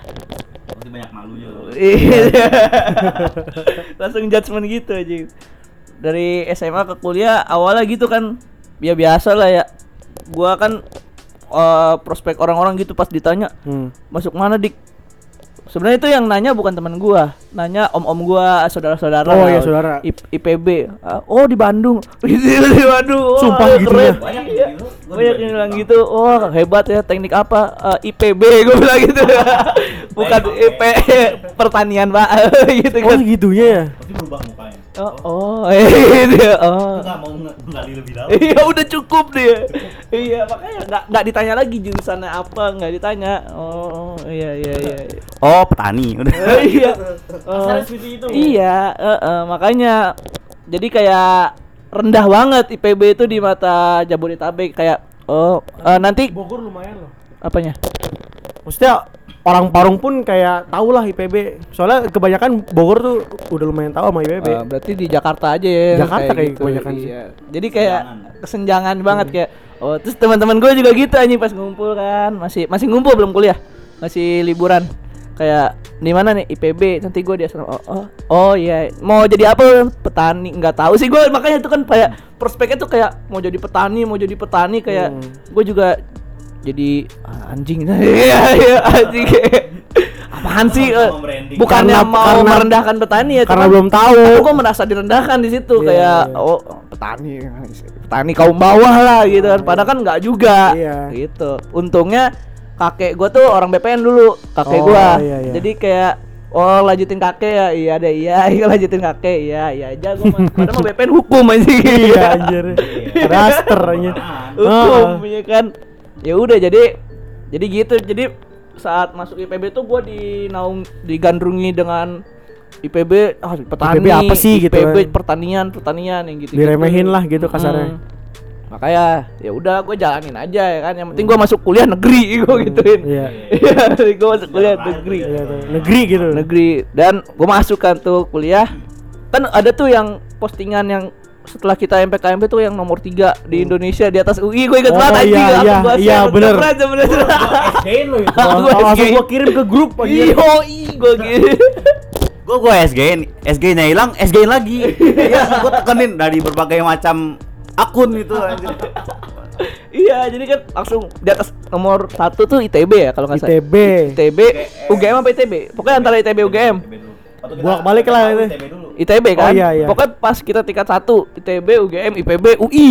[SPEAKER 4] pasti banyak malunya loh
[SPEAKER 2] Iya. (laughs) langsung judgement gitu aja dari SMA ke kuliah awalnya gitu kan ya biasa lah ya gua kan eh, prospek orang-orang gitu pas ditanya
[SPEAKER 1] Hmm.
[SPEAKER 2] masuk mana dik sebenarnya itu yang nanya bukan teman gua nanya om-om gua saudara-saudara
[SPEAKER 1] Oh, iya, saudara.
[SPEAKER 2] I- IPB Ah, oh di Bandung (laughs) di Bandung Wah,
[SPEAKER 1] Sumpah gitu
[SPEAKER 2] keren.
[SPEAKER 1] ya?
[SPEAKER 4] Banyak
[SPEAKER 2] Iya. Yang
[SPEAKER 4] gitu.
[SPEAKER 2] bilang gitu oh hebat ya teknik apa Eh, IPB (laughs) gua bilang gitu (laughs) bukan IP (laughs) pertanian pak gitu
[SPEAKER 1] Oh
[SPEAKER 2] kan
[SPEAKER 1] segitunya ya.
[SPEAKER 3] Pasti berubah mukanya.
[SPEAKER 2] oh oh gitu oh
[SPEAKER 3] Enggak mau nge- menggali lebih dalam.
[SPEAKER 2] Iya udah cukup dia. iya makanya nggak nggak ditanya lagi jurusannya apa nggak ditanya. Oh iya iya iya.
[SPEAKER 4] oh petani udah
[SPEAKER 2] Eh, iya. Oh, iya. eh, eh, makanya jadi kayak rendah banget IPB itu di mata Jabodetabek kayak oh eh, nanti
[SPEAKER 1] Bogor lumayan loh.
[SPEAKER 2] apanya?
[SPEAKER 1] Maksudnya orang Parung pun kayak tau lah IPB. Soalnya kebanyakan Bogor tuh udah lumayan tahu sama IPB.
[SPEAKER 2] Eh, berarti di Jakarta aja ya.
[SPEAKER 1] Jakarta kayak kebanyakan sih.
[SPEAKER 2] Iya. Jadi kayak kesenjangan banget kayak oh terus teman-teman gue juga gitu anjing pas ngumpul kan masih masih ngumpul belum kuliah masih liburan kayak di mana nih? IPB nanti gue di asrama. Oh, oh. Oh iya. Mau jadi apa? Petani. Nggak tahu sih gue makanya itu kan kayak prospeknya tuh kayak mau jadi petani mau jadi petani kayak
[SPEAKER 1] Hmm.
[SPEAKER 2] gue juga jadi ah, anjing. (laughs) Iya iya anjing. (laughs) Apaan sih? Eh,
[SPEAKER 3] Mau branding.
[SPEAKER 2] bukannya
[SPEAKER 1] Karena-
[SPEAKER 2] mau
[SPEAKER 1] karena-
[SPEAKER 2] merendahkan petani ya
[SPEAKER 1] karena
[SPEAKER 2] cuman-
[SPEAKER 1] belum tahu.
[SPEAKER 2] gue merasa direndahkan di situ.
[SPEAKER 1] Iya,
[SPEAKER 2] kayak
[SPEAKER 1] iya.
[SPEAKER 2] oh petani petani kaum bawah lah gitu kan. Padahal kan nggak juga.
[SPEAKER 1] Iya.
[SPEAKER 2] gitu. Untungnya kakek gue tuh orang BPN dulu kakek
[SPEAKER 1] Oh,
[SPEAKER 2] gua.
[SPEAKER 1] iya, iya.
[SPEAKER 2] jadi kayak oh lanjutin kakek ya? Iya deh iya (laughs) iya lanjutin kakek. Iya iya aja gue padahal mau BPN hukum aja (laughs)
[SPEAKER 1] Iya anjir. (laughs) Raster anjir.
[SPEAKER 2] hukum ya kan? Ya udah jadi jadi gitu. Jadi saat masuk IPB tuh gua dinaung digandrungi dengan IPB ah petani
[SPEAKER 1] IPB apa sih gitu
[SPEAKER 2] IPB
[SPEAKER 1] kan?
[SPEAKER 2] pertanian pertanian yang gitu
[SPEAKER 1] Diremehin lah gitu kasarnya.
[SPEAKER 2] Makanya ya udah gue jalanin aja ya kan yang penting gua masuk kuliah negeri (laughs) gue gituin
[SPEAKER 1] Iya. (laughs)
[SPEAKER 2] iya gue masuk kuliah negeri
[SPEAKER 1] Iya. Negeri gitu.
[SPEAKER 2] negeri dan gue masuk kan tuh kuliah kan ada tuh yang postingan yang setelah kita MPKMP tuh yang nomor 3 di Indonesia di atas UI gue inget
[SPEAKER 1] Oh,
[SPEAKER 2] banget
[SPEAKER 1] iya,
[SPEAKER 2] anjing,
[SPEAKER 1] iya, iya,
[SPEAKER 2] share,
[SPEAKER 1] bener.
[SPEAKER 3] lo (laughs) itu.
[SPEAKER 2] Aku
[SPEAKER 1] Langsung gua kirim ke grup anjir.
[SPEAKER 2] Iyo, gue gitu.
[SPEAKER 4] gua gua SG-in SG-nya hilang SG-in lagi iya gua tekenin dari berbagai macam akun itu anjir
[SPEAKER 2] Iya, jadi kan langsung di atas nomor satu tuh ITB ya kalau nggak salah.
[SPEAKER 1] ITB.
[SPEAKER 2] ITB, UGM apa ITB? Pokoknya antara ITB UGM.
[SPEAKER 1] Bolak balik lah itu.
[SPEAKER 2] ITB kan?
[SPEAKER 1] Oh, iya, iya.
[SPEAKER 2] Pokoknya pas kita tingkat satu ITB, UGM, IPB, UI.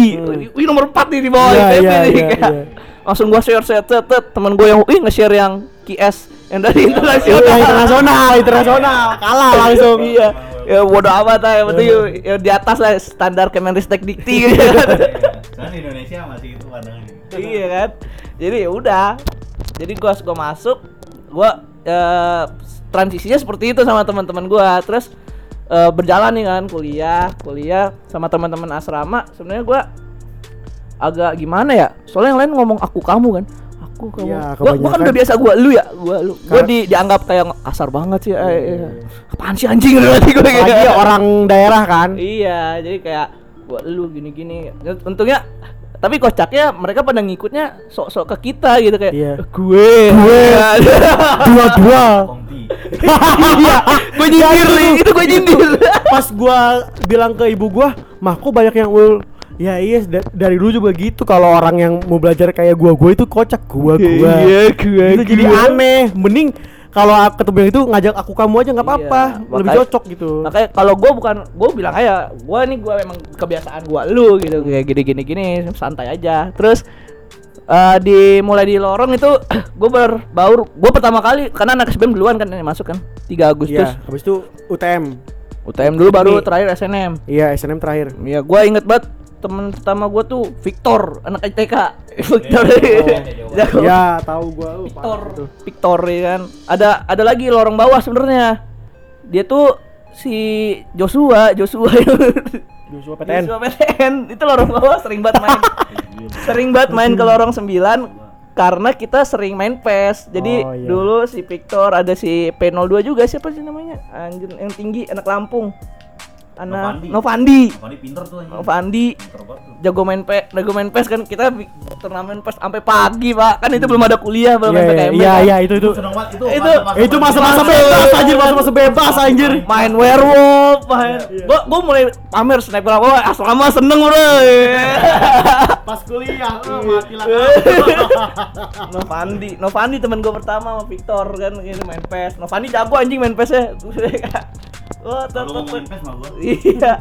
[SPEAKER 2] UI nomor 4 nih di bawah
[SPEAKER 1] Iya,
[SPEAKER 2] ITB
[SPEAKER 1] iya,
[SPEAKER 2] nih.
[SPEAKER 1] iya,
[SPEAKER 2] kayak.
[SPEAKER 1] iya.
[SPEAKER 2] Langsung gua share share share, share. teman gua yang UI nge-share yang QS yang dari
[SPEAKER 1] Iya,
[SPEAKER 2] internasional.
[SPEAKER 1] internasional, internasional. Kalah langsung.
[SPEAKER 2] iya. Ya bodo amat lah, yang penting ya, di atas lah standar Kemenristek Dikti gitu (laughs) kan.
[SPEAKER 3] Soalnya di Indonesia masih itu pandangan
[SPEAKER 2] iya kan? Jadi ya udah. Jadi gua gua masuk gua eh, transisinya seperti itu sama teman-teman gua. Terus eh, berjalan nih kan kuliah kuliah sama teman-teman asrama. Sebenarnya gua agak gimana ya? Soalnya yang lain ngomong aku kamu kan aku kamu
[SPEAKER 1] Iya,
[SPEAKER 2] gua, gua kan udah biasa gua lu ya gua lu gua
[SPEAKER 1] Kar-
[SPEAKER 2] di, dianggap kayak kasar banget sih eh, eh. apaan sih anjing berarti (laughs) gua kayak
[SPEAKER 1] Lagi orang daerah kan.
[SPEAKER 2] Iya, jadi kayak gua lu gini-gini. Ya, Untungnya tapi kocaknya mereka pada ngikutnya sok-sok ke kita gitu kayak
[SPEAKER 1] Iya.
[SPEAKER 2] gue
[SPEAKER 1] Gue. (laughs) Dua-dua.
[SPEAKER 3] Kompi.
[SPEAKER 2] iya gue nyindir nih itu gue nyindir
[SPEAKER 1] Pas gua bilang ke ibu gua, "Mah, kok banyak yang ul Ya iya da- dari dulu juga gitu kalau orang yang mau belajar kayak gua gua itu kocak gua gua.
[SPEAKER 2] Iya, gua,
[SPEAKER 1] Itu jadi
[SPEAKER 2] gua.
[SPEAKER 1] aneh. Mending kalau ketemu yang itu ngajak aku kamu aja nggak apa-apa,
[SPEAKER 2] Iya,
[SPEAKER 1] lebih
[SPEAKER 2] makanya-
[SPEAKER 1] cocok gitu.
[SPEAKER 2] makanya kalau gue bukan gue bilang aja gue nih gue emang kebiasaan gue lu gitu kayak gini gini gini santai aja terus eh di mulai di lorong itu (clears throat) gue berbaur gue pertama kali karena anak SBM duluan kan yang masuk kan 3 Agustus
[SPEAKER 1] Iya, habis itu UTM.
[SPEAKER 2] UTM dulu baru
[SPEAKER 1] Ini.
[SPEAKER 2] terakhir SNM
[SPEAKER 1] Iya, SNM terakhir.
[SPEAKER 2] Iya, gua inget banget teman pertama gua tuh Victor, anak ITK. Victor. Jago. (laughs)
[SPEAKER 1] Ya, tahu gua lu.
[SPEAKER 2] Victor. Victor ya kan. Ada ada lagi lorong bawah sebenarnya. Dia tuh si Joshua, Joshua
[SPEAKER 1] Joshua PTN.
[SPEAKER 2] Joshua PTN itu lorong bawah sering banget main. sering banget main ke lorong 9 karena kita sering main PES. Jadi
[SPEAKER 1] Oh, iya.
[SPEAKER 2] dulu si Victor ada si P02 juga siapa sih namanya? Anjir yang tinggi anak Lampung. Anak
[SPEAKER 3] Novandi.
[SPEAKER 2] Novandi.
[SPEAKER 3] Novandi pinter tuh anjing.
[SPEAKER 2] Novandi
[SPEAKER 3] Pinter banget tuh.
[SPEAKER 2] jago main PES, jago main PES kan kita turnamen PES sampai pagi, Pak. Kan itu belum ada kuliah, belum
[SPEAKER 1] Iya,
[SPEAKER 2] ada
[SPEAKER 1] iya,
[SPEAKER 2] PKM.
[SPEAKER 1] iya,
[SPEAKER 2] kan.
[SPEAKER 1] iya, itu itu.
[SPEAKER 3] Itu.
[SPEAKER 2] Itu-
[SPEAKER 1] Itu masa-masa bebas anjir, masa-masa bebas anjir.
[SPEAKER 2] main werewolf, main. Gua gua mulai pamer sniper apa, asrama seneng bro. (laughs)
[SPEAKER 1] Pas kuliah, oh, mati lah. (laughs)
[SPEAKER 2] Novandi, Novandi teman gue pertama sama Victor kan gitu main PES. Novandi jago anjing main PES ya. (laughs) Wah, tet-
[SPEAKER 3] Kalau mah gua.
[SPEAKER 2] Iya.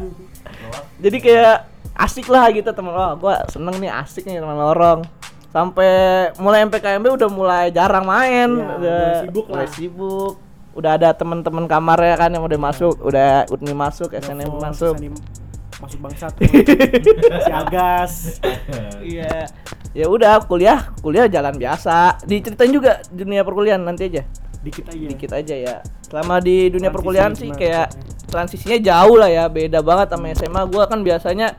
[SPEAKER 2] Jadi kayak asik lah gitu temen Wah, gua seneng nih asik nih teman lorong. Sampai mulai MPKMB udah mulai jarang main,
[SPEAKER 1] Iya,
[SPEAKER 2] udah
[SPEAKER 1] mulai sibuk
[SPEAKER 2] mulai
[SPEAKER 1] lah.
[SPEAKER 2] sibuk. Udah ada teman-teman kamarnya kan yang udah masuk, udah UNMI masuk, SNM
[SPEAKER 1] Telepon,
[SPEAKER 2] masuk.
[SPEAKER 1] ini Masuk bangsat. (laughs) si Agas.
[SPEAKER 2] Iya. Ya udah kuliah, kuliah jalan biasa. Diceritain juga dunia perkuliahan nanti aja.
[SPEAKER 1] Dikit aja.
[SPEAKER 2] Dikit aja ya. Selama di dunia
[SPEAKER 1] Transisi
[SPEAKER 2] perkuliahan sih kayak transisinya jauh lah ya, beda banget sama SMA. Gua kan biasanya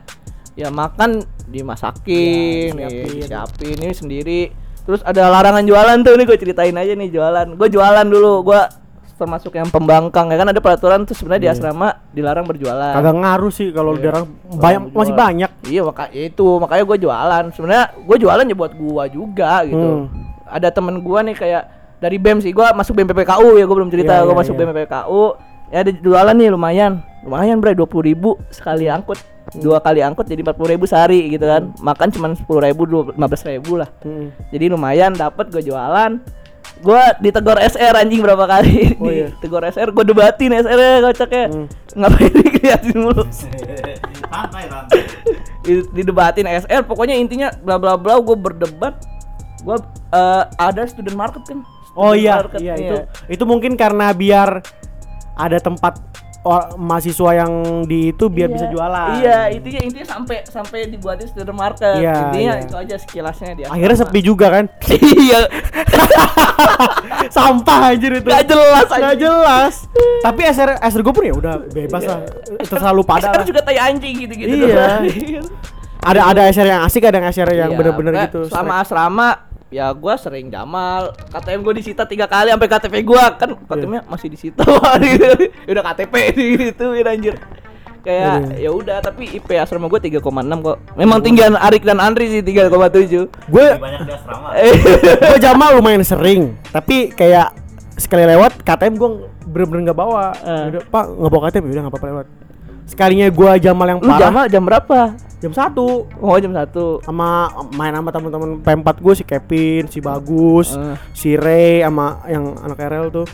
[SPEAKER 2] ya makan dimasakin,
[SPEAKER 1] Ya,
[SPEAKER 2] nih,
[SPEAKER 1] disiapin.
[SPEAKER 2] disiapin ini sendiri. Terus ada larangan jualan tuh nih gue ceritain aja nih jualan. Gue jualan dulu, gua termasuk yang pembangkang ya kan ada peraturan tuh sebenarnya di
[SPEAKER 1] Iya.
[SPEAKER 2] asrama dilarang berjualan.
[SPEAKER 1] Kagak ngaruh sih kalau
[SPEAKER 2] Iya.
[SPEAKER 1] jarang banyak
[SPEAKER 2] Jualan.
[SPEAKER 1] masih banyak.
[SPEAKER 2] Iya maka ya itu makanya gue jualan. Sebenarnya gue jualan ya buat gua juga gitu.
[SPEAKER 1] Hmm.
[SPEAKER 2] Ada temen gua nih kayak dari BEM sih gua masuk BEM PPKU ya gue belum cerita
[SPEAKER 1] Iya,
[SPEAKER 2] gua
[SPEAKER 1] iya,
[SPEAKER 2] masuk
[SPEAKER 1] iya.
[SPEAKER 2] BEM PPKU ya ada jualan nih lumayan. Lumayan bre dua puluh ribu sekali angkut. Dua kali angkut jadi empat puluh ribu sehari gitu kan. Makan cuma sepuluh ribu lima belas ribu lah.
[SPEAKER 1] Hmm.
[SPEAKER 2] jadi lumayan dapat gue jualan. Gue ditegur SR anjing berapa kali.
[SPEAKER 1] Oh, (laughs) iya.
[SPEAKER 2] ditegur SR gue debatin SR nya kocaknya.
[SPEAKER 1] Hmm.
[SPEAKER 2] ngapain (laughs) diliatin mulu? (laughs)
[SPEAKER 3] Santai, santai.
[SPEAKER 2] di, didebatin SR pokoknya intinya bla bla bla gue berdebat. Gue eh, ada student market kan
[SPEAKER 1] Oh iya,
[SPEAKER 2] market,
[SPEAKER 1] iya itu itu mungkin karena biar ada tempat or- mahasiswa yang di itu biar
[SPEAKER 2] Iya.
[SPEAKER 1] bisa jualan.
[SPEAKER 2] iya intinya intinya sampai sampai dibuatin student market
[SPEAKER 1] Iya,
[SPEAKER 2] intinya
[SPEAKER 1] iya.
[SPEAKER 2] itu aja sekilasnya dia
[SPEAKER 1] Akhirnya sepi juga kan? (laughs)
[SPEAKER 2] iya (laughs)
[SPEAKER 1] Sampah anjir itu.
[SPEAKER 2] Gak jelas
[SPEAKER 1] Gak
[SPEAKER 2] anjing.
[SPEAKER 1] jelas. Tapi SR SR gue pun ya udah bebas lah. Terserah lu pada.
[SPEAKER 2] SR
[SPEAKER 1] lah.
[SPEAKER 2] juga tai anjing gitu gitu
[SPEAKER 1] Iya. Ada ada SR yang asik, ada yang SR yang
[SPEAKER 2] Iya,
[SPEAKER 1] bener-bener
[SPEAKER 2] pokoknya
[SPEAKER 1] gitu.
[SPEAKER 2] Selama asrama ya gua sering jamal. KTM gua disita tiga kali sampai KTP gua. Kan
[SPEAKER 1] Iya.
[SPEAKER 2] KTP-nya masih disita (laughs) gitu. udah KTP gitu (laughs) anjir. Kayak ya udah tapi IP asrama gua 3,6 kok. Memang tinggian Arik dan Andri sih 3,7
[SPEAKER 1] gue
[SPEAKER 3] banyak di asrama. (laughs)
[SPEAKER 2] Eh.
[SPEAKER 1] gue Jamal lumayan sering tapi kayak sekali lewat KTM gue bener-bener nggak bawa.
[SPEAKER 2] Eh.
[SPEAKER 1] Udah, pak nggak bawa KTM udah nggak apa-apa lewat. Sekalinya gue Jamal yang
[SPEAKER 2] lu
[SPEAKER 1] parah.
[SPEAKER 2] jamal jam berapa
[SPEAKER 1] jam satu.
[SPEAKER 2] Oh jam satu.
[SPEAKER 1] Sama main sama teman-teman P4 gue si Kevin si Bagus
[SPEAKER 2] Eh.
[SPEAKER 1] si Ray sama yang anak RL tuh.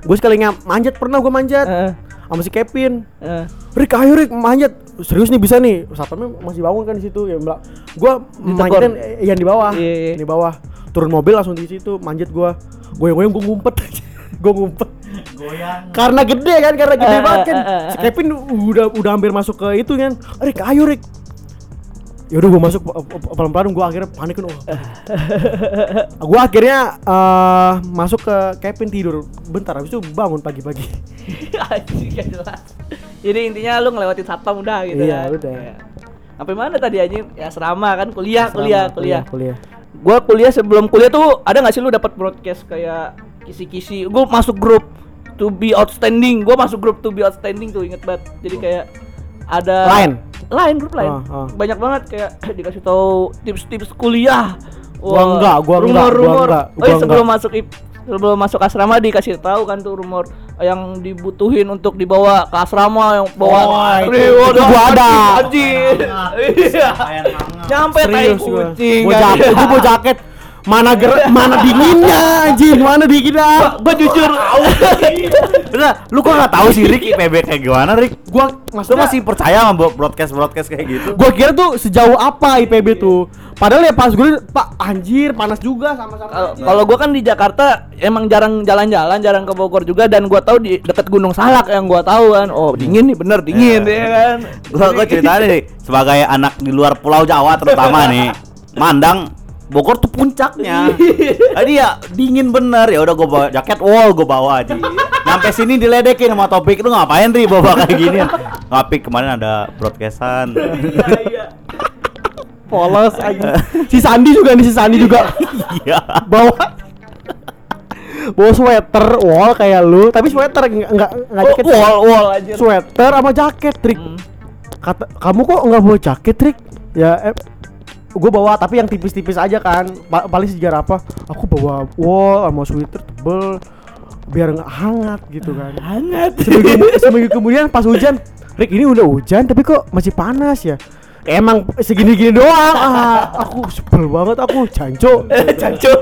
[SPEAKER 1] Gue sekalinya manjat pernah gue manjat.
[SPEAKER 2] Eh,
[SPEAKER 1] sama si Kevin.
[SPEAKER 2] Eh.
[SPEAKER 1] Rick ayo Rick manjat. Serius nih bisa nih. Satpamnya masih bangun kan di situ ya mbak. Gua manjatin yang di bawah.
[SPEAKER 2] Iya, iya.
[SPEAKER 1] di bawah. Turun mobil langsung di situ manjat gua. Goyang-goyang gua ngumpet. (laughs) Gua ngumpet
[SPEAKER 3] Goyang.
[SPEAKER 1] karena gede kan karena gede
[SPEAKER 2] Eh,
[SPEAKER 1] banget kan
[SPEAKER 2] eh,
[SPEAKER 1] si Kevin udah udah hampir masuk ke itu kan Rick ayo Rick Yaudah gua masuk pe- pe- pelan-pelan gua akhirnya panik kan wah. gua akhirnya eh, masuk ke Kevin tidur bentar habis itu bangun pagi-pagi (laughs)
[SPEAKER 2] Anjing gak jelas. Jadi intinya lu ngelewatin satpam udah gitu
[SPEAKER 1] Iya,
[SPEAKER 2] kan.
[SPEAKER 1] udah.
[SPEAKER 2] Iya. Sampai mana tadi anjing? Ya asrama kan kuliah,
[SPEAKER 1] Selama
[SPEAKER 2] kuliah, kuliah.
[SPEAKER 1] kuliah
[SPEAKER 2] Gua kuliah sebelum kuliah tuh ada nggak sih lu dapat broadcast kayak kisi-kisi? Gua masuk grup to be outstanding. Gua masuk grup to be outstanding tuh inget banget. Jadi kayak ada
[SPEAKER 1] Lain?
[SPEAKER 2] lain grup lain.
[SPEAKER 1] Oh, oh.
[SPEAKER 2] Banyak banget kayak (clears throat) dikasih tahu tips-tips kuliah.
[SPEAKER 1] Gua enggak, gua enggak, gua
[SPEAKER 2] rumor-rumor.
[SPEAKER 1] enggak,
[SPEAKER 2] Oh, iya,
[SPEAKER 1] gua
[SPEAKER 2] sebelum masuk IP sebelum masuk asrama dikasih tahu kan tuh rumor yang dibutuhin untuk dibawa ke asrama yang bawa
[SPEAKER 1] Oh, itu-
[SPEAKER 2] Reward
[SPEAKER 1] itu gua ada.
[SPEAKER 2] anjing iya nyampe tai
[SPEAKER 1] gua.
[SPEAKER 2] kucing
[SPEAKER 1] Gua jaket, gua jaket. Mana ger mana dinginnya anjing, mana dinginnya.
[SPEAKER 2] gua jujur
[SPEAKER 4] Udah, lu kok nggak tahu sih Rick IPB kayak gimana Rick?
[SPEAKER 1] Gua
[SPEAKER 4] Lu masih percaya sama broadcast broadcast kayak gitu?
[SPEAKER 1] gua kira tuh sejauh apa IPB tuh. Padahal ya pas gue Pak anjir panas juga sama-sama.
[SPEAKER 2] Kalau- kalau gua kan di Jakarta emang jarang jalan-jalan, jarang ke Bogor juga dan gua tahu di dekat Gunung Salak yang gua tahu kan. Oh, dingin nih, bener dingin ya kan.
[SPEAKER 4] Gua gua ceritain nih sebagai anak di luar Pulau Jawa terutama nih. (laughs) Mandang Bogor tuh puncaknya. (laughs) Tadi ya dingin bener. Ya udah gua bawa jaket wall gua bawa aja. Nyampe sini diledekin sama topik. Lu ngapain Ri bawa kayak gini. ngapik kemarin ada broadcastan. (laughs)
[SPEAKER 2] Iya iya.
[SPEAKER 1] Polos (laughs) aja. si Sandi juga nih si Sandi juga.
[SPEAKER 4] Iya.
[SPEAKER 1] Bawa. Bawa sweater wall kayak lu. Tapi sweater nggak nggak nggak
[SPEAKER 2] oh,
[SPEAKER 1] jaket
[SPEAKER 2] wall wall aja
[SPEAKER 1] sweater sama jaket trik.
[SPEAKER 2] Hmm.
[SPEAKER 1] kata kamu kok nggak bawa jaket trik? Ya eh, gue bawa tapi yang tipis-tipis aja kan. Pa- paling sejarah apa? Aku bawa wall sama sweater tebel biar nggak hangat gitu kan.
[SPEAKER 2] Hangat.
[SPEAKER 1] Seminggu, seminggu kemudian pas hujan Rick ini udah hujan tapi kok masih panas ya? Emang segini-gini doang. Ah, aku sebel banget aku janco
[SPEAKER 2] Canco.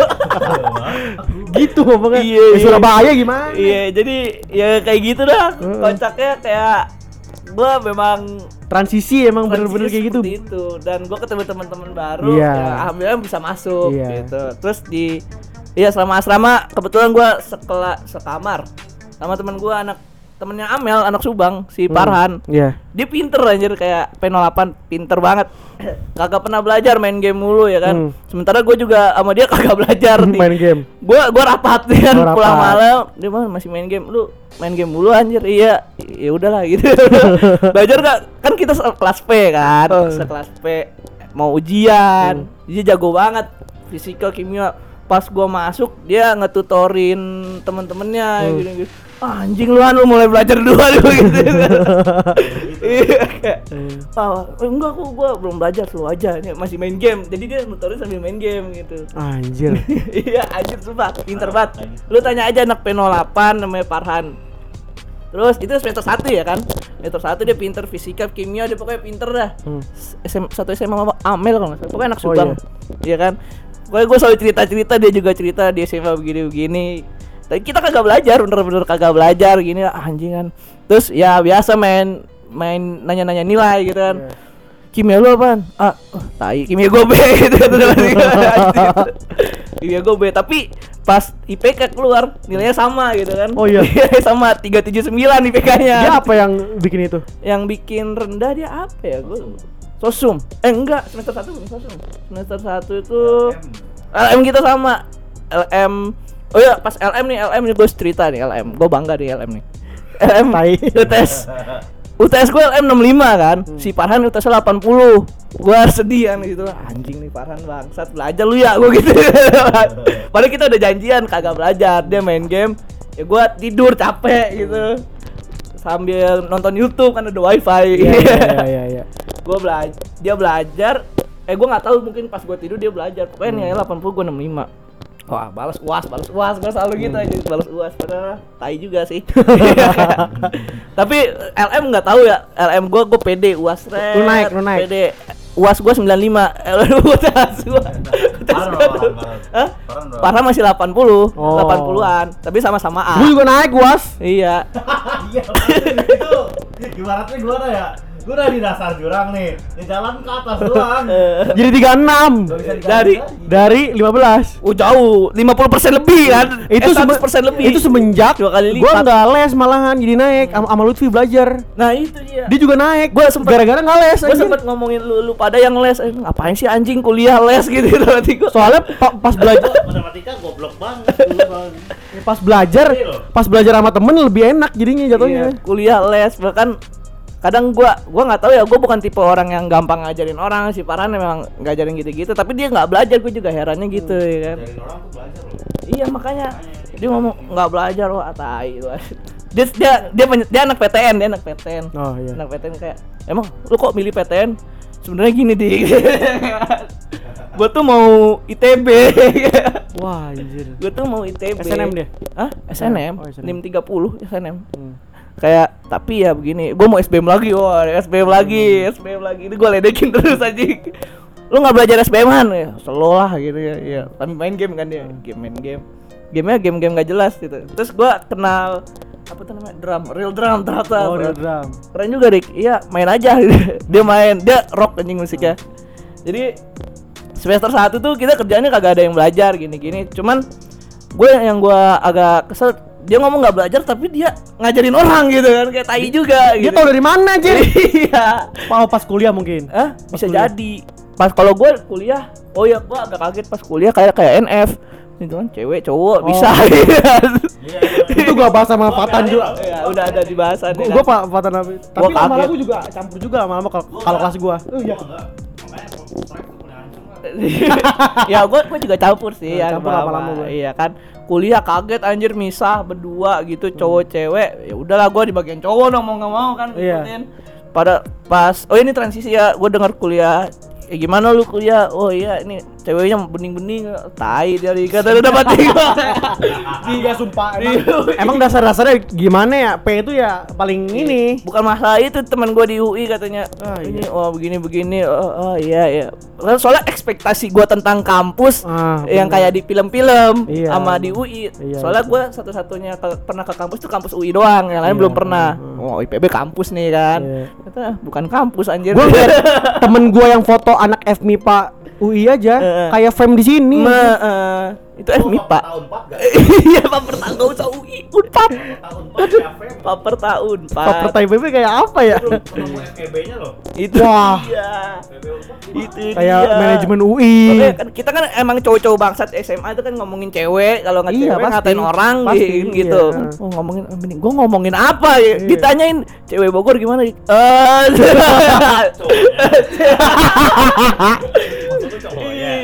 [SPEAKER 2] (laughs)
[SPEAKER 1] gitu ngomongnya.
[SPEAKER 2] Iya,
[SPEAKER 1] Di
[SPEAKER 2] iya.
[SPEAKER 1] Surabaya gimana?
[SPEAKER 2] Iya, jadi ya kayak gitu dah. Kocaknya kayak gua memang
[SPEAKER 1] transisi emang bener-bener kayak gitu
[SPEAKER 2] itu dan gua ketemu teman-teman baru
[SPEAKER 1] Iya.
[SPEAKER 2] ya alhamdulillah bisa masuk
[SPEAKER 1] Iya.
[SPEAKER 2] gitu. Terus di Iya selama asrama kebetulan gua sekela sekamar sama teman gua anak temennya Amel anak Subang si Parhan
[SPEAKER 1] Iya.
[SPEAKER 2] Dia pinter anjir kayak P08 pinter banget. Kagak pernah belajar main game mulu ya kan?
[SPEAKER 1] Hmm.
[SPEAKER 2] sementara gue juga sama dia (laughs) kagak belajar (laughs) nih.
[SPEAKER 1] Main game.
[SPEAKER 2] Gua gua rapat nih kan
[SPEAKER 1] rapat.
[SPEAKER 2] pulang malam. Dia mah masih main game. Lu main game mulu anjir. Iya ya udahlah gitu. (laughs) Belajar gak kan kita kelas P kan?
[SPEAKER 1] Oh.
[SPEAKER 2] sekelas P. Mau ujian. Dia jago banget fisika kimia. Pas gua masuk dia ngetutorin temen-temennya
[SPEAKER 1] Hmm.
[SPEAKER 2] gitu, gitu. Ah, anjing lu an lu mulai belajar duluan lu gitu. (laughs) Iya kayak ah, enggak aku gua belum belajar lu aja Ini masih main game. Jadi dia nutorin sambil main game gitu.
[SPEAKER 1] Anjir. (laughs)
[SPEAKER 2] Iya anjir sumpah pinter banget. Lu tanya aja anak P08 namanya Farhan. Terus itu semester 1 ya kan? Semester 1 dia pinter fisika kimia dia pokoknya pinter dah.
[SPEAKER 1] Hmm.
[SPEAKER 2] SM, satu SMA sama Amel kalau nggak salah. Pokoknya anak
[SPEAKER 1] Oh,
[SPEAKER 2] Subang. iya. Kan? Pokoknya gue selalu cerita-cerita dia juga cerita di SMA begini-begini tapi kita kagak belajar bener-bener kagak belajar gini ah, anjingan terus ya biasa main main nanya-nanya nilai gitu kan
[SPEAKER 1] Iya.
[SPEAKER 2] kimia lu apaan? Ah, oh, tai, kimia gue B (laughs) gitu kata teman gua. kimia gue B, tapi pas IPK keluar nilainya sama gitu kan.
[SPEAKER 1] Oh iya. (laughs)
[SPEAKER 2] sama 379 IPK-nya.
[SPEAKER 1] dia apa yang bikin itu
[SPEAKER 2] Yang bikin rendah dia apa ya? Gue Sosum. Eh enggak, semester 1 bukan Sosum. Semester 1 itu LM kita sama. LM Oh iya, pas LM nih, LM nih gue cerita nih LM. Gue bangga nih. LM nih. LM. UTS UTS gue LM 65 kan? Si Farhan UTS 80 Gue sedih kan gitu. Anjing nih Farhan bangsat. Belajar lu ya gue gitu. (laughs) Padahal kita udah janjian Kagak belajar. Dia main game. Ya gue tidur capek gitu. Sambil nonton Youtube kan ada wifi.
[SPEAKER 1] Iya iya iya (laughs) iya
[SPEAKER 2] Gue belajar Dia belajar. Eh gue gak tahu mungkin pas gue tidur dia belajar. Pokoknya nilai 80 gue 65 Wah, balas uas, balas uas, gue selalu gitu aja, balas uas, padahal tai juga sih. (laughs) Tapi LM nggak tahu ya, LM gue gue pede uas red,
[SPEAKER 1] Lu naik, lu naik.
[SPEAKER 2] Pede, uas gue 95, LM uas gue,
[SPEAKER 3] Parah, parah, parah.
[SPEAKER 2] Hah?
[SPEAKER 3] Parah,
[SPEAKER 2] masih 80,
[SPEAKER 1] Oh.
[SPEAKER 2] 80-an, tapi sama-sama A.
[SPEAKER 1] gue juga naik was
[SPEAKER 2] Iya, (laughs)
[SPEAKER 3] Iya, ibaratnya gimana ya? Gue udah di dasar jurang nih, di jalan ke atas doang. (laughs)
[SPEAKER 1] Jadi 36
[SPEAKER 3] Gak bisa diganti
[SPEAKER 2] Dari-
[SPEAKER 3] lagi.
[SPEAKER 1] dari 15
[SPEAKER 2] oh jauh, 50% lebih kan?
[SPEAKER 1] itu
[SPEAKER 2] Eh, 100% lebih.
[SPEAKER 1] itu semenjak
[SPEAKER 2] dua kali
[SPEAKER 1] gue
[SPEAKER 2] lipat.
[SPEAKER 1] nggak les malahan jadi naik. Sama sama Lutfi belajar.
[SPEAKER 2] Nah itu dia.
[SPEAKER 1] dia juga naik.
[SPEAKER 2] Gua sempet-
[SPEAKER 1] gara-gara nggak les
[SPEAKER 2] gue sempet ngomongin lu, lu pada yang les. Eh, ngapain sih anjing kuliah les gitu? (laughs) Nanti gue
[SPEAKER 1] soalnya pa- pas belajar
[SPEAKER 3] Matematika goblok banget (laughs)
[SPEAKER 1] pas belajar
[SPEAKER 3] Iya.
[SPEAKER 1] pas belajar sama temen lebih enak jadinya jatuhnya.
[SPEAKER 2] Iya, kuliah les. Bahkan kadang gua gua nggak tahu ya gua bukan tipe orang yang gampang ngajarin orang si Farhan memang ngajarin gitu-gitu tapi dia nggak belajar gue juga herannya gitu ya kan
[SPEAKER 3] orang tuh belajar loh.
[SPEAKER 2] iya makanya dia ngomong nggak belajar loh atai dia dia dia, penye- dia anak PTN dia anak PTN
[SPEAKER 1] oh iya
[SPEAKER 2] anak PTN kayak emang lu kok milih PTN sebenarnya gini deh (laughs) gua tuh mau ITB
[SPEAKER 1] wah anjir
[SPEAKER 2] gue tuh mau ITB
[SPEAKER 1] SNM dia?
[SPEAKER 2] Hah? SNM?
[SPEAKER 1] Oh, SNM.
[SPEAKER 2] NIM 30 SNM
[SPEAKER 1] Hmm.
[SPEAKER 2] Kayak, tapi ya begini, gue mau SBM lagi, wah SBM lagi, SBM lagi. Ini gue ledekin (laughs) terus aja Lu gak belajar SBM-an? Ya, slow lah gitu ya, ya. Tapi main game kan dia, game main game. Gamenya game-game gak jelas gitu. Terus gue kenal, apa tuh namanya, drum, real drum ternyata.
[SPEAKER 1] Oh real drum.
[SPEAKER 2] Keren juga Rik, iya main aja. (laughs) Dia main, dia rock anjing musiknya. Jadi semester 1 tuh kita kerjanya kagak ada yang belajar gini-gini. Cuman gue yang gue agak kesel dia ngomong nggak belajar tapi dia ngajarin orang gitu kan kayak tai juga
[SPEAKER 1] dia
[SPEAKER 2] gitu.
[SPEAKER 1] tau dari mana anjir (laughs)
[SPEAKER 2] iya.
[SPEAKER 1] oh pas kuliah mungkin
[SPEAKER 2] Hah? Bisa
[SPEAKER 1] kuliah.
[SPEAKER 2] jadi. Pas kalau gue kuliah, oh ya gue agak kaget pas kuliah kayak kayak NF. Itu kan cewek cowok
[SPEAKER 1] Oh.
[SPEAKER 2] bisa.
[SPEAKER 3] Ya Iya, iya.
[SPEAKER 1] Itu gua bahas sama Fatan juga.
[SPEAKER 2] ya udah ada di bahasan
[SPEAKER 1] Gua,
[SPEAKER 2] ya
[SPEAKER 1] gua? Pak Fatan tapi
[SPEAKER 2] Gua
[SPEAKER 1] lama-lama gua juga campur juga lama-lama kalau kelas gua. Oh iya. (laughs)
[SPEAKER 2] ya gue gue juga campur sih ya
[SPEAKER 1] campur lama-lama
[SPEAKER 2] iya kan. Kuliah kaget anjir misah berdua gitu cowok cewek. Ya udahlah gue di bagian cowok dong mau nggak mau kan
[SPEAKER 1] Iya.
[SPEAKER 2] pada pas oh ini transisi ya gue dengar kuliah. Ya gimana lu kuliah? Oh iya ini ceweknya bening-bening tai dari kata udah mati (laughs)
[SPEAKER 1] Iya sumpah. Emang, emang dasar-dasarnya gimana ya? P itu ya paling ini.
[SPEAKER 2] bukan masalah itu teman gue di UI katanya.
[SPEAKER 1] Ah,
[SPEAKER 2] ini oh begini begini oh, oh iya iya. Soalnya ekspektasi gue tentang kampus
[SPEAKER 1] Ah,
[SPEAKER 2] yang
[SPEAKER 1] bener.
[SPEAKER 2] kayak di film-film
[SPEAKER 1] Iya.
[SPEAKER 2] sama di UI
[SPEAKER 1] Iya,
[SPEAKER 2] soalnya gue satu-satunya ke- pernah ke kampus tuh kampus UI doang yang lain
[SPEAKER 1] Iya,
[SPEAKER 2] belum pernah.
[SPEAKER 1] hmm.
[SPEAKER 2] oh IPB kampus nih kan.
[SPEAKER 1] Iya.
[SPEAKER 2] Bukan kampus anjir.
[SPEAKER 1] Gua (laughs) temen gua yang foto anak FMIPA UI aja
[SPEAKER 2] Eh.
[SPEAKER 1] kayak frame di sini.
[SPEAKER 2] Ma, eh, itu eh MIPA
[SPEAKER 3] Tahun 4 gak?
[SPEAKER 2] iya paper tahun gak usah UI unpad
[SPEAKER 3] Tahun 4 ya, Feb.
[SPEAKER 2] paper tahun
[SPEAKER 1] Paper
[SPEAKER 2] Pak
[SPEAKER 1] IPB kayak apa ya?
[SPEAKER 3] Belum ketemu FKB-nya loh.
[SPEAKER 2] itu
[SPEAKER 1] Wah.
[SPEAKER 3] Unpad.
[SPEAKER 2] itu
[SPEAKER 1] Kayak
[SPEAKER 2] dia.
[SPEAKER 1] manajemen UI.
[SPEAKER 2] Makanya kan kita kan emang cowok-cowok bangsat SMA itu kan ngomongin cewek kalau nggak
[SPEAKER 1] Iya,
[SPEAKER 2] cewek
[SPEAKER 1] pasti.
[SPEAKER 2] ngatain orang
[SPEAKER 1] Pasti,
[SPEAKER 2] gitu, gitu.
[SPEAKER 1] iya.
[SPEAKER 2] Oh ngomongin gue ngomongin apa ya?
[SPEAKER 1] Iya.
[SPEAKER 2] Ditanyain cewek Bogor gimana? Eh. (laughs)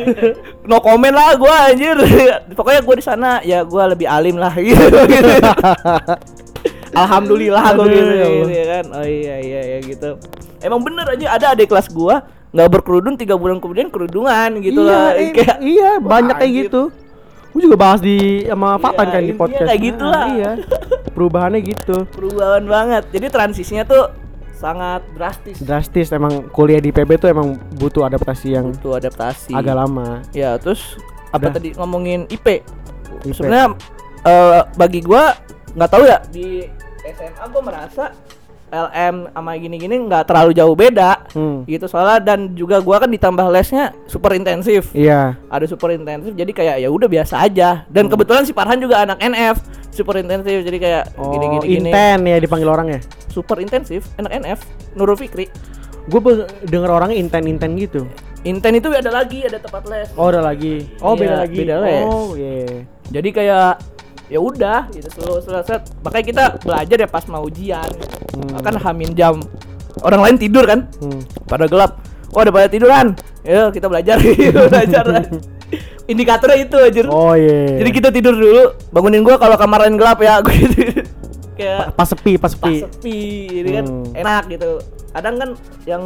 [SPEAKER 2] (laughs) no comment lah gue anjir. (laughs) Pokoknya gue di sana ya gue lebih alim lah (laughs) gitu. gitu. Alhamdulillah gue gitu,
[SPEAKER 1] ya
[SPEAKER 2] gitu ya kan. Oh iya iya ya gitu. Emang bener aja ada adik kelas gua nggak berkerudung tiga bulan kemudian kerudungan gitu
[SPEAKER 1] iya,
[SPEAKER 2] lah.
[SPEAKER 1] eh,
[SPEAKER 2] Kayak
[SPEAKER 1] iya, banyak kayak gitu. Gue juga bahas di sama Fatan
[SPEAKER 2] Iya,
[SPEAKER 1] kan di podcast.
[SPEAKER 2] kayak gitu lah.
[SPEAKER 1] iya. Perubahannya gitu.
[SPEAKER 2] perubahan banget. Jadi transisinya tuh sangat drastis.
[SPEAKER 1] Drastis emang kuliah di PB tuh emang butuh adaptasi yang
[SPEAKER 2] Butuh adaptasi.
[SPEAKER 1] agak lama.
[SPEAKER 2] Ya, terus apa
[SPEAKER 1] Udah.
[SPEAKER 2] tadi ngomongin IP?
[SPEAKER 1] IP.
[SPEAKER 2] Sebenarnya eh, bagi gua nggak tahu ya di SMA gua merasa LM sama gini-gini nggak terlalu jauh beda
[SPEAKER 1] Hmm.
[SPEAKER 2] gitu soalnya dan juga gua kan ditambah lesnya super intensif
[SPEAKER 1] Iya.
[SPEAKER 2] ada super intensif jadi kayak ya udah biasa aja dan kebetulan si Farhan juga anak NF super intensif jadi kayak
[SPEAKER 1] Oh,
[SPEAKER 2] gini gini gini
[SPEAKER 1] inten ya dipanggil orang ya.
[SPEAKER 2] super intensif anak NF Nurul Fikri
[SPEAKER 1] Gue denger orangnya inten-inten gitu.
[SPEAKER 2] Inten itu ada lagi, ada tempat les.
[SPEAKER 1] Oh, ada lagi. Oh,
[SPEAKER 2] Iya,
[SPEAKER 1] beda lagi.
[SPEAKER 2] beda les.
[SPEAKER 1] Oh, iya.
[SPEAKER 2] Jadi kayak ya udah gitu selesai. Makanya kita belajar ya pas mau ujian.
[SPEAKER 1] Hmm.
[SPEAKER 2] Kan hamin jam. Orang lain tidur kan?
[SPEAKER 1] Hmm.
[SPEAKER 2] Pada gelap. Oh, ada pada tiduran. Ya, kita belajar. (laughs) belajar. (laughs) Indikatornya itu aja.
[SPEAKER 1] Oh, iya.
[SPEAKER 2] Jadi kita tidur dulu, bangunin gua kalau kamar lain gelap ya. (laughs) Gua gitu. Kayak
[SPEAKER 1] pas sepi, pas
[SPEAKER 2] pas
[SPEAKER 1] sepi.
[SPEAKER 2] sepi, ini kan
[SPEAKER 1] Hmm.
[SPEAKER 2] enak gitu. Kadang kan yang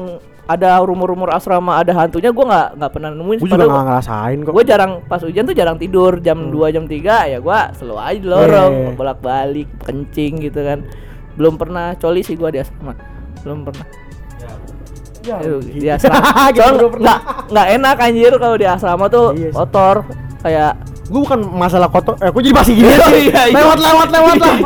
[SPEAKER 2] ada rumor-rumor asrama ada hantunya gua nggak nggak pernah nemuin
[SPEAKER 1] Gue juga
[SPEAKER 2] Padahal
[SPEAKER 1] gak ngerasain kok.
[SPEAKER 2] gue jarang pas hujan tuh jarang tidur jam 2 jam 3 ya gua selalu aja di lorong
[SPEAKER 1] Iya, iya, iya.
[SPEAKER 2] bolak balik kencing gitu kan belum pernah coli sih gua di asrama belum pernah
[SPEAKER 1] Ya,
[SPEAKER 2] Aduh,
[SPEAKER 1] gitu.
[SPEAKER 2] di asrama (laughs)
[SPEAKER 1] Gitu
[SPEAKER 2] nggak nggak enak anjir kalau di asrama tuh
[SPEAKER 1] Iya sih.
[SPEAKER 2] kotor kayak
[SPEAKER 1] Gue bukan masalah kotor. Eh, gue jadi masih gini sih.
[SPEAKER 2] Iya, iya.
[SPEAKER 1] Lewat, lewat, lewat lah.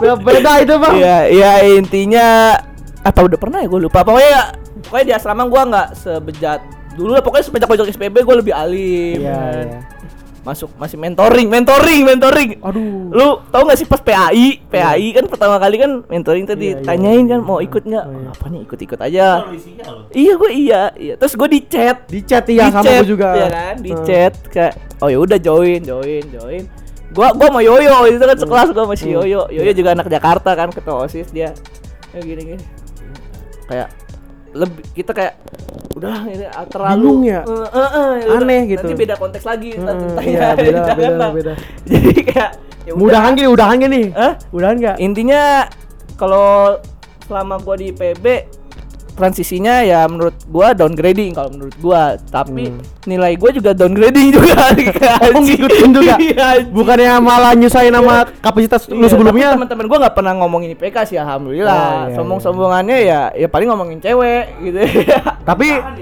[SPEAKER 1] Beda, (laughs) beda itu bang.
[SPEAKER 2] Iya, iya intinya apa udah pernah ya gue lupa. Pokoknya pokoknya di asrama gua nggak sebejat dulu lah. Pokoknya semenjak pojok SPB gue lebih alim.
[SPEAKER 1] Iya,
[SPEAKER 2] kan.
[SPEAKER 1] iya.
[SPEAKER 2] Masuk masih mentoring, mentoring, mentoring.
[SPEAKER 1] Aduh.
[SPEAKER 2] Lu tau gak sih pas PAI? PAI kan pertama kali kan mentoring tadi
[SPEAKER 1] Iya, iya,
[SPEAKER 2] tanyain
[SPEAKER 1] iya.
[SPEAKER 2] kan mau ikut nggak?
[SPEAKER 1] Oh, iya.
[SPEAKER 2] Apa nih ikut-ikut aja.
[SPEAKER 3] Kalau isinya loh.
[SPEAKER 2] Iya gue iya, iya. Terus gue di chat.
[SPEAKER 1] Di chat iya
[SPEAKER 2] Di
[SPEAKER 1] sama
[SPEAKER 2] chat,
[SPEAKER 1] gue juga.
[SPEAKER 2] Iya kan, di
[SPEAKER 1] Hmm.
[SPEAKER 2] chat kayak oh ya udah join, join, join. Gua gua mau Yoyo itu kan sekelas gua masih
[SPEAKER 1] Hmm.
[SPEAKER 2] Yoyo. Yoyo juga anak Jakarta kan ketua OSIS dia. Ya gini gini. Kayak lebih kita kayak udah ini ah, terlalu
[SPEAKER 1] Bingung ya?
[SPEAKER 2] Eh, ya udah.
[SPEAKER 1] Aneh gitu.
[SPEAKER 2] Nanti beda konteks lagi
[SPEAKER 1] Hmm,
[SPEAKER 2] ceritanya.
[SPEAKER 1] iya, beda, beda,
[SPEAKER 2] lah.
[SPEAKER 1] beda. (laughs)
[SPEAKER 2] Jadi kayak ya udah.
[SPEAKER 1] Mudahan gini, udahan gini.
[SPEAKER 2] Hah?
[SPEAKER 1] Udahan nggak?
[SPEAKER 2] Intinya kalau selama gua di PB transisinya ya menurut gua downgrading kalau menurut gua tapi
[SPEAKER 1] Hmm.
[SPEAKER 2] nilai gua juga downgrading (laughs) juga
[SPEAKER 1] Oh, ngikutin juga. (laughs)
[SPEAKER 2] Iya.
[SPEAKER 1] Bukannya malah nyusahin sama kapasitas lu
[SPEAKER 2] Iya,
[SPEAKER 1] sebelumnya.
[SPEAKER 2] tapi teman-teman gua nggak pernah ngomongin IPK sih alhamdulillah
[SPEAKER 1] Oh, iya,
[SPEAKER 2] sombong-sombongannya ya ya paling ngomongin cewek gitu (laughs)
[SPEAKER 1] Tapi
[SPEAKER 3] Kan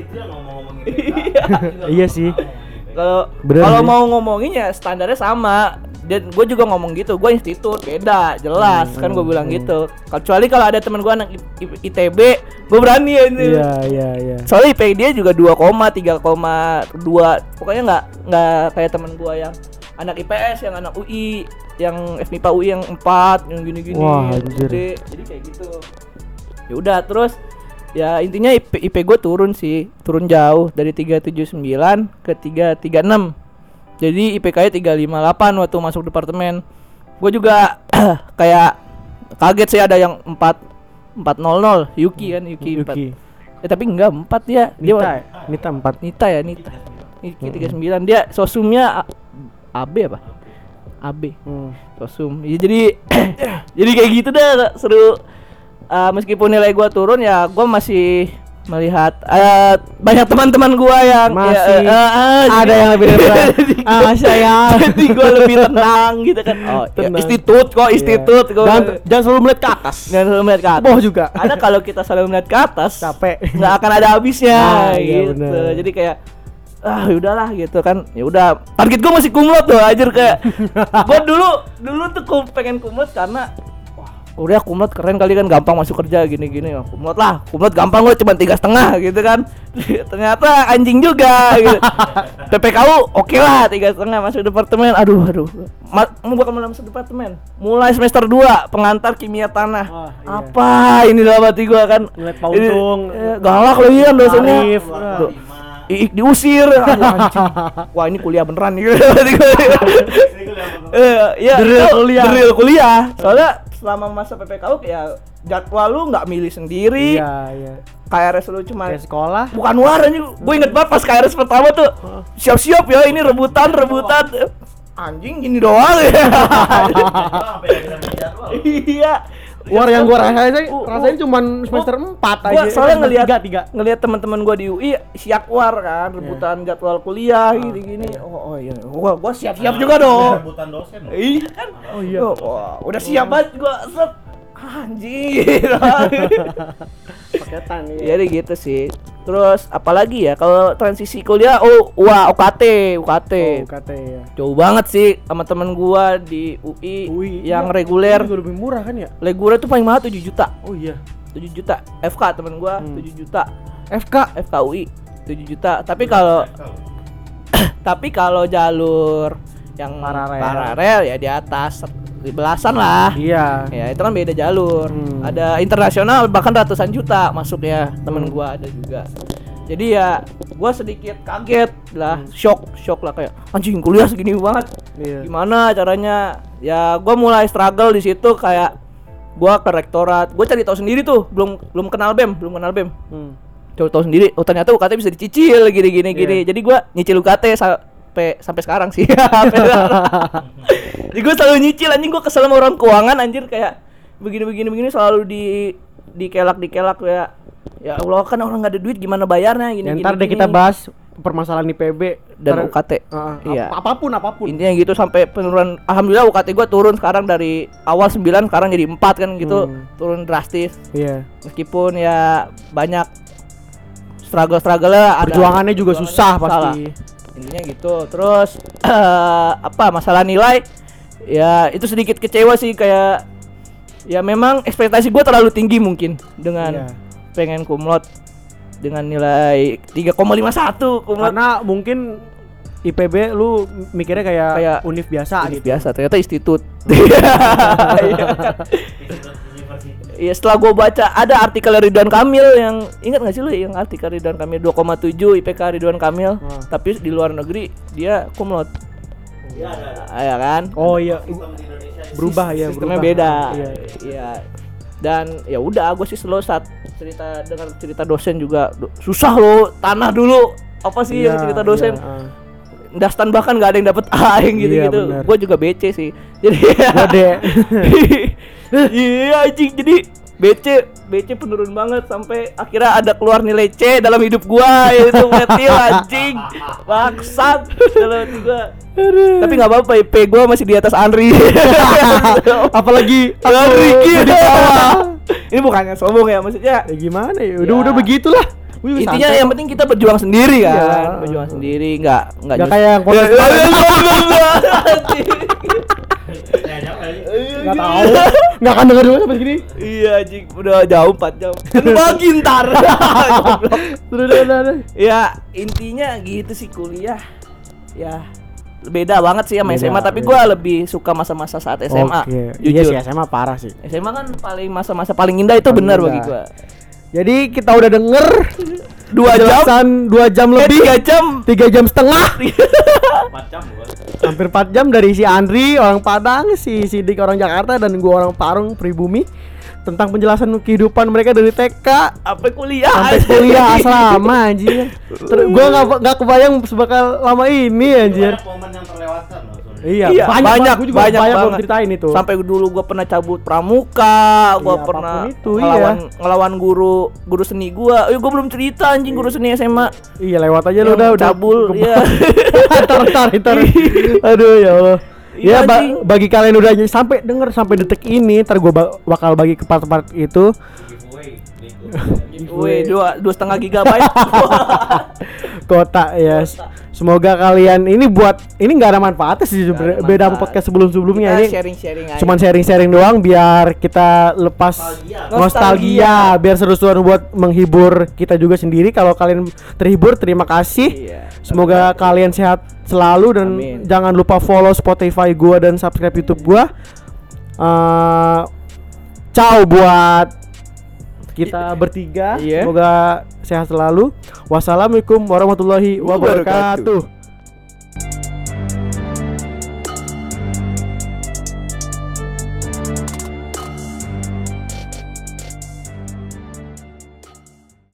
[SPEAKER 3] PK.
[SPEAKER 1] Iya sih.
[SPEAKER 2] kalau mau ngomongin ya standarnya sama dan gue juga ngomong gitu gue institut beda jelas
[SPEAKER 1] Hmm,
[SPEAKER 2] kan gue bilang
[SPEAKER 1] hmm.
[SPEAKER 2] gitu kecuali kalau ada teman gue anak ITB gue berani ya ini
[SPEAKER 1] Iya, iya, iya.
[SPEAKER 2] soalnya IP dia juga 2, 3,2 pokoknya nggak nggak kayak teman gua yang anak IPS yang anak UI yang FMIPA UI yang 4 yang gini-gini
[SPEAKER 1] Wah, anjir.
[SPEAKER 2] gede. jadi kayak gitu ya udah terus ya intinya IP, IP gue turun sih turun jauh dari 379 ke 336 jadi IPK nya 358 waktu masuk departemen. Gue juga (clears throat) kayak kaget sih ada yang empat empat nol nol. Yuki kan Yuki empat.
[SPEAKER 1] Yuki.
[SPEAKER 2] eh tapi enggak empat dia. Dia
[SPEAKER 1] Nita, ya? Nita 4
[SPEAKER 2] Nita ya Nita. Yuki tiga sembilan. Dia sosumnya A- AB apa? AB
[SPEAKER 1] Hmm.
[SPEAKER 2] sosum. Ya, jadi (clears throat) jadi kayak gitu dah seru. Eh, meskipun nilai gua turun ya gua masih melihat eh, banyak teman-teman gua yang
[SPEAKER 1] Masih
[SPEAKER 2] ya, eh, eh,
[SPEAKER 1] ada yang lebih (laughs) berat. ah, saya. (laughs)
[SPEAKER 2] jadi gua lebih tenang gitu kan oh ya,
[SPEAKER 1] Tenang.
[SPEAKER 2] institut kok institut gua
[SPEAKER 1] Dan jangan selalu melihat ke atas.
[SPEAKER 2] Jangan selalu melihat ke atas.
[SPEAKER 1] Bawah juga.
[SPEAKER 2] Karena kalau kita selalu melihat ke atas,
[SPEAKER 1] Capek.
[SPEAKER 2] nggak akan ada habisnya
[SPEAKER 1] Ah, iya
[SPEAKER 2] gitu.
[SPEAKER 1] bener.
[SPEAKER 2] Jadi kayak ah udahlah gitu kan. Ya udah, target gue masih kumlot tuh ajar kayak. (laughs) gue dulu dulu tuh pengen kumlot karena udah kumlot keren kali kan gampang masuk kerja gini-gini. Ya kumlot lah kumlot gampang gue cuma tiga setengah gitu kan. (laughs) Ternyata anjing juga gitu. (laughs) PPKU oke lah tiga setengah masuk departemen. Aduh aduh. Ma mau bukan mulai masuk departemen? Mulai semester 2 pengantar kimia tanah.
[SPEAKER 1] Wah, iya.
[SPEAKER 2] apa ini dalam hati gua kan?
[SPEAKER 1] Ngeliat.
[SPEAKER 2] Ini, eh, galak lagi kan dosennya. Iik diusir. (laughs) Wah ini kuliah beneran nih. Eh, ya
[SPEAKER 1] Drill
[SPEAKER 2] itu
[SPEAKER 1] kuliah.
[SPEAKER 2] drill kuliah. Soalnya selama masa PPKU ya jadwal lu nggak milih sendiri.
[SPEAKER 1] Iya, iya.
[SPEAKER 2] KRS lu cuma
[SPEAKER 1] Kayak sekolah.
[SPEAKER 2] bukan war anjing. Gue inget banget pas KRS pertama tuh. Siap-siap ya ini rebutan rebutan. Anjing gini doang. (laughs) Ya iya
[SPEAKER 1] War yang gua rasain sih,
[SPEAKER 2] Uh,
[SPEAKER 1] rasain cuman semester 4 aja.
[SPEAKER 2] gua soalnya ngelihat
[SPEAKER 1] tiga, tiga.
[SPEAKER 2] ngelihat teman-teman gua di UI siap war kan rebutan jadwal kuliah gini-gini oh, oh iya gua gua siap-siap juga dong
[SPEAKER 3] Rebutan dosen.
[SPEAKER 2] iya kan
[SPEAKER 1] Oh iya.
[SPEAKER 2] wah, udah siap banget gua set anjing (laughs)
[SPEAKER 1] Paketan ya.
[SPEAKER 2] Jadi gitu sih. Terus apalagi ya kalau transisi kuliah oh wah UKT, UKT.
[SPEAKER 1] Oh, kata ya.
[SPEAKER 2] Jauh banget sih sama temen gua di UI,
[SPEAKER 1] Ui,
[SPEAKER 2] yang
[SPEAKER 1] iya.
[SPEAKER 2] reguler.
[SPEAKER 1] Juga lebih murah kan ya?
[SPEAKER 2] Reguler tuh paling mahal 7 juta.
[SPEAKER 1] Oh iya.
[SPEAKER 2] 7 juta. FK temen gua
[SPEAKER 1] Hmm.
[SPEAKER 2] 7 juta.
[SPEAKER 1] FK.
[SPEAKER 2] FK UI 7 juta. Tapi kalau (coughs) tapi kalau jalur yang
[SPEAKER 1] Paralel.
[SPEAKER 2] paralel ya di atas belasan lah.
[SPEAKER 1] Iya.
[SPEAKER 2] Ya itu kan beda jalur.
[SPEAKER 1] Hmm.
[SPEAKER 2] Ada internasional bahkan ratusan juta masuk ya temen
[SPEAKER 1] Hmm.
[SPEAKER 2] gua ada juga. Jadi ya gua sedikit kaget lah, shock, shock lah kayak anjing kuliah segini banget.
[SPEAKER 1] Iya.
[SPEAKER 2] Gimana caranya? Ya gua mulai struggle di situ kayak gua ke rektorat. Gua cari tahu sendiri tuh, belum belum kenal BEM, belum kenal BEM.
[SPEAKER 1] Hmm.
[SPEAKER 2] Coba tahu sendiri, oh ternyata UKT bisa dicicil gini gini gini.
[SPEAKER 1] Iya.
[SPEAKER 2] Jadi gua nyicil UKT sampai sampai sekarang sih. (laughs) Jadi (laughs) gue selalu nyicil anjing gue kesel sama orang keuangan anjir kayak begini begini begini selalu di dikelak dikelak ya. Ya Allah kan orang nggak ada duit gimana bayarnya gini
[SPEAKER 1] Ya,
[SPEAKER 2] gini.
[SPEAKER 1] ntar deh kita bahas permasalahan IPB
[SPEAKER 2] dan
[SPEAKER 1] Ntar-
[SPEAKER 2] UKT.
[SPEAKER 1] Heeh,
[SPEAKER 2] Iya.
[SPEAKER 1] ap- apa pun apa pun.
[SPEAKER 2] Intinya gitu sampai penurunan alhamdulillah UKT gua turun sekarang dari awal 9 sekarang jadi 4 kan gitu.
[SPEAKER 1] Hmm.
[SPEAKER 2] Turun drastis.
[SPEAKER 1] Iya.
[SPEAKER 2] Meskipun ya banyak struggle-struggle lah ada.
[SPEAKER 1] Perjuangannya juga susah
[SPEAKER 2] Salah. Intinya gitu. Terus (clears throat) eh, apa masalah nilai? Ya itu sedikit kecewa sih kayak ya memang ekspektasi gue terlalu tinggi mungkin dengan
[SPEAKER 1] Iya.
[SPEAKER 2] pengen kumlot dengan nilai 3,51 kumlot
[SPEAKER 1] Karena mungkin IPB lu mikirnya kayak,
[SPEAKER 2] Kayak
[SPEAKER 1] univ biasa
[SPEAKER 2] Ini
[SPEAKER 1] gitu.
[SPEAKER 2] biasa ternyata institut (laughs) (laughs) (laughs) Iya? Iya setelah gue baca ada artikel Ridwan Kamil yang ingat gak sih lu yang artikel Ridwan Kamil 2,7 IPK Ridwan Kamil
[SPEAKER 1] Hmm.
[SPEAKER 2] tapi di luar negeri dia kumlot
[SPEAKER 3] Iya ada.
[SPEAKER 2] Ah, ya kan
[SPEAKER 1] Oh iya, berubah ya,
[SPEAKER 2] sistemnya
[SPEAKER 1] berubah.
[SPEAKER 2] beda
[SPEAKER 1] Iya.
[SPEAKER 2] iya dan ya udah gue sih selalu saat cerita dengar cerita dosen juga susah loh tanah dulu apa sih yang
[SPEAKER 1] Iya,
[SPEAKER 2] cerita dosen
[SPEAKER 1] iya, ah.
[SPEAKER 2] Dastan bahkan gak ada yang dapet A yang gitu
[SPEAKER 1] Iya,
[SPEAKER 2] gitu
[SPEAKER 1] benar.
[SPEAKER 2] gue juga BC sih. Jadi
[SPEAKER 1] Gede. (laughs)
[SPEAKER 2] iya anjing. Jadi BC BC penurun banget sampai akhirnya ada keluar nilai C dalam hidup gua yaitu metil anjing. Bangsat. Dalam hidup gua. Tapi nggak apa-apa IP gua masih di atas Andri. (laughs)
[SPEAKER 1] Apalagi
[SPEAKER 2] Andri gitu ini bukannya sombong ya maksudnya?
[SPEAKER 1] Ya gimana ya? Udah
[SPEAKER 2] Ya.
[SPEAKER 1] udah begitulah.
[SPEAKER 2] Intinya
[SPEAKER 1] santai.
[SPEAKER 2] yang penting kita berjuang sendiri kan
[SPEAKER 1] Iya.
[SPEAKER 2] berjuang sendiri nggak nggak nyus-
[SPEAKER 1] kayak yang
[SPEAKER 2] Ya,
[SPEAKER 1] podcast
[SPEAKER 2] ya,
[SPEAKER 1] kemarin.
[SPEAKER 2] ya, ya, ya, anjing.
[SPEAKER 3] Eh, siapa ya?
[SPEAKER 1] Nggak tahu. Nggak akan denger dulu sampai segini.
[SPEAKER 2] Iya anjing udah jauh 4 jam Kan bagi ntar. (laughs) Ya intinya gitu sih kuliah Ya beda banget sih sama
[SPEAKER 1] Beda,
[SPEAKER 2] SMA Tapi gua lebih suka masa-masa saat SMA
[SPEAKER 1] Oke.
[SPEAKER 2] Jujur
[SPEAKER 1] Iya sih SMA parah sih.
[SPEAKER 2] SMA kan paling masa-masa paling indah itu
[SPEAKER 1] Paling
[SPEAKER 2] benar bagi gua
[SPEAKER 1] Jadi kita udah denger
[SPEAKER 2] Dua jam
[SPEAKER 1] dua jam
[SPEAKER 2] Eh,
[SPEAKER 1] lebih,
[SPEAKER 2] Tiga jam
[SPEAKER 1] tiga jam setengah. (laughs)
[SPEAKER 4] 4 jam gua.
[SPEAKER 1] Hampir 4 jam dari si Andri orang Padang, si Sidik orang Jakarta dan gua orang Parung pribumi tentang penjelasan kehidupan mereka dari TK
[SPEAKER 2] Apa kuliah?
[SPEAKER 1] sampai kuliah (laughs) asrama anjir. Ter- gua nggak nggak kebayang sebakal lama ini anjir.
[SPEAKER 3] Banyak momen yang terlewatkan loh.
[SPEAKER 1] Iya,
[SPEAKER 2] Iya,
[SPEAKER 1] banyak,
[SPEAKER 2] banyak,
[SPEAKER 1] banyak, gua juga
[SPEAKER 2] banyak
[SPEAKER 1] banyak,
[SPEAKER 2] banget.
[SPEAKER 1] ceritain itu.
[SPEAKER 2] Sampai dulu gua pernah cabut pramuka, gua
[SPEAKER 1] Iya,
[SPEAKER 2] pernah
[SPEAKER 1] itu,
[SPEAKER 2] ngelawan ngelawan guru guru seni gua. Eh gua belum cerita anjing guru seni SMA.
[SPEAKER 1] Iya lewat aja
[SPEAKER 2] Yang
[SPEAKER 1] lu udah udah
[SPEAKER 2] cabul, iya. (laughs)
[SPEAKER 1] Ntar ntar ntar. (laughs) Aduh ya Allah.
[SPEAKER 2] Iya,
[SPEAKER 1] Ya ba- bagi kalian udah sampai denger sampai detik ini, ntar gue bakal bagi ke part-part itu.
[SPEAKER 2] Weh, (laughs) dua dua setengah gigabyte. (laughs)
[SPEAKER 1] Kota ya. Semoga kalian ini buat ini nggak ada manfaatnya sih
[SPEAKER 2] ada
[SPEAKER 1] beda sama podcast sebelum-sebelumnya
[SPEAKER 2] Kita
[SPEAKER 1] ini.
[SPEAKER 2] sharing-sharing aja.
[SPEAKER 1] Cuman sharing-sharing doang biar kita lepas
[SPEAKER 3] Nostalgia.
[SPEAKER 1] nostalgia, biar seru-seruan buat menghibur kita juga sendiri. Kalau kalian terhibur, terima kasih.
[SPEAKER 2] Iya.
[SPEAKER 1] Semoga kalian sehat selalu dan
[SPEAKER 2] Amin.
[SPEAKER 1] jangan lupa follow Spotify gua dan subscribe YouTube gua. Eh ciao buat kita bertiga.
[SPEAKER 2] Iya.
[SPEAKER 1] Semoga sehat selalu. Wassalamualaikum warahmatullahi
[SPEAKER 2] Wabarakatuh.
[SPEAKER 1] wabarakatuh.